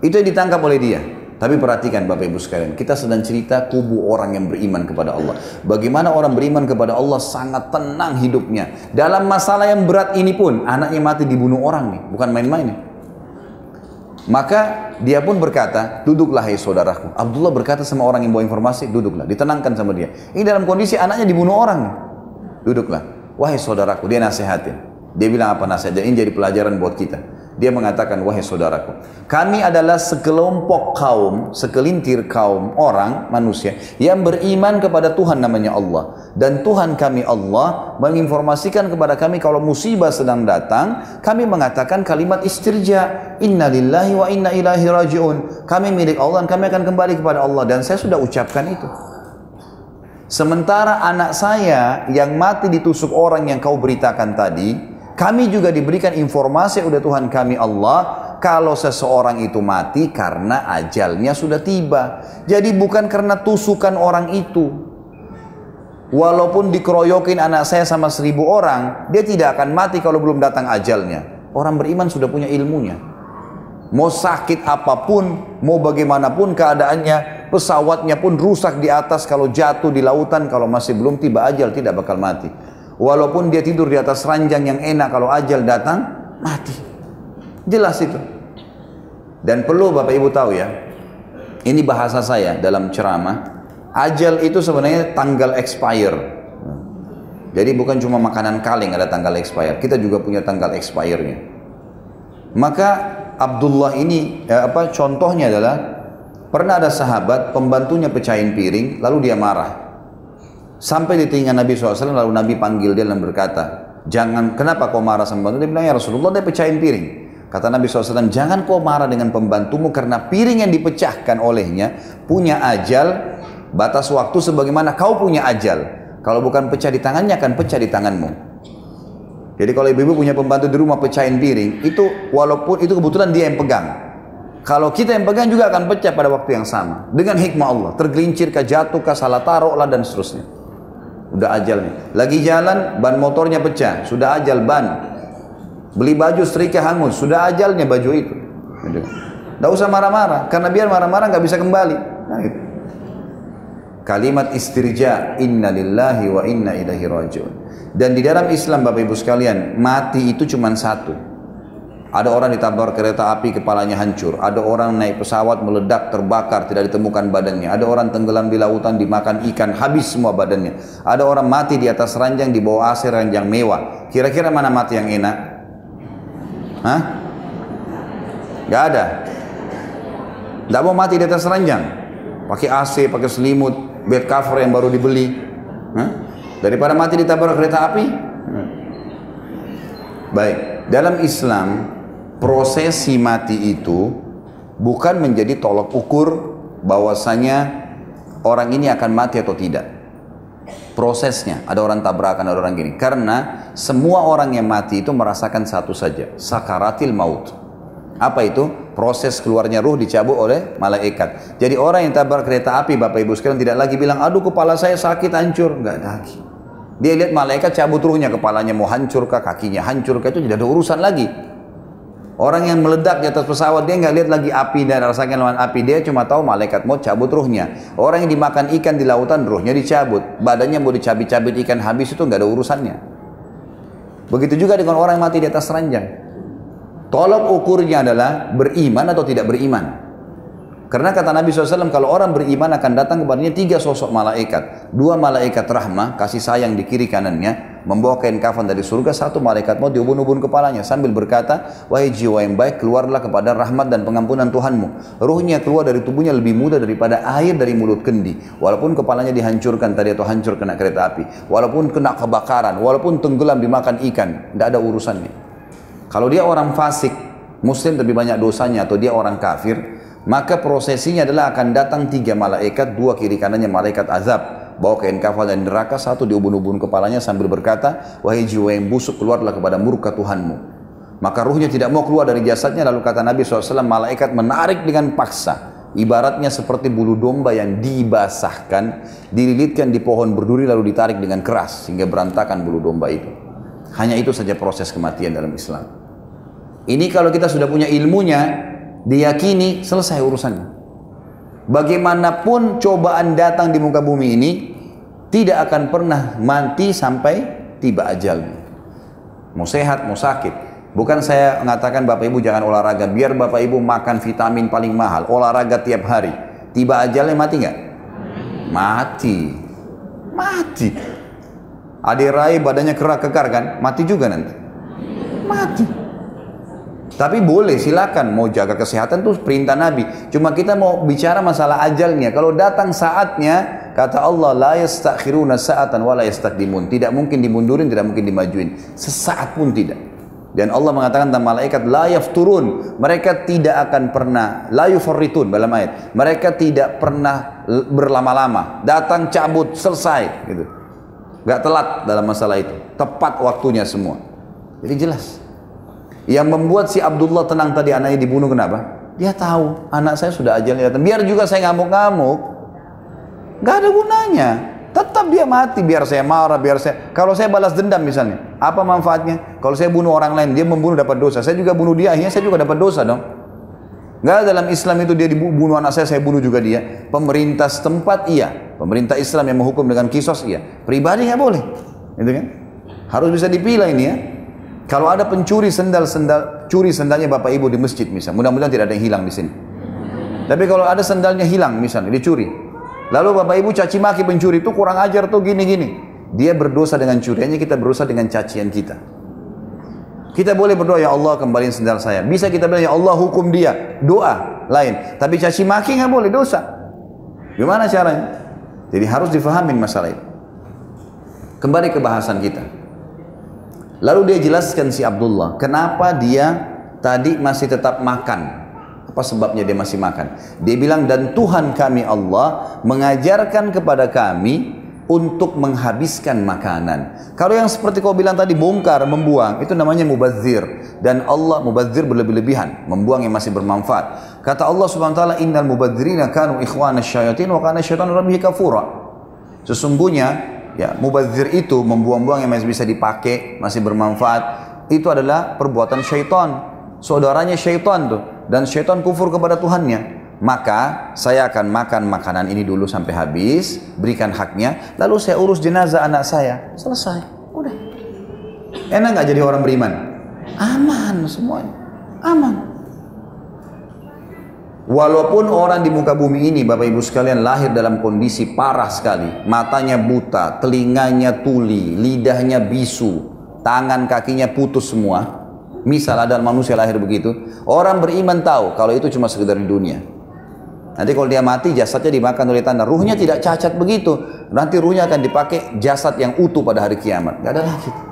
Itu yang ditangkap oleh dia. Tapi perhatikan Bapak Ibu sekalian, kita sedang cerita kubu orang yang beriman kepada Allah. Bagaimana orang beriman kepada Allah sangat tenang hidupnya. Dalam masalah yang berat ini pun, anaknya mati dibunuh orang nih, bukan main-main nih. Maka dia pun berkata, duduklah hai saudaraku. Abdullah berkata sama orang yang bawa informasi, duduklah, ditenangkan sama dia. Ini dalam kondisi anaknya dibunuh orang nih. Duduklah, wahai saudaraku, dia nasihatin. Dia bilang apa nasihat, ini jadi pelajaran buat kita. Dia mengatakan, wahai saudaraku, kami adalah sekelompok kaum, sekelintir kaum orang, manusia, yang beriman kepada Tuhan namanya Allah. Dan Tuhan kami Allah menginformasikan kepada kami kalau musibah sedang datang, kami mengatakan kalimat istirja, inna lillahi wa inna ilahi raji'un. Kami milik Allah dan kami akan kembali kepada Allah. Dan saya sudah ucapkan itu. Sementara anak saya yang mati ditusuk orang yang kau beritakan tadi, kami juga diberikan informasi oleh Tuhan kami Allah kalau seseorang itu mati karena ajalnya sudah tiba. Jadi bukan karena tusukan orang itu. Walaupun dikeroyokin anak saya sama seribu orang, dia tidak akan mati kalau belum datang ajalnya. Orang beriman sudah punya ilmunya. Mau sakit apa pun, mau bagaimanapun keadaannya, pesawatnya pun rusak di atas kalau jatuh di lautan, kalau masih belum tiba ajal tidak bakal mati. Walaupun dia tidur di atas ranjang yang enak kalau ajal datang, mati. Jelas itu. Dan perlu Bapak Ibu tahu ya, ini bahasa saya dalam ceramah, ajal itu sebenarnya tanggal expire. Jadi bukan cuma makanan kaleng ada tanggal expire, kita juga punya tanggal expire-nya. Maka Abdullah ini ya apa contohnya adalah pernah ada sahabat pembantunya pecahin piring lalu dia marah Sampai di telinga Nabi SAW lalu Nabi panggil dia dan berkata, jangan kenapa kau marah sama pembantu? Dia bilang ya Rasulullah dia pecahin piring. Kata Nabi SAW, jangan kau marah dengan pembantumu karena piring yang dipecahkan olehnya punya ajal, batas waktu sebagaimana kau punya ajal. Kalau bukan pecah di tangannya akan pecah di tanganmu. Jadi kalau ibu-ibu punya pembantu di rumah pecahin piring, itu walaupun itu kebetulan dia yang pegang. Kalau kita yang pegang juga akan pecah pada waktu yang sama. Dengan hikmah Allah. Tergelincir, jatuh, salah taruh lah dan seterusnya. Udah ajal nih. Lagi jalan, ban motornya pecah. Sudah ajal ban. Beli baju setrika hangus. Sudah ajalnya baju itu. Tidak usah marah-marah. Karena biar marah-marah nggak bisa kembali. Nah, gitu. Kalimat istirja, inna lillahi wa inna ilahi rajiun. Dan di dalam Islam Bapak Ibu sekalian, mati itu cuma satu ada orang ditabrak kereta api kepalanya hancur. Ada orang naik pesawat meledak terbakar tidak ditemukan badannya. Ada orang tenggelam di lautan dimakan ikan habis semua badannya. Ada orang mati di atas ranjang di bawah AC ranjang mewah. Kira-kira mana mati yang enak? Hah? Gak ada. Gak mau mati di atas ranjang. Pakai AC, pakai selimut, bed cover yang baru dibeli. Hah? Daripada mati ditabrak kereta api. Baik, dalam Islam prosesi mati itu bukan menjadi tolok ukur bahwasanya orang ini akan mati atau tidak. Prosesnya, ada orang tabrakan, ada orang gini. Karena semua orang yang mati itu merasakan satu saja, sakaratil maut. Apa itu? Proses keluarnya ruh dicabut oleh malaikat. Jadi orang yang tabrak kereta api, Bapak Ibu sekalian tidak lagi bilang, aduh kepala saya sakit, hancur. Enggak lagi. Dia lihat malaikat cabut ruhnya, kepalanya mau hancur kah, kakinya hancur kah, itu tidak ada urusan lagi. Orang yang meledak di atas pesawat dia nggak lihat lagi api dan rasakan lawan api dia cuma tahu malaikat mau cabut ruhnya. Orang yang dimakan ikan di lautan ruhnya dicabut, badannya mau dicabit-cabit ikan habis itu nggak ada urusannya. Begitu juga dengan orang yang mati di atas ranjang. Tolok ukurnya adalah beriman atau tidak beriman. Karena kata Nabi SAW, kalau orang beriman akan datang kepadanya tiga sosok malaikat. Dua malaikat rahmah, kasih sayang di kiri kanannya, membawa kain kafan dari surga. Satu malaikat mau diubun-ubun kepalanya sambil berkata, Wahai jiwa yang baik, keluarlah kepada rahmat dan pengampunan Tuhanmu. Ruhnya keluar dari tubuhnya lebih mudah daripada air dari mulut kendi. Walaupun kepalanya dihancurkan tadi atau hancur kena kereta api. Walaupun kena kebakaran, walaupun tenggelam dimakan ikan. Tidak ada urusannya. Kalau dia orang fasik, muslim lebih banyak dosanya atau dia orang kafir, maka prosesinya adalah akan datang tiga malaikat, dua kiri kanannya malaikat azab, bawa kain kafan dari neraka, satu diubun-ubun kepalanya sambil berkata, wahai jiwa yang busuk keluarlah kepada murka Tuhanmu. Maka ruhnya tidak mau keluar dari jasadnya, lalu kata Nabi SAW, malaikat menarik dengan paksa. Ibaratnya seperti bulu domba yang dibasahkan, dililitkan di pohon berduri lalu ditarik dengan keras sehingga berantakan bulu domba itu. Hanya itu saja proses kematian dalam Islam. Ini kalau kita sudah punya ilmunya, diyakini selesai urusannya. Bagaimanapun cobaan datang di muka bumi ini, tidak akan pernah mati sampai tiba ajalnya. Mau sehat, mau sakit. Bukan saya mengatakan Bapak Ibu jangan olahraga, biar Bapak Ibu makan vitamin paling mahal, olahraga tiap hari. Tiba ajalnya mati nggak? Mati. Mati. Adik Rai badannya kerak kekar kan? Mati juga nanti. Mati. Tapi boleh silakan mau jaga kesehatan tuh perintah Nabi. Cuma kita mau bicara masalah ajalnya. Kalau datang saatnya kata Allah la yastakhiruna sa'atan wa la yastaqdimun. Tidak mungkin dimundurin, tidak mungkin dimajuin. Sesaat pun tidak. Dan Allah mengatakan tentang malaikat la yafturun. Mereka tidak akan pernah la yufarritun dalam ayat. Mereka tidak pernah berlama-lama. Datang cabut selesai gitu. Gak telat dalam masalah itu. Tepat waktunya semua. Jadi jelas. Yang membuat si Abdullah tenang tadi anaknya dibunuh kenapa? Dia tahu anak saya sudah ajalnya datang. Biar juga saya ngamuk-ngamuk. Gak ada gunanya. Tetap dia mati biar saya marah, biar saya kalau saya balas dendam misalnya, apa manfaatnya? Kalau saya bunuh orang lain, dia membunuh dapat dosa. Saya juga bunuh dia, akhirnya saya juga dapat dosa dong. Gak dalam Islam itu dia dibunuh anak saya, saya bunuh juga dia. Pemerintah setempat iya, pemerintah Islam yang menghukum dengan kisos iya. Pribadi nggak boleh, itu kan? Harus bisa dipilah ini ya. Kalau ada pencuri sendal-sendal, curi sendalnya bapak ibu di masjid misalnya, mudah-mudahan tidak ada yang hilang di sini. Tapi kalau ada sendalnya hilang misalnya, dicuri. Lalu bapak ibu caci maki pencuri itu kurang ajar tuh gini-gini. Dia berdosa dengan curiannya, kita berdosa dengan cacian kita. Kita boleh berdoa, ya Allah kembaliin sendal saya. Bisa kita bilang, ya Allah hukum dia. Doa lain. Tapi caci maki nggak boleh, dosa. Gimana caranya? Jadi harus difahamin masalah itu. Kembali ke bahasan kita. Lalu dia jelaskan si Abdullah, kenapa dia tadi masih tetap makan. Apa sebabnya dia masih makan? Dia bilang, dan Tuhan kami Allah mengajarkan kepada kami untuk menghabiskan makanan. Kalau yang seperti kau bilang tadi bongkar, membuang, itu namanya mubazir. Dan Allah mubazir berlebih-lebihan, membuang yang masih bermanfaat. Kata Allah Subhanahu wa taala, "Innal mubadzirina kanu ikhwana syayatin wa kana syaitanu rabbihi kafura." Sesungguhnya ya mubazir itu membuang-buang yang masih bisa dipakai, masih bermanfaat, itu adalah perbuatan syaitan. Saudaranya syaitan tuh dan syaitan kufur kepada Tuhannya maka saya akan makan makanan ini dulu sampai habis, berikan haknya, lalu saya urus jenazah anak saya. Selesai. Udah. Enak nggak jadi orang beriman? Aman semuanya. Aman. Walaupun orang di muka bumi ini, Bapak Ibu sekalian, lahir dalam kondisi parah sekali. Matanya buta, telinganya tuli, lidahnya bisu, tangan kakinya putus semua. Misal ada manusia lahir begitu. Orang beriman tahu kalau itu cuma sekedar di dunia. Nanti kalau dia mati jasadnya dimakan oleh tanah. Ruhnya tidak cacat begitu. Nanti ruhnya akan dipakai jasad yang utuh pada hari kiamat. Gak ada lagi.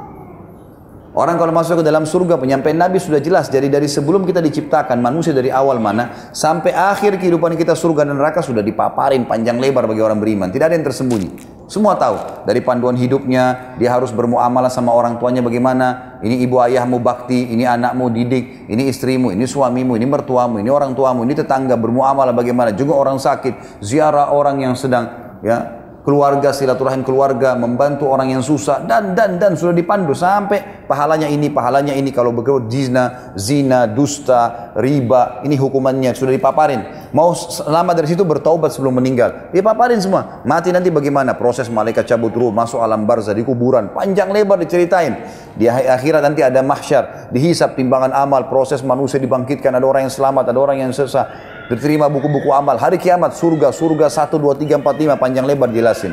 Orang kalau masuk ke dalam surga penyampaian Nabi sudah jelas. Jadi dari sebelum kita diciptakan manusia dari awal mana sampai akhir kehidupan kita surga dan neraka sudah dipaparin panjang lebar bagi orang beriman. Tidak ada yang tersembunyi. Semua tahu dari panduan hidupnya dia harus bermuamalah sama orang tuanya bagaimana. Ini ibu ayahmu bakti, ini anakmu didik, ini istrimu, ini suamimu, ini mertuamu, ini orang tuamu, ini tetangga bermuamalah bagaimana. Juga orang sakit, ziarah orang yang sedang ya keluarga, silaturahim keluarga, membantu orang yang susah dan dan dan sudah dipandu sampai pahalanya ini, pahalanya ini kalau begitu zina, zina, dusta, riba, ini hukumannya sudah dipaparin. Mau lama dari situ bertaubat sebelum meninggal, dipaparin semua. Mati nanti bagaimana? Proses malaikat cabut ruh masuk alam barzah di kuburan, panjang lebar diceritain. Di akhirat nanti ada mahsyar, dihisap timbangan amal, proses manusia dibangkitkan, ada orang yang selamat, ada orang yang sesat diterima buku-buku amal. Hari kiamat surga, surga 1, 2, 3, 4, 5 panjang lebar jelasin.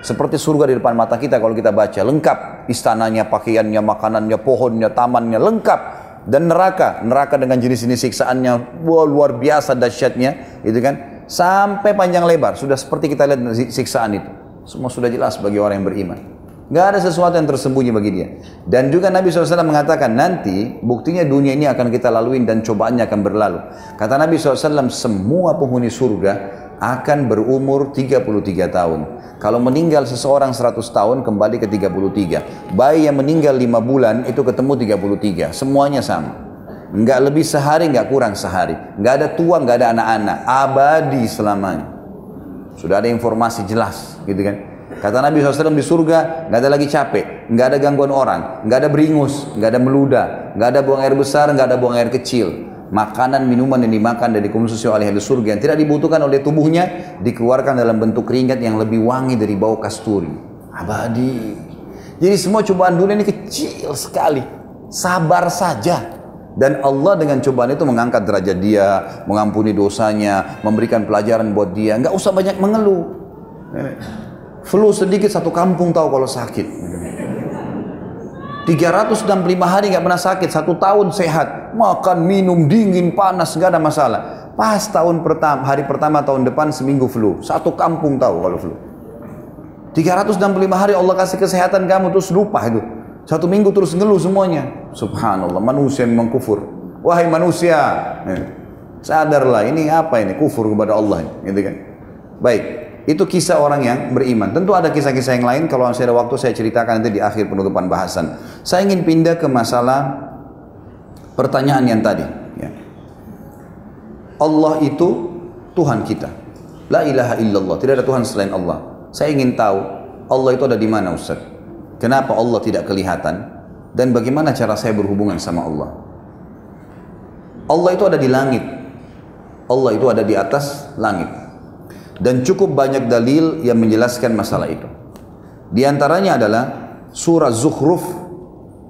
Seperti surga di depan mata kita kalau kita baca. Lengkap istananya, pakaiannya, makanannya, pohonnya, tamannya, lengkap. Dan neraka, neraka dengan jenis-jenis siksaannya wah, luar biasa dahsyatnya, gitu kan? Sampai panjang lebar, sudah seperti kita lihat siksaan itu. Semua sudah jelas bagi orang yang beriman. Gak ada sesuatu yang tersembunyi bagi dia. Dan juga Nabi SAW mengatakan nanti buktinya dunia ini akan kita lalui dan cobaannya akan berlalu. Kata Nabi SAW semua penghuni surga akan berumur 33 tahun. Kalau meninggal seseorang 100 tahun kembali ke 33. Bayi yang meninggal 5 bulan itu ketemu 33. Semuanya sama. Enggak lebih sehari, enggak kurang sehari. Enggak ada tua, enggak ada anak-anak. Abadi selamanya. Sudah ada informasi jelas gitu kan. Kata Nabi SAW di surga, nggak ada lagi capek, nggak ada gangguan orang, nggak ada beringus, nggak ada meludah, nggak ada buang air besar, nggak ada buang air kecil. Makanan, minuman yang dimakan dan dikonsumsi oleh ahli surga yang tidak dibutuhkan oleh tubuhnya, dikeluarkan dalam bentuk keringat yang lebih wangi dari bau kasturi. Abadi. Jadi semua cobaan dunia ini kecil sekali. Sabar saja. Dan Allah dengan cobaan itu mengangkat derajat dia, mengampuni dosanya, memberikan pelajaran buat dia. Nggak usah banyak mengeluh. Flu sedikit satu kampung tahu kalau sakit. 365 hari nggak pernah sakit, satu tahun sehat, makan, minum, dingin, panas, nggak ada masalah. Pas tahun pertama, hari pertama tahun depan seminggu flu, satu kampung tahu kalau flu. 365 hari Allah kasih kesehatan kamu terus lupa itu. Satu minggu terus ngeluh semuanya. Subhanallah, manusia yang mengkufur. Wahai manusia, eh, sadarlah ini apa ini kufur kepada Allah, gitu kan? Baik, itu kisah orang yang beriman. Tentu ada kisah-kisah yang lain. Kalau saya ada waktu saya ceritakan nanti di akhir penutupan bahasan. Saya ingin pindah ke masalah pertanyaan yang tadi. Ya. Allah itu Tuhan kita. La ilaha illallah. Tidak ada Tuhan selain Allah. Saya ingin tahu Allah itu ada di mana Ustaz? Kenapa Allah tidak kelihatan? Dan bagaimana cara saya berhubungan sama Allah? Allah itu ada di langit. Allah itu ada di atas langit. Dan cukup banyak dalil yang menjelaskan masalah itu. Di antaranya adalah surah Zukhruf,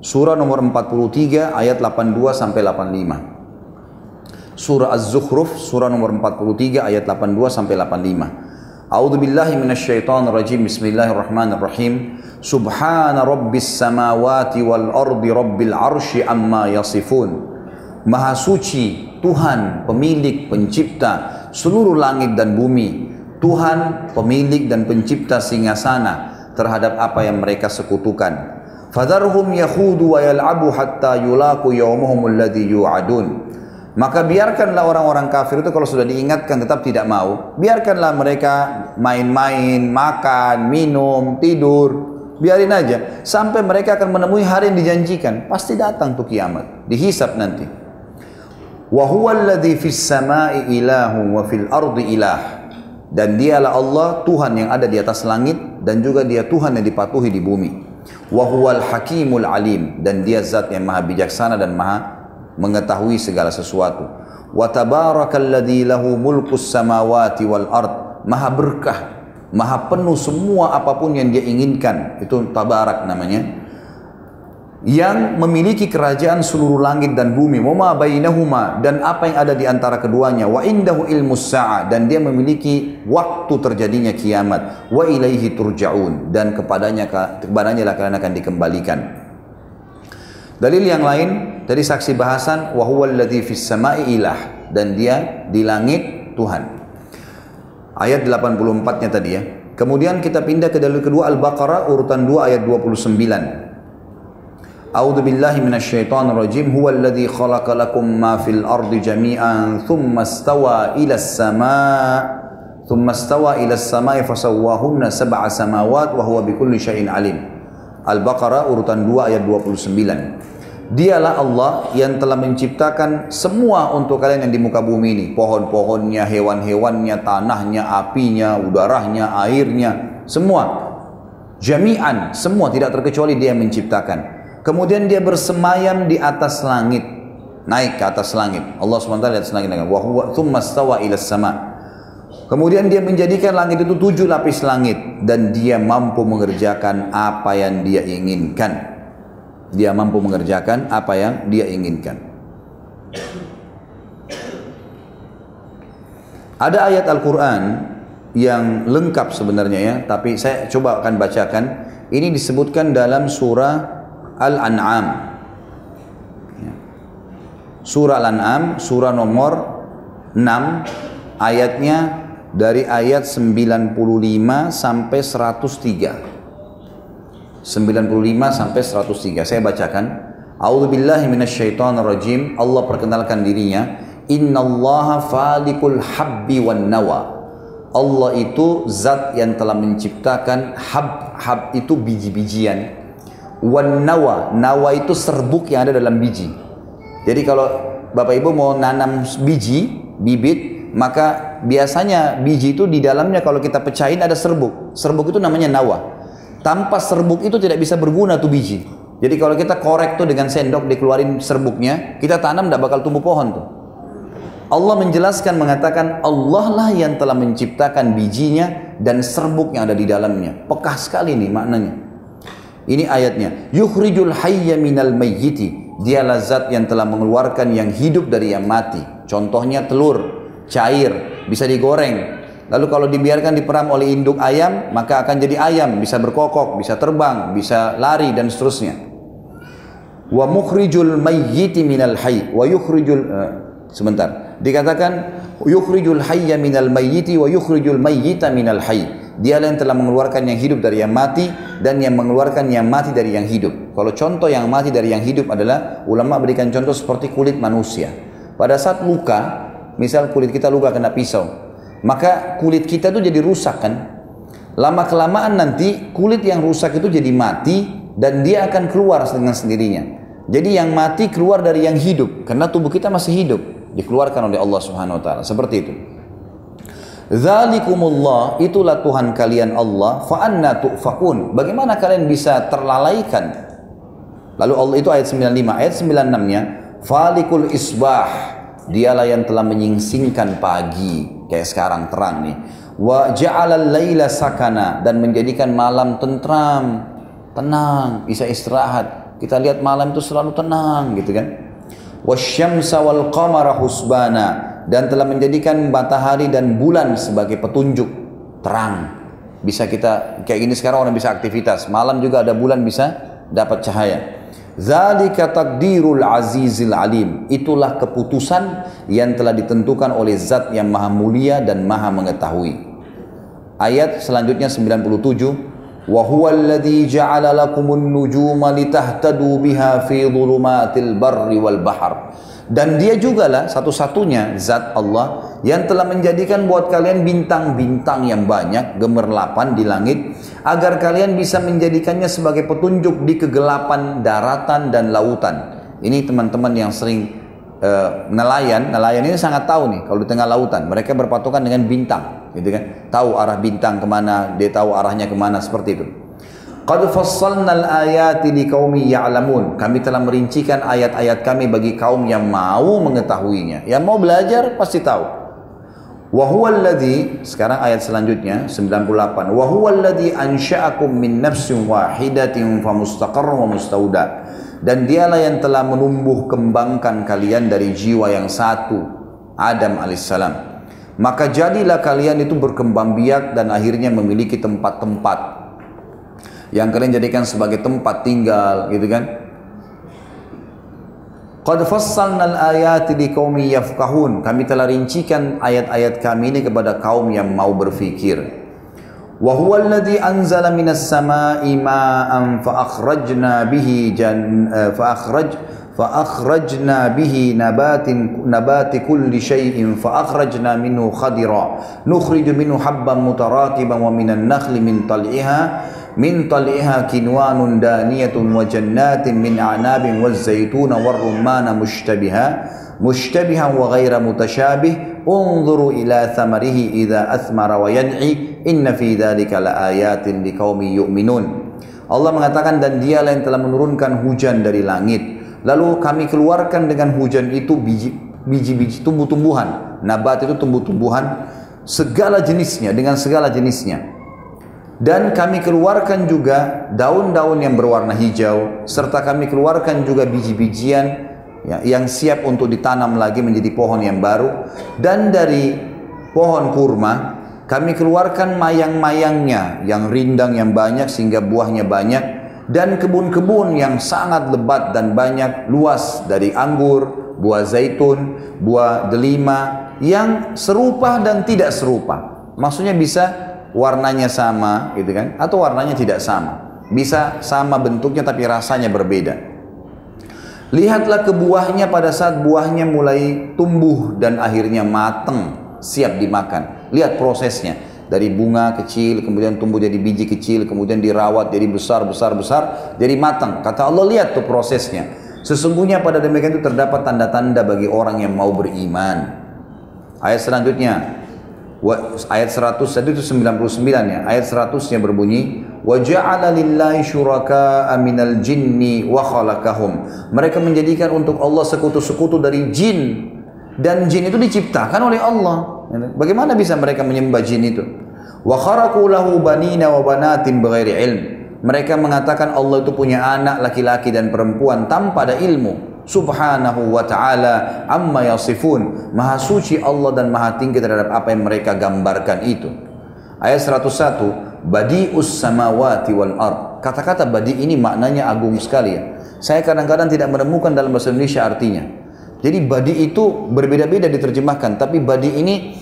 surah nomor 43 ayat 82 sampai 85. Surah Az-Zukhruf, surah nomor 43 ayat 82 sampai 85. A'udzu billahi minasyaitonir rajim. Bismillahirrahmanirrahim. Subhana rabbis samawati wal ardi rabbil arsy amma yasifun. Maha suci Tuhan, pemilik, pencipta seluruh langit dan bumi Tuhan pemilik dan pencipta singgasana terhadap apa yang mereka sekutukan. Fadarhum yakhudu wa yal'abu hatta yulaku yawmuhum alladhi yu'adun. Maka biarkanlah orang-orang kafir itu kalau sudah diingatkan tetap tidak mau. Biarkanlah mereka main-main, makan, minum, tidur. Biarin aja. Sampai mereka akan menemui hari yang dijanjikan. Pasti datang tuh kiamat. Dihisap nanti. Wa huwa alladhi fis sama'i ilahu wa fil ardi ilah dan dialah Allah Tuhan yang ada di atas langit dan juga dia Tuhan yang dipatuhi di bumi. Wahwal hakimul alim dan dia zat yang maha bijaksana dan maha mengetahui segala sesuatu. Wa tabarakalladzi lahu mulkus samawati wal ard maha berkah maha penuh semua apapun yang dia inginkan. Itu tabarak namanya yang memiliki kerajaan seluruh langit dan bumi. Wama bainahuma dan apa yang ada di antara keduanya. Wa indahu ilmu sa'a dan dia memiliki waktu terjadinya kiamat. Wa ilaihi turja'un dan kepadanya kepadanya lah kalian akan dikembalikan. Dalil yang lain dari saksi bahasan wa huwa alladhi fis sama'i ilah dan dia di langit Tuhan. Ayat 84 nya tadi ya. Kemudian kita pindah ke dalil kedua Al-Baqarah urutan 2 ayat 29 A'udzu billahi minasyaitonir rajim. Huwallazi khalaqa lakum ma fil ardi jami'an tsumma istawa ila sama' tsumma istawa ila samai fasawwahunna sab'a samawati wa huwa bikulli syai'in alim. Al-Baqarah urutan 2 ayat 29. Dialah Allah yang telah menciptakan semua untuk kalian yang di muka bumi ini. Pohon-pohonnya, hewan-hewannya, tanahnya, apinya, udaranya, airnya, semua. Jami'an, semua tidak terkecuali dia yang menciptakan Kemudian dia bersemayam di atas langit, naik ke atas langit. Allah SWT di atas langit. Wa huwa thumma stawa ila sama. Kemudian dia menjadikan langit itu tujuh lapis langit dan dia mampu mengerjakan apa yang dia inginkan. Dia mampu mengerjakan apa yang dia inginkan. Ada ayat Al-Quran yang lengkap sebenarnya ya, tapi saya coba akan bacakan. Ini disebutkan dalam surah Al-An'am. Ya. Surah Al-An'am, surah nomor 6, ayatnya dari ayat 95 sampai 103. 95 sampai 103. Saya bacakan. A'udzu billahi minasyaitonir rajim. Allah perkenalkan dirinya, "Innallaha falikul habbi wan nawa." Allah itu zat yang telah menciptakan hab hab itu biji-bijian wan nawa. Nawa itu serbuk yang ada dalam biji. Jadi kalau Bapak Ibu mau nanam biji bibit maka biasanya biji itu di dalamnya kalau kita pecahin ada serbuk. Serbuk itu namanya nawa. Tanpa serbuk itu tidak bisa berguna tuh biji. Jadi kalau kita korek tuh dengan sendok dikeluarin serbuknya kita tanam tidak bakal tumbuh pohon tuh. Allah menjelaskan mengatakan Allah lah yang telah menciptakan bijinya dan serbuk yang ada di dalamnya. Pekah sekali nih maknanya. Ini ayatnya. Yukhrijul hayya minal mayyiti. Dialah zat yang telah mengeluarkan yang hidup dari yang mati. Contohnya telur, cair, bisa digoreng. Lalu kalau dibiarkan diperam oleh induk ayam, maka akan jadi ayam, bisa berkokok, bisa terbang, bisa lari dan seterusnya. Wa mukhrijul mayyiti minal hayy wa yukhrijul uh, sebentar dikatakan yukhrijul hayya minal mayyiti wa yukhrijul mayyita minal hayy dia yang telah mengeluarkan yang hidup dari yang mati dan yang mengeluarkan yang mati dari yang hidup. Kalau contoh yang mati dari yang hidup adalah ulama berikan contoh seperti kulit manusia. Pada saat luka, misal kulit kita luka kena pisau, maka kulit kita itu jadi rusak kan? Lama kelamaan nanti kulit yang rusak itu jadi mati dan dia akan keluar dengan sendirinya. Jadi yang mati keluar dari yang hidup karena tubuh kita masih hidup dikeluarkan oleh Allah Subhanahu wa taala. Seperti itu. Zalikumullah itulah Tuhan kalian Allah fa anna tu'fakun. Bagaimana kalian bisa terlalaikan? Lalu Allah itu ayat 95, ayat 96-nya falikul isbah. Dialah yang telah menyingsingkan pagi kayak sekarang terang nih. Wa ja'alal laila sakana dan menjadikan malam tentram, tenang, bisa istirahat. Kita lihat malam itu selalu tenang gitu kan wasyamsa wal qamara dan telah menjadikan matahari dan bulan sebagai petunjuk terang. Bisa kita kayak gini sekarang orang bisa aktivitas, malam juga ada bulan bisa dapat cahaya. Zalika takdirul azizil alim. Itulah keputusan yang telah ditentukan oleh zat yang maha mulia dan maha mengetahui. Ayat selanjutnya 97 وهو الذي جعل لكم النجوم لتهتدوا بها في ظلمات البر والبحر dan dia juga lah satu-satunya zat Allah yang telah menjadikan buat kalian bintang-bintang yang banyak gemerlapan di langit agar kalian bisa menjadikannya sebagai petunjuk di kegelapan daratan dan lautan. Ini teman-teman yang sering uh, nelayan, nelayan ini sangat tahu nih kalau di tengah lautan mereka berpatokan dengan bintang gitu kan? Tahu arah bintang ke mana dia tahu arahnya ke mana seperti itu Qad fassalna al-ayati liqaumi ya'lamun. Kami telah merincikan ayat-ayat kami bagi kaum yang mau mengetahuinya. Yang mau belajar pasti tahu. Wa huwa alladhi sekarang ayat selanjutnya 98. Wa huwa alladhi ansha'akum min nafsin wahidatin fa mustaqarrun wa mustauda. Dan dialah yang telah menumbuh kembangkan kalian dari jiwa yang satu, Adam alaihissalam maka jadilah kalian itu berkembang biak dan akhirnya memiliki tempat-tempat yang kalian jadikan sebagai tempat tinggal gitu kan Qad fassalnal ayati liqaumi yafqahun. Kami telah rincikan ayat-ayat kami ini kepada kaum yang mau berfikir. Wa huwa alladhi anzala minas samaa'i ma'an fa akhrajna bihi jan eh, fa akhraj fa akhrajna bihi nabatin nabati kulli shay'in fa akhrajna minhu khadira nukhriju minhu habban mutarakiban wa minan nakhli min tal'iha min taliha kinwanun daniyatun wa jannatin min anabin wa zaituna wa rumana mushtabiha mushtabiha wa ghaira mutashabih unzuru ila thamarihi idha athmara wa yad'i inna fi dhalika la ayatin li liqaumi yu'minun. Allah mengatakan dan dialah yang telah menurunkan hujan dari langit. Lalu kami keluarkan dengan hujan itu biji biji-biji tumbuh-tumbuhan. Nabat itu tumbuh-tumbuhan segala jenisnya dengan segala jenisnya. Dan kami keluarkan juga daun-daun yang berwarna hijau serta kami keluarkan juga biji-bijian ya, yang siap untuk ditanam lagi menjadi pohon yang baru dan dari pohon kurma kami keluarkan mayang-mayangnya yang rindang yang banyak sehingga buahnya banyak dan kebun-kebun yang sangat lebat dan banyak luas dari anggur, buah zaitun, buah delima yang serupa dan tidak serupa. Maksudnya bisa warnanya sama gitu kan atau warnanya tidak sama. Bisa sama bentuknya tapi rasanya berbeda. Lihatlah ke buahnya pada saat buahnya mulai tumbuh dan akhirnya matang, siap dimakan. Lihat prosesnya. Dari bunga kecil, kemudian tumbuh jadi biji kecil, kemudian dirawat jadi besar, besar, besar, jadi matang. Kata Allah, lihat tuh prosesnya. Sesungguhnya pada demikian itu terdapat tanda-tanda bagi orang yang mau beriman. Ayat selanjutnya, ayat 100 itu 99 ya. Ayat 100-nya berbunyi, "Wa ja'ala lillahi syuraka'a minal jinni wa khalaqahum." Mereka menjadikan untuk Allah sekutu-sekutu dari jin dan jin itu diciptakan oleh Allah. Bagaimana bisa mereka menyembah jin itu? Wa kharaqu lahu banina wa banatin bighairi ilm. Mereka mengatakan Allah itu punya anak laki-laki dan perempuan tanpa ada ilmu. Subhanahu wa ta'ala amma yasifun. Maha suci Allah dan maha tinggi terhadap apa yang mereka gambarkan itu. Ayat 101, Badi'us samawati wal ard. Kata-kata badi ini maknanya agung sekali ya. Saya kadang-kadang tidak menemukan dalam bahasa Indonesia artinya. Jadi badi itu berbeda-beda diterjemahkan, tapi badi ini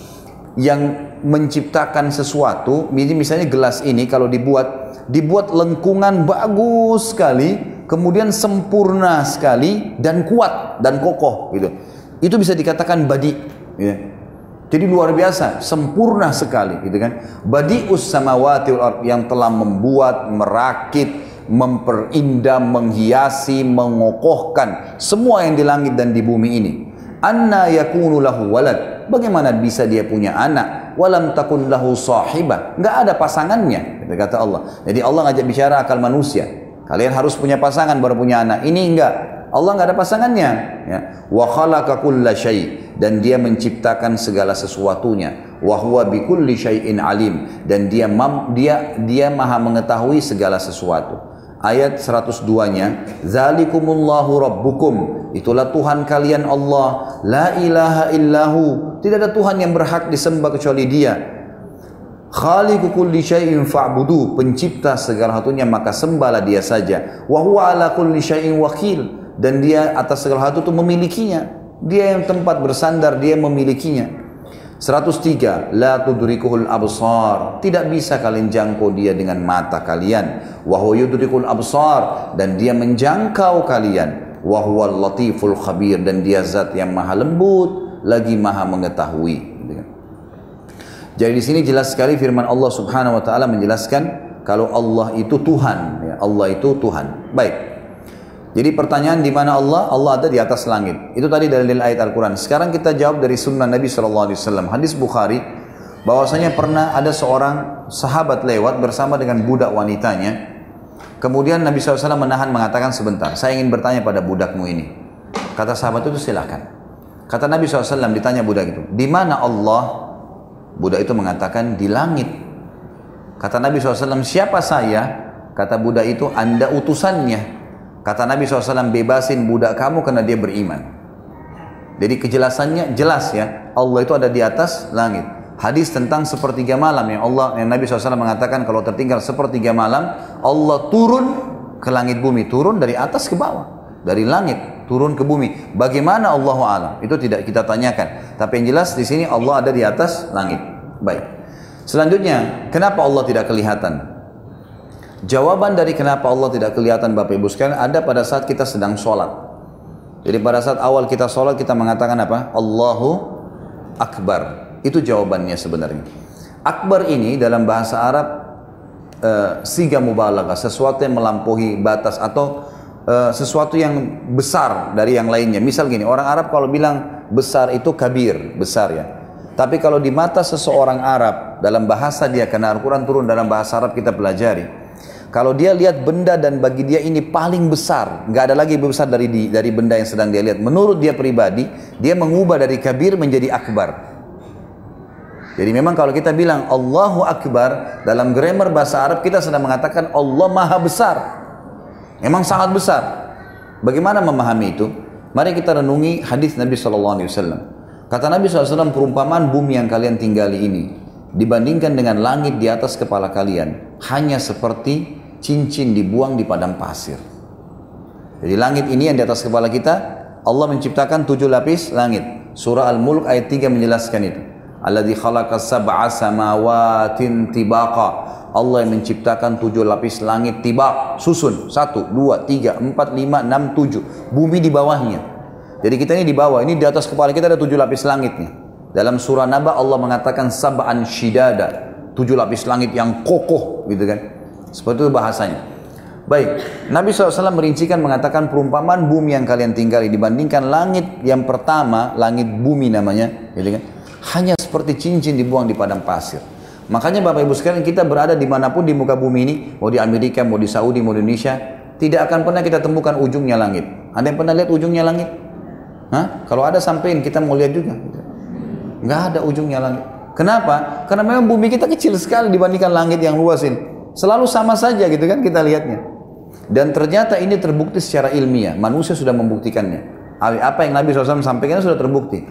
yang menciptakan sesuatu, misalnya gelas ini kalau dibuat dibuat lengkungan bagus sekali, kemudian sempurna sekali dan kuat dan kokoh gitu. Itu bisa dikatakan badi. Ya. Jadi luar biasa, sempurna sekali gitu kan. Badius samawati yang telah membuat, merakit, memperindah, menghiasi, mengokohkan semua yang di langit dan di bumi ini. Anna yakunu lahu walad. Bagaimana bisa dia punya anak? Walam takun lahu sahibah. Enggak ada pasangannya, kata Allah. Jadi Allah ngajak bicara akal manusia. Kalian harus punya pasangan baru punya anak. Ini enggak. Allah enggak ada pasangannya. Ya. Wa khalaqa kulla dan dia menciptakan segala sesuatunya. Wa huwa bikulli syai'in alim dan dia dia dia maha mengetahui segala sesuatu ayat 102-nya, "Zalikumullahu rabbukum." Itulah Tuhan kalian Allah, la ilaha illahu. Tidak ada Tuhan yang berhak disembah kecuali Dia. Khaliqu kulli syai'in fa'budu, pencipta segala satunya maka sembahlah Dia saja. Wa huwa ala kulli syai'in wakil. Dan Dia atas segala satu itu memilikinya. Dia yang tempat bersandar, Dia memilikinya. 103 la tudrikuhul absar. Tidak bisa kalian jangkau dia dengan mata kalian. Wa yudrikul absar. Dan dia menjangkau kalian. Wa huwal latiful khabir. Dan dia zat yang maha lembut lagi maha mengetahui jadi di sini jelas sekali firman Allah Subhanahu wa taala menjelaskan kalau Allah itu Tuhan ya Allah itu Tuhan baik jadi pertanyaan di mana Allah? Allah ada di atas langit. Itu tadi dalil ayat Al-Quran. Sekarang kita jawab dari sunnah Nabi SAW. Hadis Bukhari, bahwasanya pernah ada seorang sahabat lewat bersama dengan budak wanitanya. Kemudian Nabi SAW menahan mengatakan sebentar, saya ingin bertanya pada budakmu ini. Kata sahabat itu silakan. Kata Nabi SAW ditanya budak itu, di mana Allah? Budak itu mengatakan di langit. Kata Nabi SAW, siapa saya? Kata budak itu, anda utusannya. Kata Nabi SAW, bebasin budak kamu karena dia beriman. Jadi kejelasannya jelas ya, Allah itu ada di atas langit. Hadis tentang sepertiga malam yang Allah yang Nabi SAW mengatakan kalau tertinggal sepertiga malam, Allah turun ke langit bumi, turun dari atas ke bawah, dari langit turun ke bumi. Bagaimana Allah alam? Itu tidak kita tanyakan. Tapi yang jelas di sini Allah ada di atas langit. Baik. Selanjutnya, kenapa Allah tidak kelihatan? Jawaban dari kenapa Allah tidak kelihatan Bapak Ibu sekalian ada pada saat kita sedang sholat. Jadi pada saat awal kita sholat kita mengatakan apa? Allahu Akbar. Itu jawabannya sebenarnya. Akbar ini dalam bahasa Arab e, siga mubalaghah, sesuatu yang melampaui batas atau e, sesuatu yang besar dari yang lainnya. Misal gini, orang Arab kalau bilang besar itu kabir, besar ya. Tapi kalau di mata seseorang Arab dalam bahasa dia karena Al-Quran turun dalam bahasa Arab kita pelajari kalau dia lihat benda dan bagi dia ini paling besar, nggak ada lagi lebih besar dari di, dari benda yang sedang dia lihat. Menurut dia pribadi, dia mengubah dari kabir menjadi akbar. Jadi memang kalau kita bilang Allahu Akbar dalam grammar bahasa Arab kita sedang mengatakan Allah Maha Besar. Memang sangat besar. Bagaimana memahami itu? Mari kita renungi hadis Nabi Shallallahu Alaihi Wasallam. Kata Nabi SAW perumpamaan bumi yang kalian tinggali ini dibandingkan dengan langit di atas kepala kalian hanya seperti cincin dibuang di padang pasir. Jadi langit ini yang di atas kepala kita, Allah menciptakan tujuh lapis langit. Surah Al-Mulk ayat 3 menjelaskan itu. Alladzi khalaqa sab'a samawatin tibaqa. Allah yang menciptakan tujuh lapis langit tibak, susun. Satu, dua, tiga, empat, lima, enam, tujuh. Bumi di bawahnya. Jadi kita ini di bawah, ini di atas kepala kita ada tujuh lapis langit nih. Dalam surah Naba Allah mengatakan sab'an shidada, tujuh lapis langit yang kokoh gitu kan. Seperti itu bahasanya. Baik, Nabi SAW merincikan mengatakan perumpamaan bumi yang kalian tinggali dibandingkan langit yang pertama, langit bumi namanya, gitu kan? Hanya seperti cincin dibuang di padang pasir. Makanya Bapak Ibu sekalian kita berada di mana pun di muka bumi ini, mau di Amerika, mau di Saudi, mau di Indonesia, tidak akan pernah kita temukan ujungnya langit. Ada yang pernah lihat ujungnya langit? Hah? Kalau ada sampein kita mau lihat juga. Nggak ada ujungnya langit. Kenapa? Karena memang bumi kita kecil sekali dibandingkan langit yang luas ini. Selalu sama saja gitu kan kita lihatnya. Dan ternyata ini terbukti secara ilmiah. Manusia sudah membuktikannya. Apa yang Nabi SAW sampaikan sudah terbukti.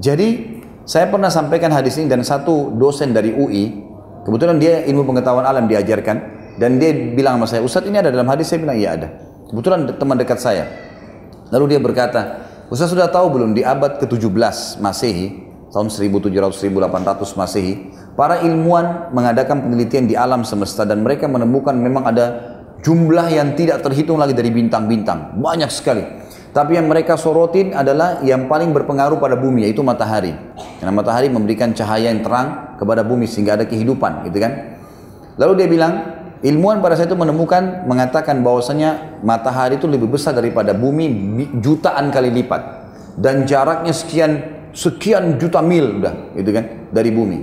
Jadi saya pernah sampaikan hadis ini dan satu dosen dari UI, kebetulan dia ilmu pengetahuan alam diajarkan, dan dia bilang sama saya, Ustadz ini ada dalam hadis, saya bilang iya ada. Kebetulan teman dekat saya. Lalu dia berkata, Ustaz sudah tahu belum di abad ke-17 Masehi, tahun 1700-1800 Masehi, para ilmuwan mengadakan penelitian di alam semesta dan mereka menemukan memang ada jumlah yang tidak terhitung lagi dari bintang-bintang, banyak sekali. Tapi yang mereka sorotin adalah yang paling berpengaruh pada bumi yaitu matahari. Karena matahari memberikan cahaya yang terang kepada bumi sehingga ada kehidupan, gitu kan? Lalu dia bilang, Ilmuwan pada saat itu menemukan mengatakan bahwasanya matahari itu lebih besar daripada bumi jutaan kali lipat dan jaraknya sekian sekian juta mil udah gitu kan dari bumi.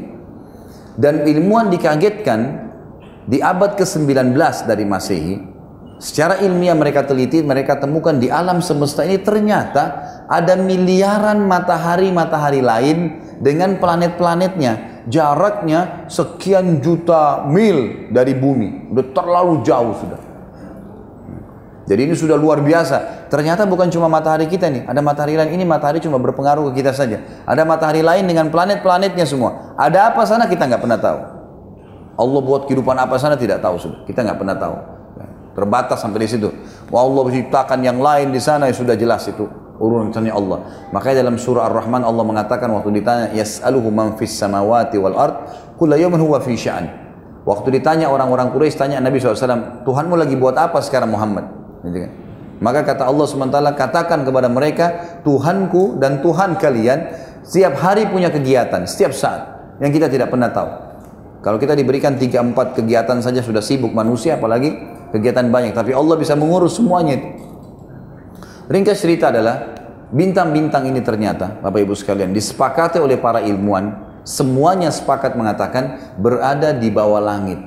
Dan ilmuwan dikagetkan di abad ke-19 dari Masehi secara ilmiah mereka teliti mereka temukan di alam semesta ini ternyata ada miliaran matahari-matahari lain dengan planet-planetnya jaraknya sekian juta mil dari bumi. Udah terlalu jauh sudah. Jadi ini sudah luar biasa. Ternyata bukan cuma matahari kita nih. Ada matahari lain. Ini matahari cuma berpengaruh ke kita saja. Ada matahari lain dengan planet-planetnya semua. Ada apa sana kita nggak pernah tahu. Allah buat kehidupan apa sana tidak tahu sudah. Kita nggak pernah tahu. Terbatas sampai di situ. Wah Allah menciptakan yang lain di sana ya sudah jelas itu urusannya Allah. Makanya dalam surah Ar-Rahman Allah mengatakan waktu ditanya yas'aluhu man fis samawati wal ard kullu yawmin huwa fi sya'an. Waktu ditanya orang-orang Quraisy tanya Nabi SAW, Tuhanmu lagi buat apa sekarang Muhammad? Gitu kan? Maka kata Allah SWT, katakan kepada mereka, Tuhanku dan Tuhan kalian setiap hari punya kegiatan, setiap saat, yang kita tidak pernah tahu. Kalau kita diberikan 3-4 kegiatan saja sudah sibuk manusia, apalagi kegiatan banyak. Tapi Allah bisa mengurus semuanya. Ringkas cerita adalah bintang-bintang ini ternyata Bapak Ibu sekalian disepakati oleh para ilmuwan semuanya sepakat mengatakan berada di bawah langit.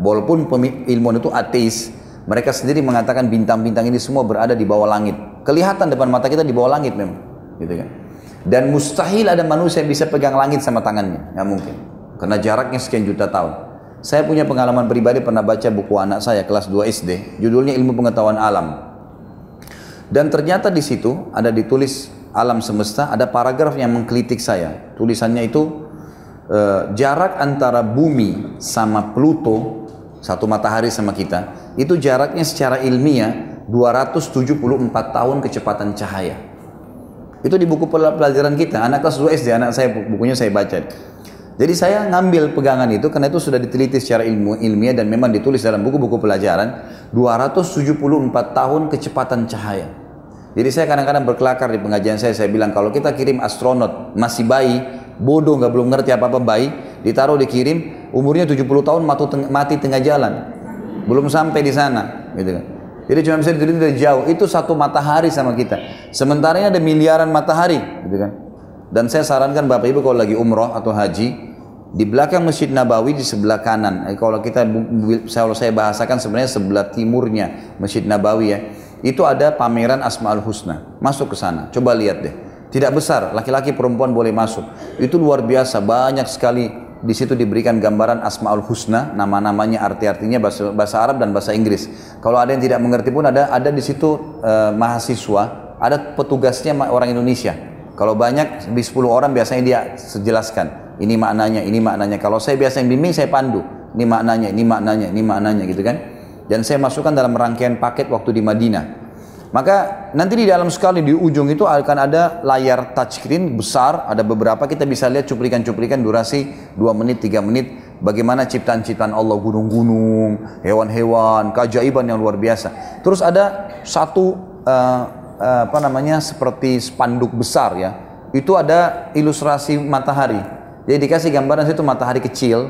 Walaupun ilmuwan itu ateis, mereka sendiri mengatakan bintang-bintang ini semua berada di bawah langit. Kelihatan depan mata kita di bawah langit memang, gitu kan. Dan mustahil ada manusia yang bisa pegang langit sama tangannya, nggak mungkin. Karena jaraknya sekian juta tahun. Saya punya pengalaman pribadi pernah baca buku anak saya kelas 2 SD, judulnya Ilmu Pengetahuan Alam. Dan ternyata di situ ada ditulis alam semesta, ada paragraf yang mengkritik saya. Tulisannya itu e, jarak antara bumi sama Pluto, satu matahari sama kita, itu jaraknya secara ilmiah 274 tahun kecepatan cahaya. Itu di buku pelajaran kita, anak kelas 2 SD, anak saya bukunya saya baca. Jadi saya ngambil pegangan itu karena itu sudah diteliti secara ilmu ilmiah dan memang ditulis dalam buku-buku pelajaran 274 tahun kecepatan cahaya. Jadi saya kadang-kadang berkelakar di pengajian saya, saya bilang kalau kita kirim astronot masih bayi, bodoh nggak belum ngerti apa-apa bayi, ditaruh dikirim, umurnya 70 tahun mati tengah jalan. Belum sampai di sana, gitu kan. Jadi cuma bisa diteliti dari jauh, itu satu matahari sama kita. Sementara ini ada miliaran matahari, gitu kan. Dan saya sarankan Bapak Ibu kalau lagi umroh atau haji, di belakang Masjid Nabawi di sebelah kanan. Eh, kalau kita kalau saya bahasakan sebenarnya sebelah timurnya Masjid Nabawi ya itu ada pameran Asmaul Husna. Masuk ke sana, coba lihat deh. Tidak besar, laki-laki perempuan boleh masuk. Itu luar biasa, banyak sekali di situ diberikan gambaran Asmaul Husna, nama-namanya arti-artinya bahasa, bahasa Arab dan bahasa Inggris. Kalau ada yang tidak mengerti pun ada ada di situ uh, mahasiswa, ada petugasnya orang Indonesia. Kalau banyak di 10 orang biasanya dia sejelaskan. Ini maknanya, ini maknanya. Kalau saya biasa yang bimbing saya pandu. Ini maknanya, ini maknanya, ini maknanya gitu kan dan saya masukkan dalam rangkaian paket waktu di Madinah. Maka nanti di dalam sekali di ujung itu akan ada layar touchscreen besar, ada beberapa kita bisa lihat cuplikan-cuplikan durasi 2 menit, 3 menit bagaimana ciptaan-ciptaan Allah gunung-gunung, hewan-hewan, keajaiban yang luar biasa. Terus ada satu uh, apa namanya seperti spanduk besar ya itu ada ilustrasi matahari. Jadi dikasih gambaran situ matahari kecil,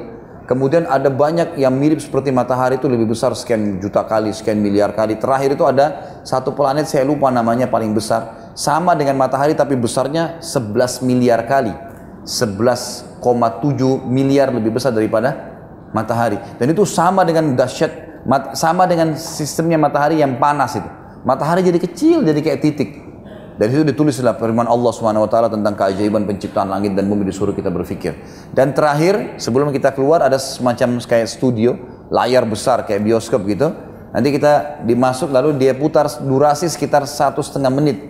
kemudian ada banyak yang mirip seperti matahari itu lebih besar sekian juta kali, sekian miliar kali. Terakhir itu ada satu planet saya lupa namanya paling besar, sama dengan matahari tapi besarnya 11 miliar kali. 11,7 miliar lebih besar daripada matahari. Dan itu sama dengan dahsyat, sama dengan sistemnya matahari yang panas itu. Matahari jadi kecil, jadi kayak titik. Dari situ ditulislah firman Allah taala tentang keajaiban penciptaan langit dan bumi disuruh kita berpikir. Dan terakhir, sebelum kita keluar ada semacam kayak studio, layar besar kayak bioskop gitu. Nanti kita dimasuk lalu dia putar durasi sekitar satu setengah menit.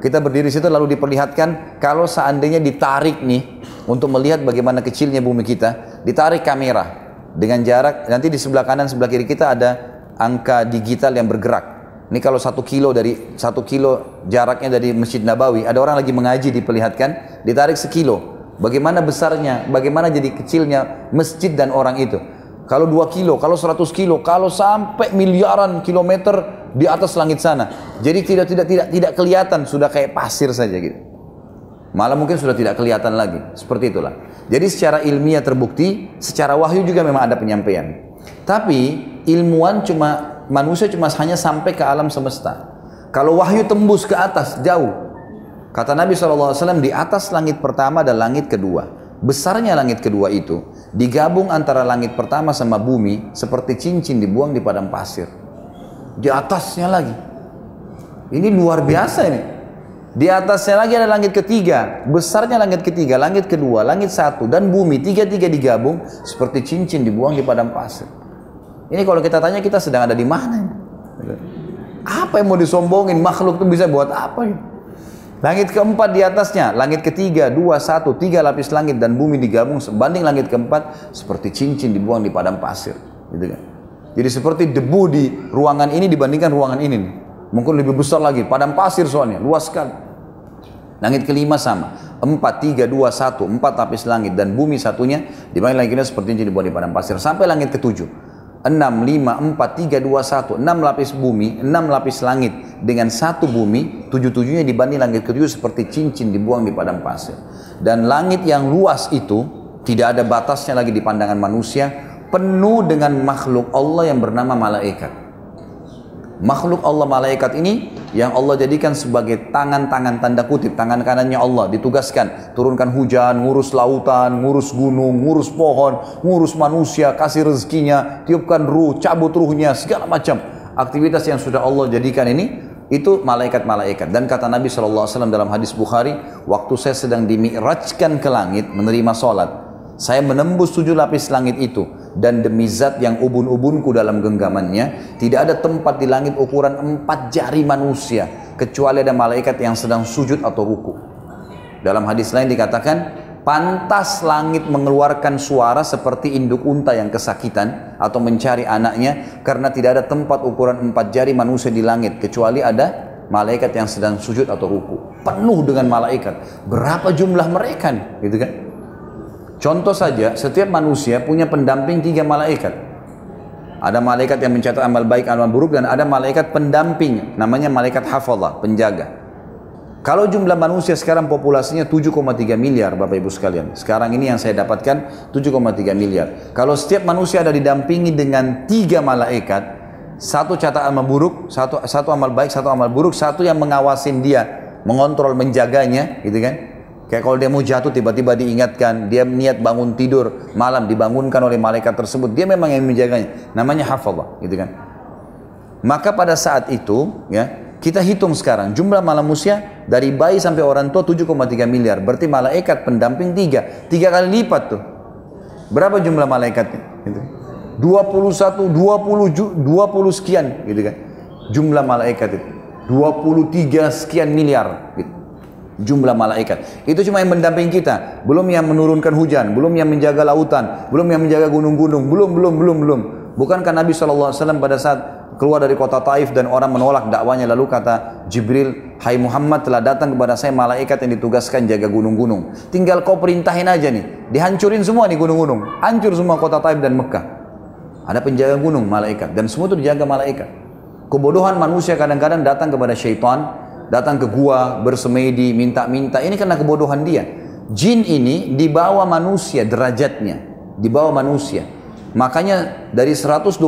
Kita berdiri situ lalu diperlihatkan kalau seandainya ditarik nih untuk melihat bagaimana kecilnya bumi kita, ditarik kamera dengan jarak nanti di sebelah kanan sebelah kiri kita ada angka digital yang bergerak ini kalau satu kilo dari satu kilo jaraknya dari Masjid Nabawi, ada orang lagi mengaji diperlihatkan, ditarik sekilo. Bagaimana besarnya, bagaimana jadi kecilnya masjid dan orang itu. Kalau dua kilo, kalau seratus kilo, kalau sampai miliaran kilometer di atas langit sana. Jadi tidak tidak tidak tidak kelihatan sudah kayak pasir saja gitu. Malah mungkin sudah tidak kelihatan lagi. Seperti itulah. Jadi secara ilmiah terbukti, secara wahyu juga memang ada penyampaian. Tapi ilmuwan cuma manusia cuma hanya sampai ke alam semesta. Kalau wahyu tembus ke atas jauh. Kata Nabi SAW di atas langit pertama dan langit kedua. Besarnya langit kedua itu digabung antara langit pertama sama bumi seperti cincin dibuang di padang pasir. Di atasnya lagi. Ini luar biasa ini. Di atasnya lagi ada langit ketiga, besarnya langit ketiga, langit kedua, langit satu, dan bumi tiga-tiga digabung seperti cincin dibuang di padang pasir. Ini kalau kita tanya kita sedang ada di mana? Apa yang mau disombongin? Makhluk itu bisa buat apa? Langit keempat di atasnya, langit ketiga, dua, satu, tiga lapis langit dan bumi digabung sebanding langit keempat seperti cincin dibuang di padang pasir, gitu kan? Jadi seperti debu di ruangan ini dibandingkan ruangan ini, nih. mungkin lebih besar lagi, padang pasir soalnya, luas sekali. Langit kelima sama, empat, tiga, dua, satu, empat lapis langit dan bumi satunya dibanding langitnya seperti cincin dibuang di padang pasir sampai langit ketujuh. 6, 5, 4, 3, 2, 1 6 lapis bumi, 6 lapis langit. Dengan satu bumi, tujuh-tujuhnya dibanding langit ketujuh seperti cincin dibuang di padang pasir. Dan langit yang luas itu tidak ada batasnya lagi di pandangan manusia penuh dengan makhluk Allah yang bernama malaikat Makhluk Allah malaikat ini yang Allah jadikan sebagai tangan-tangan tanda kutip, tangan kanannya Allah ditugaskan. Turunkan hujan, ngurus lautan, ngurus gunung, ngurus pohon, ngurus manusia, kasih rezekinya, tiupkan ruh, cabut ruhnya, segala macam. Aktivitas yang sudah Allah jadikan ini itu malaikat-malaikat. Dan kata Nabi SAW dalam hadis Bukhari waktu saya sedang dimi'rajkan ke langit menerima sholat saya menembus tujuh lapis langit itu. Dan demi zat yang ubun-ubunku dalam genggamannya tidak ada tempat di langit ukuran empat jari manusia kecuali ada malaikat yang sedang sujud atau ruku. Dalam hadis lain dikatakan pantas langit mengeluarkan suara seperti induk unta yang kesakitan atau mencari anaknya karena tidak ada tempat ukuran empat jari manusia di langit kecuali ada malaikat yang sedang sujud atau ruku. Penuh dengan malaikat. Berapa jumlah mereka gitu kan Contoh saja, setiap manusia punya pendamping tiga malaikat. Ada malaikat yang mencatat amal baik, amal buruk, dan ada malaikat pendamping, namanya malaikat hafallah, penjaga. Kalau jumlah manusia sekarang populasinya 7,3 miliar Bapak Ibu sekalian. Sekarang ini yang saya dapatkan 7,3 miliar. Kalau setiap manusia ada didampingi dengan tiga malaikat, satu catat amal buruk, satu, satu amal baik, satu amal buruk, satu yang mengawasin dia, mengontrol, menjaganya, gitu kan? Kayak kalau dia mau jatuh tiba-tiba diingatkan, dia niat bangun tidur malam dibangunkan oleh malaikat tersebut, dia memang yang menjaganya. Namanya hafallah, gitu kan. Maka pada saat itu, ya, kita hitung sekarang jumlah manusia dari bayi sampai orang tua 7,3 miliar. Berarti malaikat pendamping tiga, tiga kali lipat tuh. Berapa jumlah malaikatnya? Gitu. 21, 20, 20 sekian, gitu kan. Jumlah malaikat itu. 23 sekian miliar, gitu jumlah malaikat. Itu cuma yang mendampingi kita, belum yang menurunkan hujan, belum yang menjaga lautan, belum yang menjaga gunung-gunung, belum, belum, belum, belum. Bukankah Nabi SAW pada saat keluar dari kota Taif dan orang menolak dakwanya lalu kata Jibril, Hai Muhammad telah datang kepada saya malaikat yang ditugaskan jaga gunung-gunung. Tinggal kau perintahin aja nih, dihancurin semua nih gunung-gunung, hancur semua kota Taif dan Mekah. Ada penjaga gunung malaikat dan semua itu dijaga malaikat. Kebodohan manusia kadang-kadang datang kepada syaitan datang ke gua, bersemedi, minta-minta. Ini karena kebodohan dia. Jin ini dibawa manusia derajatnya, dibawa manusia. Makanya dari 124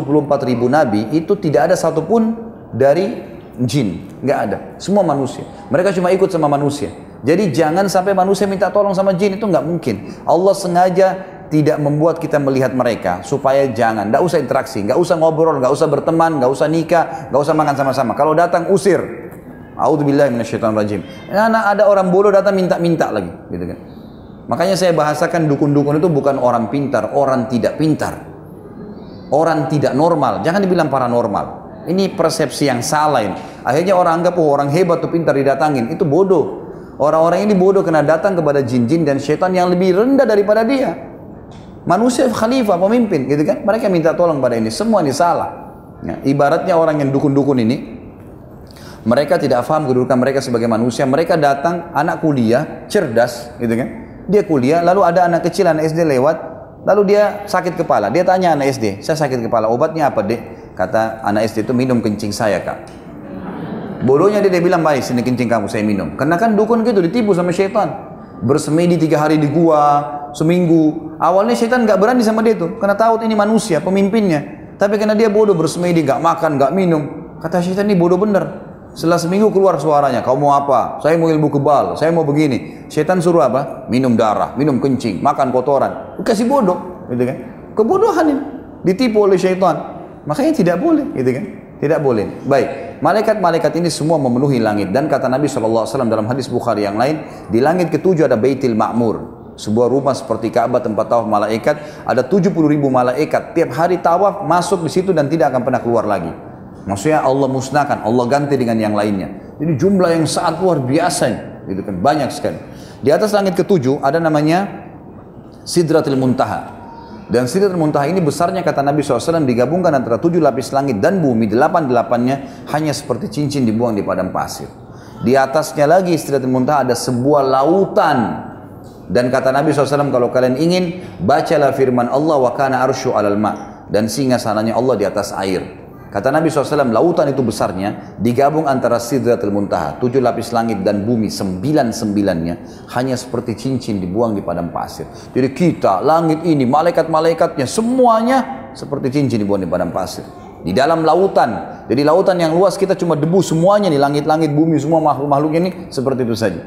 ribu nabi itu tidak ada satupun dari jin, nggak ada. Semua manusia. Mereka cuma ikut sama manusia. Jadi jangan sampai manusia minta tolong sama jin itu nggak mungkin. Allah sengaja tidak membuat kita melihat mereka supaya jangan, tidak usah interaksi, nggak usah ngobrol, nggak usah berteman, nggak usah nikah, nggak usah makan sama-sama. Kalau datang usir. A'udzubillahi rajim. Nah, ada orang bodoh datang minta-minta lagi, gitu kan. Makanya saya bahasakan dukun-dukun itu bukan orang pintar, orang tidak pintar. Orang tidak normal, jangan dibilang paranormal. Ini persepsi yang salah ini. Akhirnya orang anggap oh, orang hebat tuh pintar didatangin, itu bodoh. Orang-orang ini bodoh karena datang kepada jin-jin dan setan yang lebih rendah daripada dia. Manusia khalifah, pemimpin, gitu kan? Mereka minta tolong pada ini. Semua ini salah. Ya, ibaratnya orang yang dukun-dukun ini, mereka tidak paham kedudukan mereka sebagai manusia. Mereka datang, anak kuliah, cerdas, gitu kan? Dia kuliah, lalu ada anak kecil, anak SD lewat, lalu dia sakit kepala. Dia tanya anak SD, saya sakit kepala, obatnya apa dek? Kata anak SD itu minum kencing saya kak. Bodohnya dia, dia bilang, baik sini kencing kamu, saya minum. Karena kan dukun gitu, ditipu sama syaitan. Bersemedi tiga hari di gua, seminggu. Awalnya setan nggak berani sama dia tuh, karena tahu ini manusia, pemimpinnya. Tapi karena dia bodoh bersemedi, nggak makan, nggak minum. Kata setan ini bodoh bener. Setelah seminggu keluar suaranya, kau mau apa? Saya mau ilmu kebal, saya mau begini. Setan suruh apa? Minum darah, minum kencing, makan kotoran. Kasih bodoh, gitu kan? Kebodohan ini. Ditipu oleh syaitan. Makanya tidak boleh, gitu kan? Tidak boleh. Baik, malaikat-malaikat ini semua memenuhi langit dan kata Nabi SAW dalam hadis Bukhari yang lain, di langit ketujuh ada Baitil Ma'mur sebuah rumah seperti Ka'bah tempat tawaf malaikat ada 70 ribu malaikat tiap hari tawaf masuk di situ dan tidak akan pernah keluar lagi maksudnya Allah musnahkan Allah ganti dengan yang lainnya. Jadi jumlah yang sangat luar biasa gitu kan banyak sekali. Di atas langit ketujuh ada namanya Sidratul Muntaha. Dan Sidratul Muntaha ini besarnya kata Nabi SAW digabungkan antara tujuh lapis langit dan bumi. Delapan-delapannya hanya seperti cincin dibuang di padang pasir. Di atasnya lagi Sidratul Muntaha ada sebuah lautan. Dan kata Nabi SAW, kalau kalian ingin, bacalah firman Allah, wa kana arsyu alal ma. Dan singa sananya Allah di atas air. Kata Nabi SAW, lautan itu besarnya, digabung antara sidratul muntaha, tujuh lapis langit dan bumi, sembilan-sembilannya, hanya seperti cincin dibuang di padang pasir. Jadi kita, langit ini, malaikat-malaikatnya, semuanya seperti cincin dibuang di padang pasir. Di dalam lautan, jadi lautan yang luas kita cuma debu semuanya nih, langit-langit, bumi, semua makhluk-makhluk ini seperti itu saja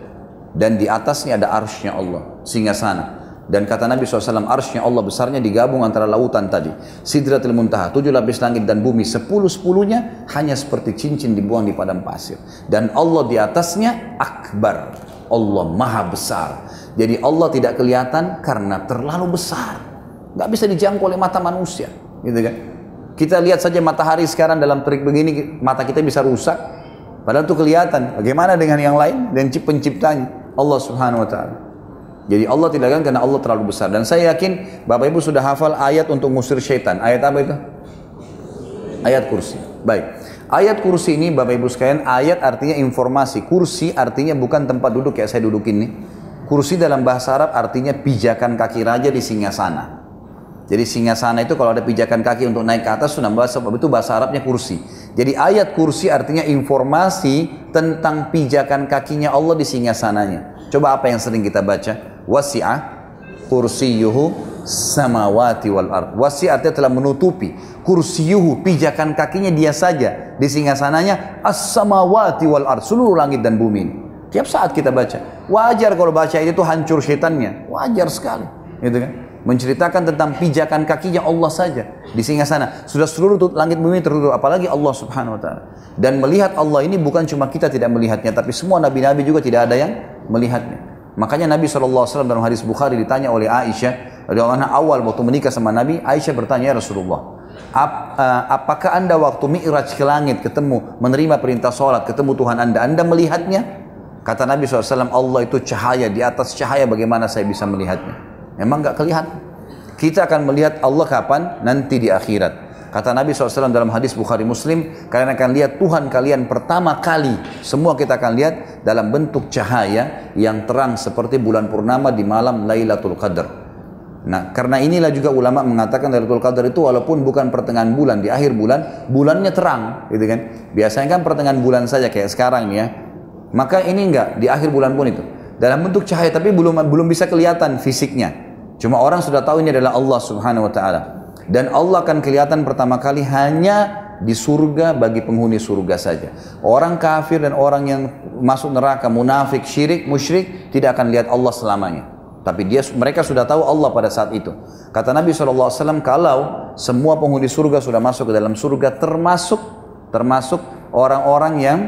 dan di atasnya ada arsnya Allah, singa sana. Dan kata Nabi SAW, arsnya Allah besarnya digabung antara lautan tadi. Sidratul Muntaha, tujuh lapis langit dan bumi, sepuluh sepuluhnya hanya seperti cincin dibuang di padang pasir. Dan Allah di atasnya akbar. Allah maha besar. Jadi Allah tidak kelihatan karena terlalu besar. Gak bisa dijangkau oleh mata manusia. Gitu kan? Kita lihat saja matahari sekarang dalam trik begini, mata kita bisa rusak. Padahal itu kelihatan. Bagaimana dengan yang lain? Dan penciptanya. Allah Subhanahu wa taala. Jadi Allah tidak akan karena Allah terlalu besar dan saya yakin Bapak Ibu sudah hafal ayat untuk ngusir syaitan. Ayat apa itu? Ayat kursi. Baik. Ayat kursi ini Bapak Ibu sekalian, ayat artinya informasi. Kursi artinya bukan tempat duduk kayak saya duduk ini. Kursi dalam bahasa Arab artinya pijakan kaki raja di singgasana. Jadi singgasana itu kalau ada pijakan kaki untuk naik ke atas sudah bahasa itu bahasa Arabnya kursi. Jadi ayat kursi artinya informasi tentang pijakan kakinya Allah di singgasananya. Coba apa yang sering kita baca? Wasi'ah kursiyuhu samawati wal ard. Wasi artinya telah menutupi kursiyuhu pijakan kakinya dia saja di singgasananya as-samawati wal ard seluruh langit dan bumi. Tiap saat kita baca. Wajar kalau baca itu hancur setannya. Wajar sekali. Gitu kan? Menceritakan tentang pijakan kakinya Allah saja di sana. Sudah seluruh langit bumi tertutup apalagi Allah Subhanahu wa taala. Dan melihat Allah ini bukan cuma kita tidak melihatnya tapi semua nabi-nabi juga tidak ada yang melihatnya. Makanya Nabi SAW dalam hadis Bukhari ditanya oleh Aisyah radhiyallahu awal waktu menikah sama Nabi Aisyah bertanya ya Rasulullah Ap, uh, apakah anda waktu mi'raj ke langit ketemu menerima perintah sholat ketemu Tuhan anda anda melihatnya? Kata Nabi SAW Allah itu cahaya di atas cahaya bagaimana saya bisa melihatnya Memang nggak kelihatan. Kita akan melihat Allah kapan? Nanti di akhirat. Kata Nabi SAW dalam hadis Bukhari Muslim, kalian akan lihat Tuhan kalian pertama kali. Semua kita akan lihat dalam bentuk cahaya yang terang seperti bulan purnama di malam Lailatul Qadar. Nah, karena inilah juga ulama mengatakan Lailatul Qadar itu walaupun bukan pertengahan bulan, di akhir bulan, bulannya terang, gitu kan. Biasanya kan pertengahan bulan saja kayak sekarang ya. Maka ini enggak di akhir bulan pun itu. Dalam bentuk cahaya tapi belum belum bisa kelihatan fisiknya. Cuma orang sudah tahu ini adalah Allah Subhanahu wa taala. Dan Allah akan kelihatan pertama kali hanya di surga bagi penghuni surga saja. Orang kafir dan orang yang masuk neraka, munafik, syirik, musyrik tidak akan lihat Allah selamanya. Tapi dia mereka sudah tahu Allah pada saat itu. Kata Nabi SAW, kalau semua penghuni surga sudah masuk ke dalam surga, termasuk termasuk orang-orang yang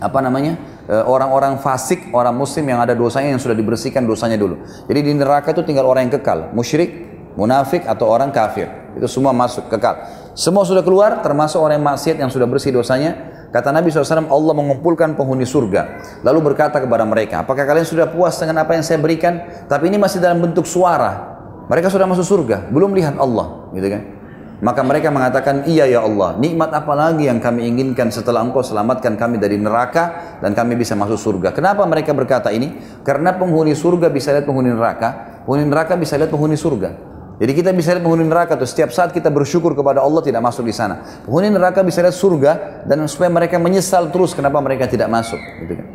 apa namanya orang-orang fasik, orang muslim yang ada dosanya yang sudah dibersihkan dosanya dulu. Jadi di neraka itu tinggal orang yang kekal, musyrik, munafik atau orang kafir. Itu semua masuk kekal. Semua sudah keluar termasuk orang yang maksiat yang sudah bersih dosanya. Kata Nabi SAW, Allah mengumpulkan penghuni surga. Lalu berkata kepada mereka, apakah kalian sudah puas dengan apa yang saya berikan? Tapi ini masih dalam bentuk suara. Mereka sudah masuk surga, belum lihat Allah. gitu kan? Maka mereka mengatakan, iya ya Allah, nikmat apa lagi yang kami inginkan setelah engkau selamatkan kami dari neraka dan kami bisa masuk surga. Kenapa mereka berkata ini? Karena penghuni surga bisa lihat penghuni neraka, penghuni neraka bisa lihat penghuni surga. Jadi kita bisa lihat penghuni neraka tuh setiap saat kita bersyukur kepada Allah tidak masuk di sana. Penghuni neraka bisa lihat surga dan supaya mereka menyesal terus kenapa mereka tidak masuk. Gitu kan.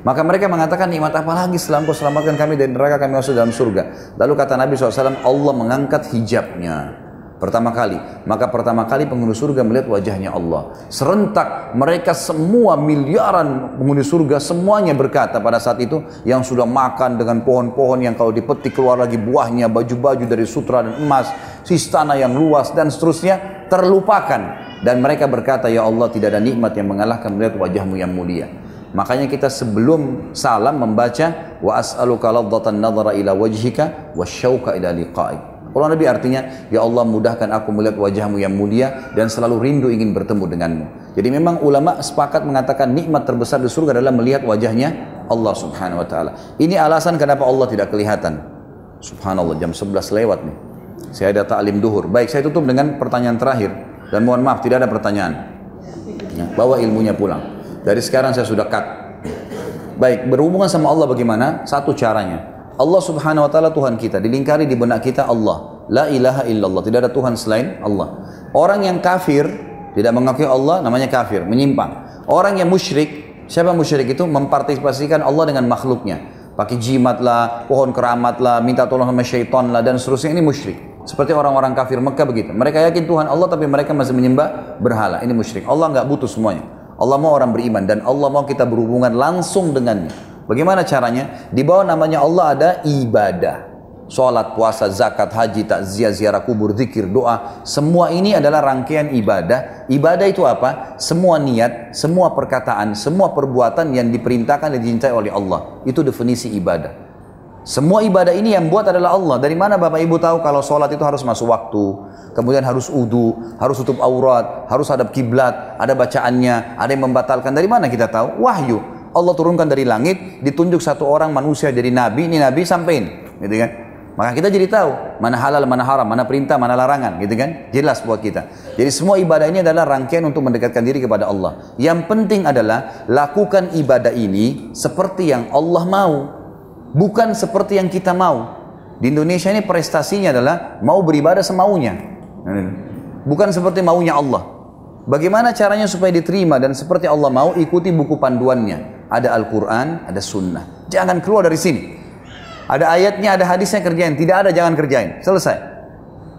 Maka mereka mengatakan nikmat apa lagi setelah engkau selamatkan kami dari neraka kami masuk dalam surga. Lalu kata Nabi SAW Allah mengangkat hijabnya. Pertama kali, maka pertama kali penghuni surga melihat wajahnya Allah. Serentak mereka semua miliaran penghuni surga semuanya berkata pada saat itu yang sudah makan dengan pohon-pohon yang kalau dipetik keluar lagi buahnya, baju-baju dari sutra dan emas, istana yang luas dan seterusnya terlupakan. Dan mereka berkata, Ya Allah tidak ada nikmat yang mengalahkan melihat wajahmu yang mulia. Makanya kita sebelum salam membaca wa as'aluka ladzatan nadhara ila wajhika wa syauka ila liqa'ik. Kalau Nabi artinya, Ya Allah mudahkan aku melihat wajahmu yang mulia dan selalu rindu ingin bertemu denganmu. Jadi memang ulama sepakat mengatakan nikmat terbesar di surga adalah melihat wajahnya Allah subhanahu wa ta'ala. Ini alasan kenapa Allah tidak kelihatan. Subhanallah jam 11 lewat nih. Saya ada ta'lim duhur. Baik saya tutup dengan pertanyaan terakhir. Dan mohon maaf tidak ada pertanyaan. Ya, bawa ilmunya pulang. Dari sekarang saya sudah cut. Baik, berhubungan sama Allah bagaimana? Satu caranya. Allah subhanahu wa ta'ala Tuhan kita. Dilingkari di benak kita Allah. La ilaha illallah. Tidak ada Tuhan selain Allah. Orang yang kafir, tidak mengakui Allah, namanya kafir, menyimpang. Orang yang musyrik, siapa musyrik itu? Mempartisipasikan Allah dengan makhluknya. Pakai jimat lah, pohon keramat lah, minta tolong sama syaitan lah, dan seterusnya. Ini musyrik. Seperti orang-orang kafir Mekah begitu. Mereka yakin Tuhan Allah, tapi mereka masih menyembah berhala. Ini musyrik. Allah nggak butuh semuanya. Allah mau orang beriman dan Allah mau kita berhubungan langsung dengannya. Bagaimana caranya? Di bawah namanya Allah ada ibadah. Sholat, puasa, zakat, haji, takziah, ziarah kubur, zikir, doa. Semua ini adalah rangkaian ibadah. Ibadah itu apa? Semua niat, semua perkataan, semua perbuatan yang diperintahkan dan dicintai oleh Allah. Itu definisi ibadah. Semua ibadah ini yang buat adalah Allah. Dari mana Bapak Ibu tahu kalau sholat itu harus masuk waktu, kemudian harus udu, harus tutup aurat, harus hadap kiblat, ada bacaannya, ada yang membatalkan. Dari mana kita tahu? Wahyu. Allah turunkan dari langit, ditunjuk satu orang manusia jadi nabi, ini nabi sampein, gitu kan? Maka kita jadi tahu mana halal, mana haram, mana perintah, mana larangan, gitu kan? Jelas buat kita. Jadi semua ibadah ini adalah rangkaian untuk mendekatkan diri kepada Allah. Yang penting adalah lakukan ibadah ini seperti yang Allah mau, bukan seperti yang kita mau. Di Indonesia ini prestasinya adalah mau beribadah semaunya. Bukan seperti maunya Allah. Bagaimana caranya supaya diterima dan seperti Allah mau ikuti buku panduannya. Ada Al-Quran, ada Sunnah. Jangan keluar dari sini. Ada ayatnya, ada hadisnya kerjain. Tidak ada jangan kerjain. Selesai.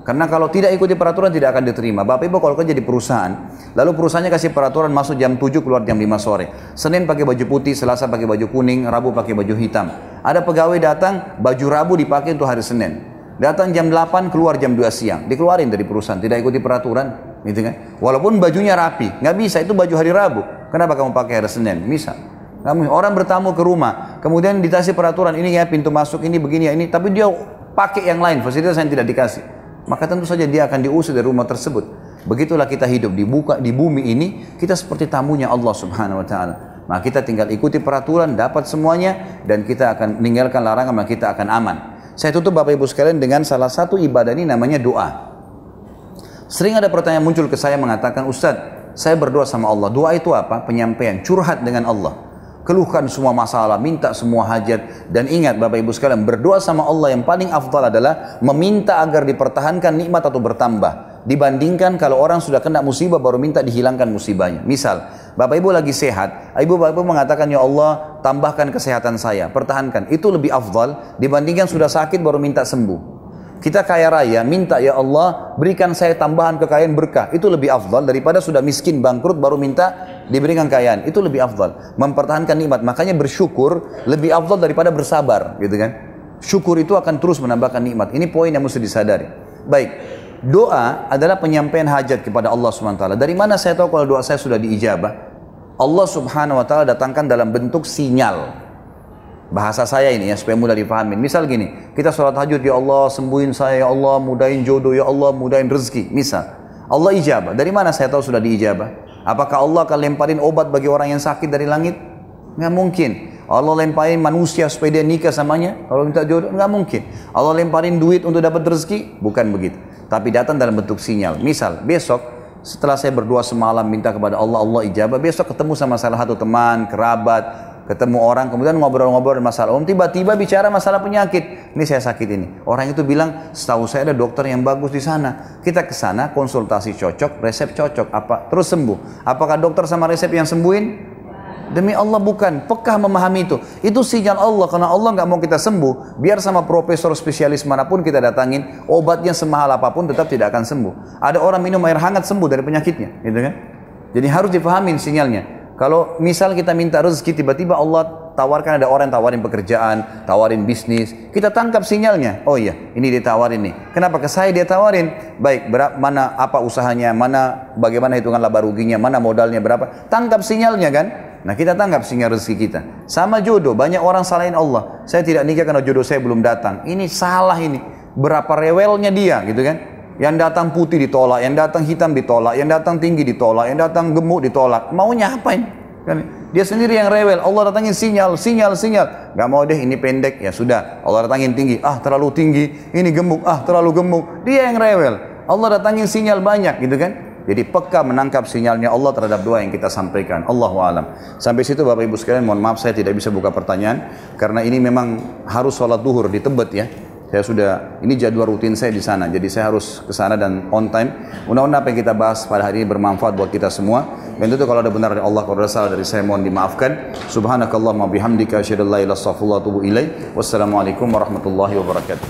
Karena kalau tidak ikuti peraturan tidak akan diterima. Bapak Ibu kalau kerja di perusahaan, lalu perusahaannya kasih peraturan masuk jam 7 keluar jam 5 sore. Senin pakai baju putih, Selasa pakai baju kuning, Rabu pakai baju hitam. Ada pegawai datang, baju Rabu dipakai untuk hari Senin. Datang jam 8, keluar jam 2 siang. Dikeluarin dari perusahaan, tidak ikuti peraturan gitu kan? Walaupun bajunya rapi, nggak bisa itu baju hari Rabu. Kenapa kamu pakai hari Senin? Bisa. Kamu orang bertamu ke rumah, kemudian dikasih peraturan ini ya pintu masuk ini begini ya ini, tapi dia pakai yang lain fasilitas yang tidak dikasih. Maka tentu saja dia akan diusir dari rumah tersebut. Begitulah kita hidup di buka di bumi ini, kita seperti tamunya Allah Subhanahu wa taala. Maka kita tinggal ikuti peraturan, dapat semuanya dan kita akan meninggalkan larangan, maka kita akan aman. Saya tutup Bapak Ibu sekalian dengan salah satu ibadah ini namanya doa. Sering ada pertanyaan muncul ke saya mengatakan, Ustadz, saya berdoa sama Allah. Doa itu apa? Penyampaian, curhat dengan Allah. Keluhkan semua masalah, minta semua hajat. Dan ingat Bapak Ibu sekalian, berdoa sama Allah yang paling afdal adalah meminta agar dipertahankan nikmat atau bertambah. Dibandingkan kalau orang sudah kena musibah baru minta dihilangkan musibahnya. Misal, Bapak Ibu lagi sehat, Ibu Bapak Ibu mengatakan ya Allah tambahkan kesehatan saya, pertahankan. Itu lebih afdal dibandingkan sudah sakit baru minta sembuh. Kita kaya raya, minta ya Allah berikan saya tambahan kekayaan berkah. Itu lebih afdal daripada sudah miskin bangkrut baru minta diberikan kekayaan. Itu lebih afdal. Mempertahankan nikmat. Makanya bersyukur lebih afdal daripada bersabar, gitu kan? Syukur itu akan terus menambahkan nikmat. Ini poin yang mesti disadari. Baik, doa adalah penyampaian hajat kepada Allah SWT. Dari mana saya tahu kalau doa saya sudah diijabah? Allah Subhanahu wa taala datangkan dalam bentuk sinyal. Bahasa saya ini ya supaya mudah dipahami. Misal gini, kita sholat tahajud ya Allah sembuhin saya ya Allah mudahin jodoh ya Allah mudahin rezeki. Misal Allah ijabah. Dari mana saya tahu sudah diijabah? Apakah Allah akan lemparin obat bagi orang yang sakit dari langit? Nggak mungkin. Allah lemparin manusia supaya dia nikah samanya. Kalau minta jodoh, nggak mungkin. Allah lemparin duit untuk dapat rezeki? Bukan begitu. Tapi datang dalam bentuk sinyal. Misal, besok setelah saya berdoa semalam minta kepada Allah, Allah ijabah. Besok ketemu sama salah satu teman, kerabat, ketemu orang kemudian ngobrol-ngobrol masalah om tiba-tiba bicara masalah penyakit ini saya sakit ini orang itu bilang setahu saya ada dokter yang bagus di sana kita ke sana konsultasi cocok resep cocok apa terus sembuh apakah dokter sama resep yang sembuhin Demi Allah bukan, pekah memahami itu. Itu sinyal Allah karena Allah nggak mau kita sembuh. Biar sama profesor spesialis mana pun kita datangin, obatnya semahal apa pun tetap tidak akan sembuh. Ada orang minum air hangat sembuh dari penyakitnya, gitu kan? Jadi harus dipahamin sinyalnya. Kalau misal kita minta rezeki, tiba-tiba Allah tawarkan ada orang tawarin pekerjaan, tawarin bisnis, kita tangkap sinyalnya. Oh iya, ini ditawarin nih. Kenapa ke saya dia tawarin? Baik, berapa, mana apa usahanya, mana bagaimana hitungan laba ruginya, mana modalnya berapa? Tangkap sinyalnya kan? Nah kita tangkap sinyal rezeki kita. Sama jodoh, banyak orang salahin Allah. Saya tidak nikah karena jodoh saya belum datang. Ini salah ini. Berapa rewelnya dia gitu kan? Yang datang putih ditolak, yang datang hitam ditolak, yang datang tinggi ditolak, yang datang gemuk ditolak. Maunya apain? Kan? Dia sendiri yang rewel. Allah datangin sinyal, sinyal, sinyal. Gak mau deh ini pendek, ya sudah. Allah datangin tinggi, ah terlalu tinggi. Ini gemuk, ah terlalu gemuk. Dia yang rewel. Allah datangin sinyal banyak gitu kan. Jadi peka menangkap sinyalnya Allah terhadap doa yang kita sampaikan. Allahu alam. Sampai situ Bapak Ibu sekalian, mohon maaf saya tidak bisa buka pertanyaan karena ini memang harus sholat duhur di Tebet ya. Saya sudah, ini jadwal rutin saya di sana, jadi saya harus ke sana dan on time. Mudah-mudahan apa yang kita bahas pada hari ini bermanfaat buat kita semua. Dan itu kalau ada benar dari Allah, kalau ada salah dari saya mohon dimaafkan. Subhanakallahumma bihamdika asyhadu an la ilaha illa anta Wassalamualaikum warahmatullahi wabarakatuh.